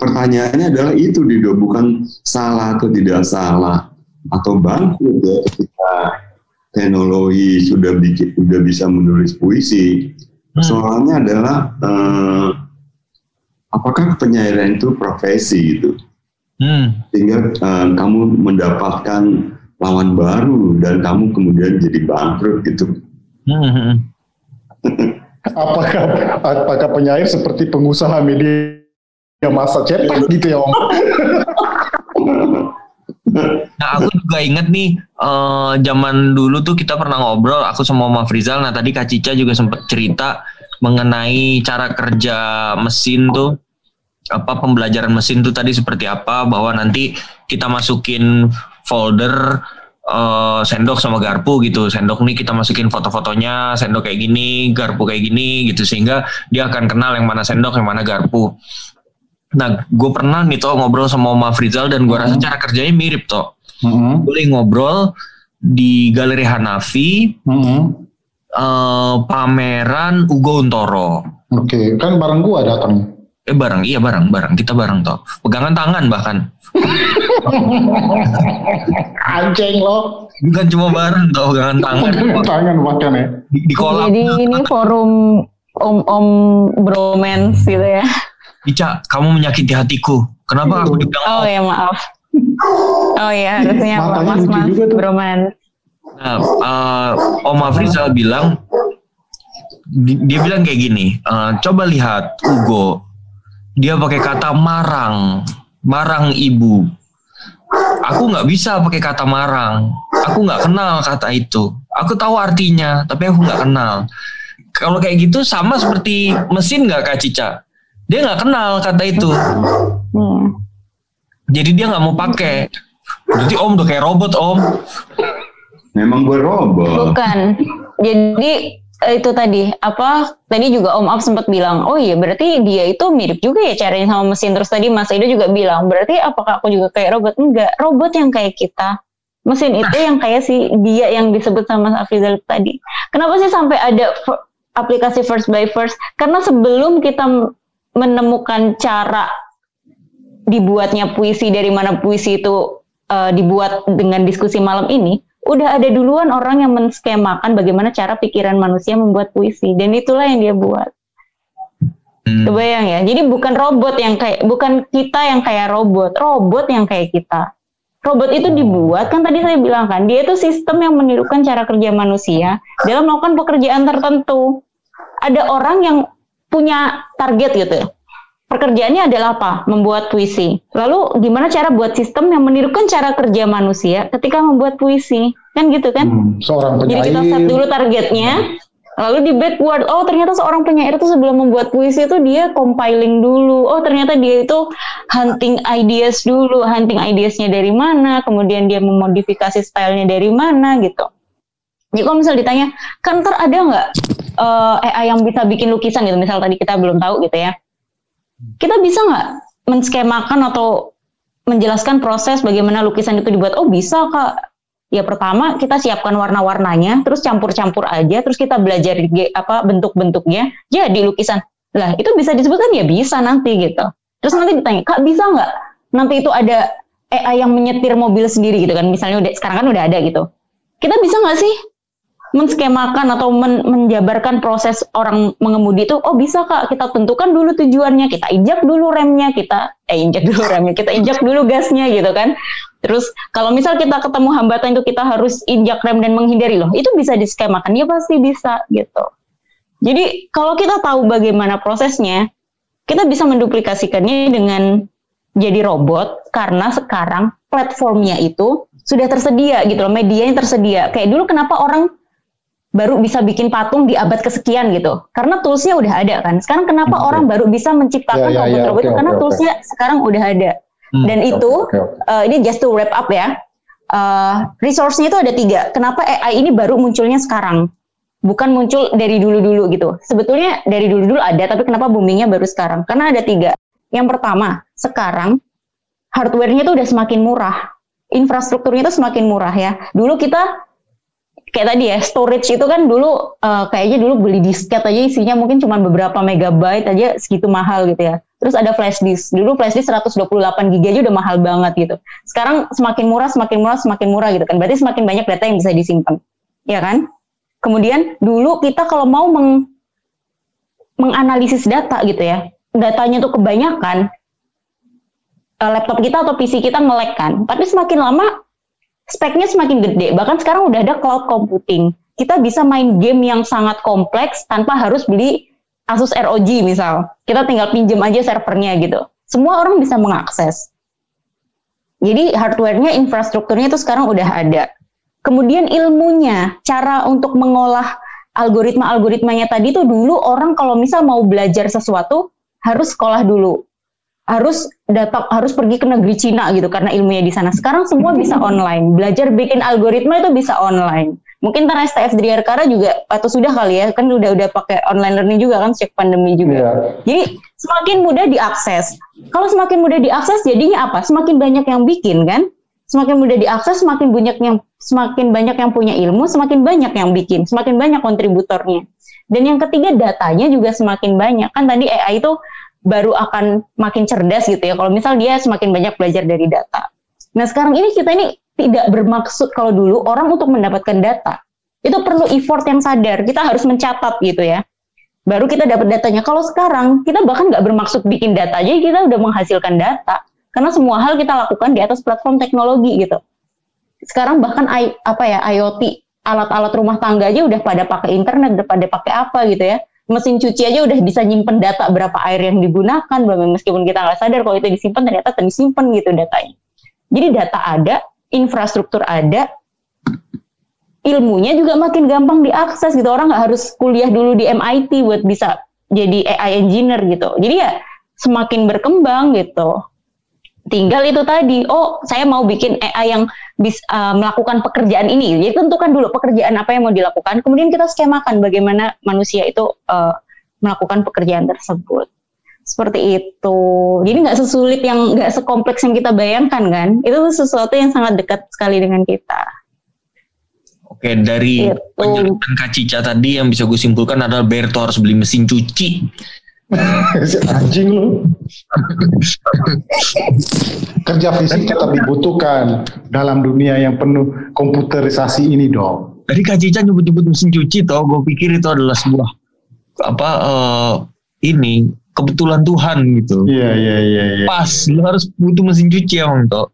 Pertanyaannya adalah itu Dido bukan salah atau tidak salah atau bangkrut ya ketika teknologi sudah bikin sudah bisa menulis puisi. Soalnya adalah eh, apakah penyairan itu profesi itu? Hmm. Sehingga eh, kamu mendapatkan lawan baru dan kamu kemudian jadi bangkrut gitu. Hmm. Apakah apakah penyair seperti pengusaha media masa cetak gitu ya Om? Nah aku juga inget nih eh, zaman dulu tuh kita pernah ngobrol aku sama Mama Frizal. Nah tadi Kak Cica juga sempat cerita mengenai cara kerja mesin tuh. Apa pembelajaran mesin tuh tadi seperti apa bahwa nanti kita masukin folder eh, sendok sama garpu gitu. Sendok nih kita masukin foto-fotonya sendok kayak gini garpu kayak gini gitu. Sehingga dia akan kenal yang mana sendok yang mana garpu. Nah gue pernah nih toh ngobrol sama Oma Frizal dan gue rasa cara kerjanya mirip toh boleh ngobrol di Galeri Hanafi eh, pameran Ugo Untoro. Oke, kan bareng gua datang. eh bareng. Iya bareng bareng. Kita bareng toh. Pegangan tangan bahkan. Anjing lo. bukan cuma bareng toh. Pegangan tangan. Pegangan tangan bahkan ya. di, di kolam. Jadi ini forum om-om bromance gitu ya. Ica kamu menyakiti hatiku. Kenapa aku dibilang Oh ya maaf. Oh ya harusnya Matanya mas mas juga tuh. bromance. Nah, eh, Om Afrizal bilang, di- dia bilang kayak gini, eh, coba lihat Ugo, dia pakai kata marang, marang ibu. Aku nggak bisa pakai kata marang, aku nggak kenal kata itu. Aku tahu artinya, tapi aku nggak kenal. Kalau kayak gitu sama seperti mesin nggak Kak Cica? Dia nggak kenal kata itu, Hmm. Jadi dia nggak mau pakai. Berarti Om udah kayak robot Om. Memang gue robot. Bukan. Jadi eh, itu tadi apa? Tadi juga Om Ab sempat bilang, oh iya berarti dia itu mirip juga ya caranya sama mesin. Terus tadi Mas Edo juga bilang, berarti apakah aku juga kayak robot? Enggak, robot yang kayak kita. Mesin itu yang kayak si dia yang disebut sama Mas Afrizal tadi. Kenapa sih sampai ada aplikasi first by first? Karena sebelum kita menemukan cara dibuatnya puisi dari mana puisi itu eh, dibuat dengan diskusi malam ini, udah ada duluan orang yang menskemakan bagaimana cara pikiran manusia membuat puisi dan itulah yang dia buat. Kebayang ya. Jadi bukan robot yang kayak bukan kita yang kayak robot, robot yang kayak kita. Robot itu dibuat kan tadi saya bilang kan, dia itu sistem yang menirukan cara kerja manusia dalam melakukan pekerjaan tertentu. Ada orang yang punya target gitu ya. Pekerjaannya adalah apa? Membuat puisi. Lalu gimana cara buat sistem yang menirukan cara kerja manusia ketika membuat puisi? Kan gitu kan? Hmm, seorang Jadi kita set penyair. dulu targetnya, lalu di backward. Oh ternyata seorang penyair itu sebelum membuat puisi itu dia compiling dulu. Oh ternyata dia itu hunting ideas dulu, hunting ideasnya dari mana, kemudian dia memodifikasi stylenya dari mana gitu. Jadi kalau misal ditanya, kan ada nggak eh, AI yang bisa bikin lukisan gitu? Misal tadi kita belum tahu gitu ya. Kita bisa nggak menskemakan atau menjelaskan proses bagaimana lukisan itu dibuat? Oh bisa kak. Ya pertama kita siapkan warna-warnanya, terus campur-campur aja, terus kita belajar apa bentuk-bentuknya, jadi lukisan. Lah itu bisa disebutkan ya bisa nanti gitu. Terus nanti ditanya, kak bisa nggak nanti itu ada AI yang menyetir mobil sendiri gitu kan? Misalnya udah sekarang kan udah ada gitu. Kita bisa nggak sih menskemakan atau men- menjabarkan proses orang mengemudi itu? Oh bisa kak, kita tentukan dulu tujuannya, kita injak dulu remnya, kita eh injak dulu remnya, kita injak dulu gasnya gitu kan. Terus kalau misal kita ketemu hambatan itu kita harus injak rem dan menghindari loh, itu bisa diskemakan, ya pasti bisa gitu. Jadi kalau kita tahu bagaimana prosesnya, kita bisa menduplikasikannya dengan jadi robot karena sekarang platformnya itu sudah tersedia gitu loh, medianya tersedia. Kayak dulu kenapa orang baru bisa bikin patung di abad kesekian gitu? Karena toolsnya udah ada kan. Sekarang kenapa orang baru bisa menciptakan Ya, ya, ya, robot-robot oke, itu? Karena oke, oke. toolsnya sekarang udah ada. Dan itu oke, oke. eh, ini just to wrap up ya. Eh, resource-nya itu ada tiga. Kenapa AI ini baru munculnya sekarang? Bukan muncul dari dulu-dulu gitu. Sebetulnya dari dulu-dulu ada, tapi kenapa boomingnya baru sekarang? Karena ada tiga. Yang pertama, sekarang hardware-nya tuh udah semakin murah. Infrastrukturnya tuh semakin murah ya. Dulu kita kayak tadi ya storage itu kan dulu uh, kayaknya dulu beli disket aja isinya mungkin cuma beberapa megabyte aja segitu mahal gitu ya. Terus ada flash disk. Dulu flash disk 128 GB aja udah mahal banget gitu. Sekarang semakin murah, semakin murah, semakin murah gitu kan. Berarti semakin banyak data yang bisa disimpan. Ya kan? Kemudian dulu kita kalau mau meng menganalisis data gitu ya. Datanya tuh kebanyakan uh, laptop kita atau PC kita ngelek kan. Tapi semakin lama speknya semakin gede. Bahkan sekarang udah ada cloud computing. Kita bisa main game yang sangat kompleks tanpa harus beli Asus ROG misal. Kita tinggal pinjem aja servernya gitu. Semua orang bisa mengakses. Jadi hardware-nya, infrastrukturnya itu sekarang udah ada. Kemudian ilmunya, cara untuk mengolah algoritma-algoritmanya tadi tuh dulu orang kalau misal mau belajar sesuatu harus sekolah dulu harus datang harus pergi ke negeri Cina gitu karena ilmunya di sana. Sekarang semua bisa online. Belajar bikin algoritma itu bisa online. Mungkin ntar STF dari Arkara juga atau sudah kali ya kan udah udah pakai online learning juga kan sejak pandemi juga. Yeah. Jadi semakin mudah diakses. Kalau semakin mudah diakses jadinya apa? Semakin banyak yang bikin kan? Semakin mudah diakses, semakin banyak yang semakin banyak yang punya ilmu, semakin banyak yang bikin, semakin banyak kontributornya. Dan yang ketiga datanya juga semakin banyak. Kan tadi AI itu baru akan makin cerdas gitu ya. Kalau misal dia semakin banyak belajar dari data. Nah sekarang ini kita ini tidak bermaksud kalau dulu orang untuk mendapatkan data itu perlu effort yang sadar. Kita harus mencatat gitu ya. Baru kita dapat datanya. Kalau sekarang kita bahkan nggak bermaksud bikin data aja, kita udah menghasilkan data. Karena semua hal kita lakukan di atas platform teknologi gitu. Sekarang bahkan I, apa ya IoT alat-alat rumah tangga aja udah pada pakai internet, udah pada pakai apa gitu ya mesin cuci aja udah bisa nyimpen data berapa air yang digunakan, meskipun kita nggak sadar kalau itu disimpan ternyata disimpan gitu datanya. Jadi data ada, infrastruktur ada, ilmunya juga makin gampang diakses gitu. Orang nggak harus kuliah dulu di MIT buat bisa jadi AI engineer gitu. Jadi ya semakin berkembang gitu. Tinggal itu tadi, oh saya mau bikin AI yang bisa uh, melakukan pekerjaan ini. Jadi tentukan dulu pekerjaan apa yang mau dilakukan, kemudian kita skemakan bagaimana manusia itu uh, melakukan pekerjaan tersebut. Seperti itu. Jadi nggak sesulit yang nggak sekompleks yang kita bayangkan kan? Itu sesuatu yang sangat dekat sekali dengan kita. Oke, dari itu. penjelasan Kak Cica tadi yang bisa gue simpulkan adalah Berto harus beli mesin cuci anjing lu. Kerja fisik tetap dibutuhkan dalam dunia yang penuh komputerisasi ini dong. Tadi Kak Cica nyebut-nyebut mesin cuci toh, gue pikir itu adalah sebuah apa uh, ini kebetulan Tuhan gitu. Iya iya iya. Ya. Pas, lu harus butuh mesin cuci emang toh.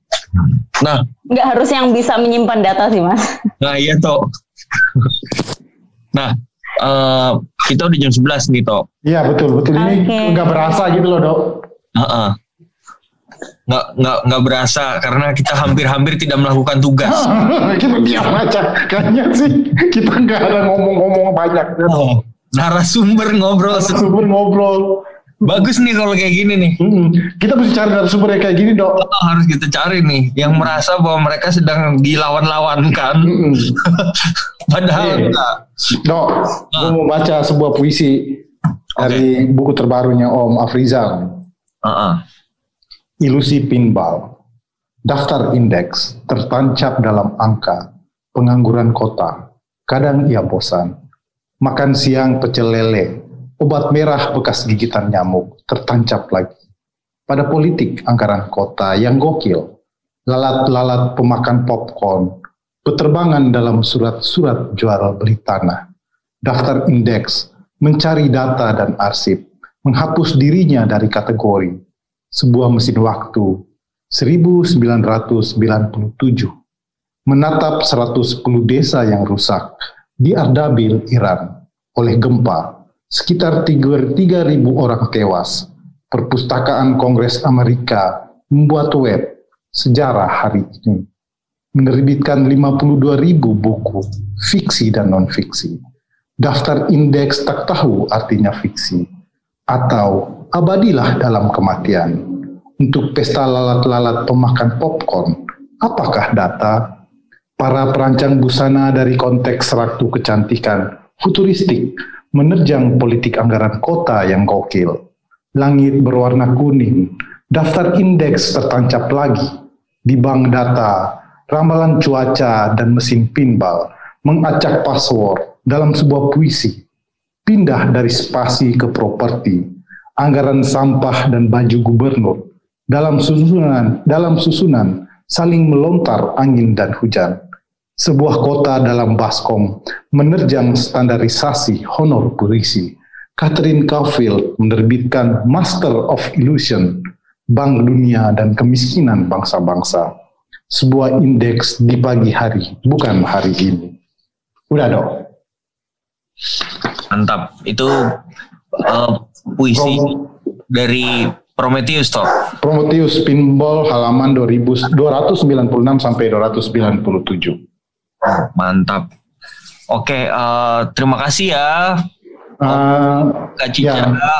Nah, nggak harus yang bisa menyimpan data sih mas. Nah iya toh. nah, uh, kita udah jam 11 nih toh. Iya betul betul ini nggak berasa gitu loh dok. Uh -uh. Nggak nggak nggak berasa karena kita hampir-hampir tidak melakukan tugas. kita diam aja kayaknya sih kita nggak ada ngomong-ngomong banyak. Oh, narasumber ngobrol. Narasumber ngobrol. Bagus nih kalau kayak gini nih. Hmm, kita mesti cari narasumber yang kayak gini dok. Oh, harus kita cari nih yang merasa bahwa mereka sedang dilawan-lawankan. Hmm. Padahal hey. enggak. Dok, ah. gue mau baca sebuah puisi dari buku terbarunya Om Afrizal. Uh -uh. Ilusi pinball. Daftar indeks tertancap dalam angka pengangguran kota. Kadang ia bosan. Makan siang pecel lele obat merah bekas gigitan nyamuk tertancap lagi. Pada politik anggaran kota yang gokil, lalat-lalat pemakan popcorn, peterbangan dalam surat-surat jual beli tanah, daftar indeks, mencari data dan arsip, menghapus dirinya dari kategori, sebuah mesin waktu, 1997, menatap 110 desa yang rusak di Ardabil, Iran, oleh gempa sekitar 3.000 orang tewas. Perpustakaan Kongres Amerika membuat web sejarah hari ini. Menerbitkan 52.000 buku fiksi dan non-fiksi. Daftar indeks tak tahu artinya fiksi. Atau abadilah dalam kematian. Untuk pesta lalat-lalat pemakan popcorn, apakah data? Para perancang busana dari konteks ratu kecantikan futuristik menerjang politik anggaran kota yang gokil. Langit berwarna kuning, daftar indeks tertancap lagi di bank data, ramalan cuaca dan mesin pinball mengacak password dalam sebuah puisi, pindah dari spasi ke properti, anggaran sampah dan baju gubernur, dalam susunan, dalam susunan saling melontar angin dan hujan. Sebuah kota dalam baskom menerjang standarisasi honor puisi. Catherine Caulfield menerbitkan Master of Illusion, Bank Dunia dan Kemiskinan Bangsa-Bangsa. Sebuah indeks di pagi hari, bukan hari ini. Udah dong. Mantap. Itu uh, puisi dari Prometheus toh. Prometheus Pinball halaman 2000, 296 sampai 297. Mantap. Oke, uh, terima kasih ya. Uh, Kak Cica. ya.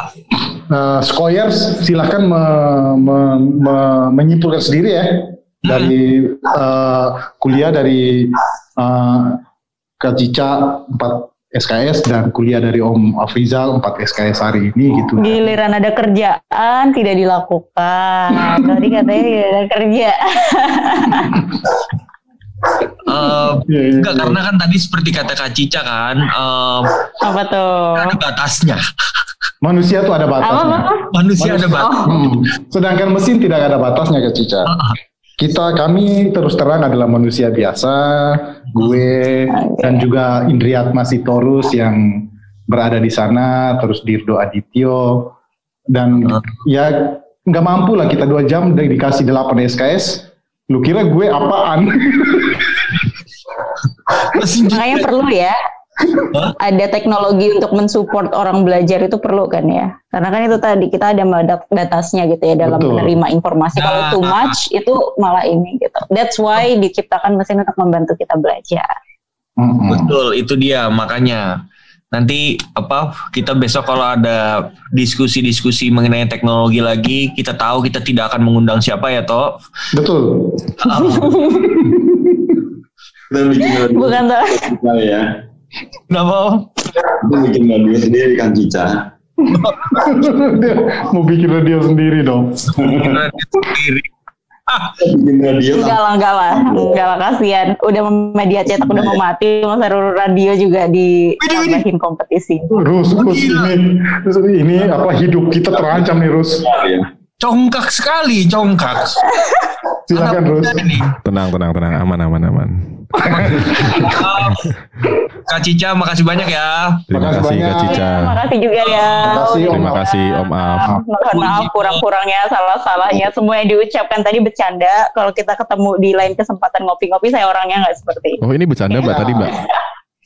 Uh, Skoyers silahkan me, me, me, menyimpulkan sendiri ya dari uh, kuliah dari uh, Kak Cica 4 SKS dan kuliah dari Om Afrizal 4 SKS hari ini gitu. Giliran ada kerjaan tidak dilakukan. Tadi katanya tidak ada kerja. Uh, Iya, enggak karena kan tadi seperti kata Kak Cica kan uh, Apa tuh? ada batasnya. Manusia tuh ada batasnya. Apa? Manusia ada batas. Hmm. Sedangkan mesin tidak ada batasnya Kak Cica. Kita kami terus terang adalah manusia biasa, gue dan juga Indriatma Sitorus yang berada di sana, terus Dirdo Adityo dan ya nggak mampu lah kita dua jam dari dikasih 8 SKS. Lu kira gue apaan? Makanya perlu ya. Ada teknologi untuk mensupport orang belajar itu perlu kan ya. Karena kan itu tadi kita ada batasnya gitu ya dalam Betul. menerima informasi. Kalau Nah, too ah, much itu malah ini gitu. That's why diciptakan mesin untuk membantu kita belajar. Betul, itu dia makanya. Nanti apa kita besok kalau ada diskusi-diskusi mengenai teknologi lagi, kita tahu kita tidak akan mengundang siapa ya, Toh. Betul. Radio Bukan kita ya. Kenapa? Kita bikin radio sendiri kan Cica. Dia mau bikin radio sendiri dong. bikin radio Enggak lah, enggak lah, enggak lah kasihan. Udah media cetak udah mau mati, masa radio juga ditambahin kompetisi. Rus, Rus ini, Rus, ini apa hidup kita terancam nih Rus. Congkak sekali, congkak. Silakan Rus. Tenang, tenang, tenang. Aman, aman, aman. Kak Cica, makasih banyak ya. Terima kasih Kak Cica. Terima kasih juga ya. Terima kasih Om Af. Mohon maaf kurang-kurangnya, salah-salahnya. Semua yang diucapkan tadi bercanda. Kalau kita ketemu di lain kesempatan ngopi-ngopi, saya orangnya nggak seperti itu. Oh ini bercanda Mbak tadi Mbak.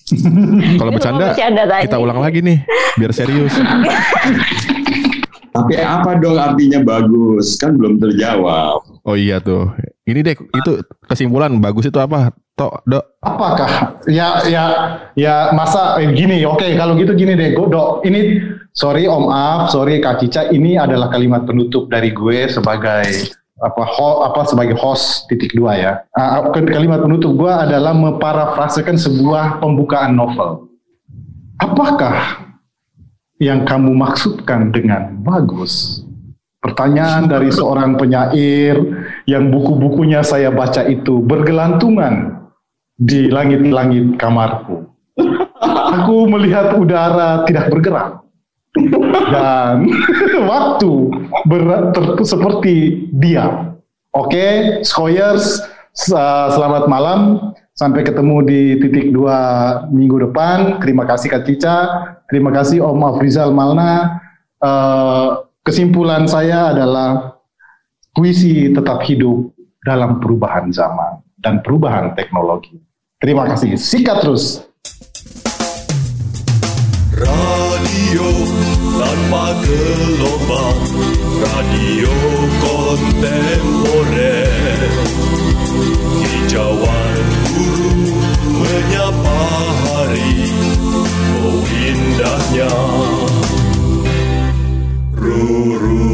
Kalau bercanda, bercanda tadi. kita ulang lagi nih, biar serius. Tapi apa dong artinya bagus? Kan belum terjawab. Oh iya tuh. Ini deh, itu kesimpulan bagus itu apa? Tok, dok. Apakah? Ya ya ya masa eh, gini oke kalau gitu gini deh gue dok. Ini sorry Om Af sorry Kak Cica ini adalah kalimat penutup dari gue sebagai apa ho, apa sebagai host titik dua ya. Ke- kalimat penutup gue adalah memparafrasekan sebuah pembukaan novel. Apakah yang kamu maksudkan dengan bagus? Pertanyaan dari seorang penyair yang buku-bukunya saya baca itu bergelantungan di langit-langit kamarku. Aku melihat udara tidak bergerak dan waktu ber- seperti dia. Oke, Skoyers, sa- selamat malam. Sampai ketemu di titik dua minggu depan. Terima kasih Kak Cica. Terima kasih Om Afrizal Malna. Eh, kesimpulan saya adalah puisi tetap hidup dalam perubahan zaman dan perubahan teknologi. Terima kasih. Sikat terus. Radio tanpa gelombang, radio kontemporer. Hijauan guru menyapa hari, oh indahnya. Ruru.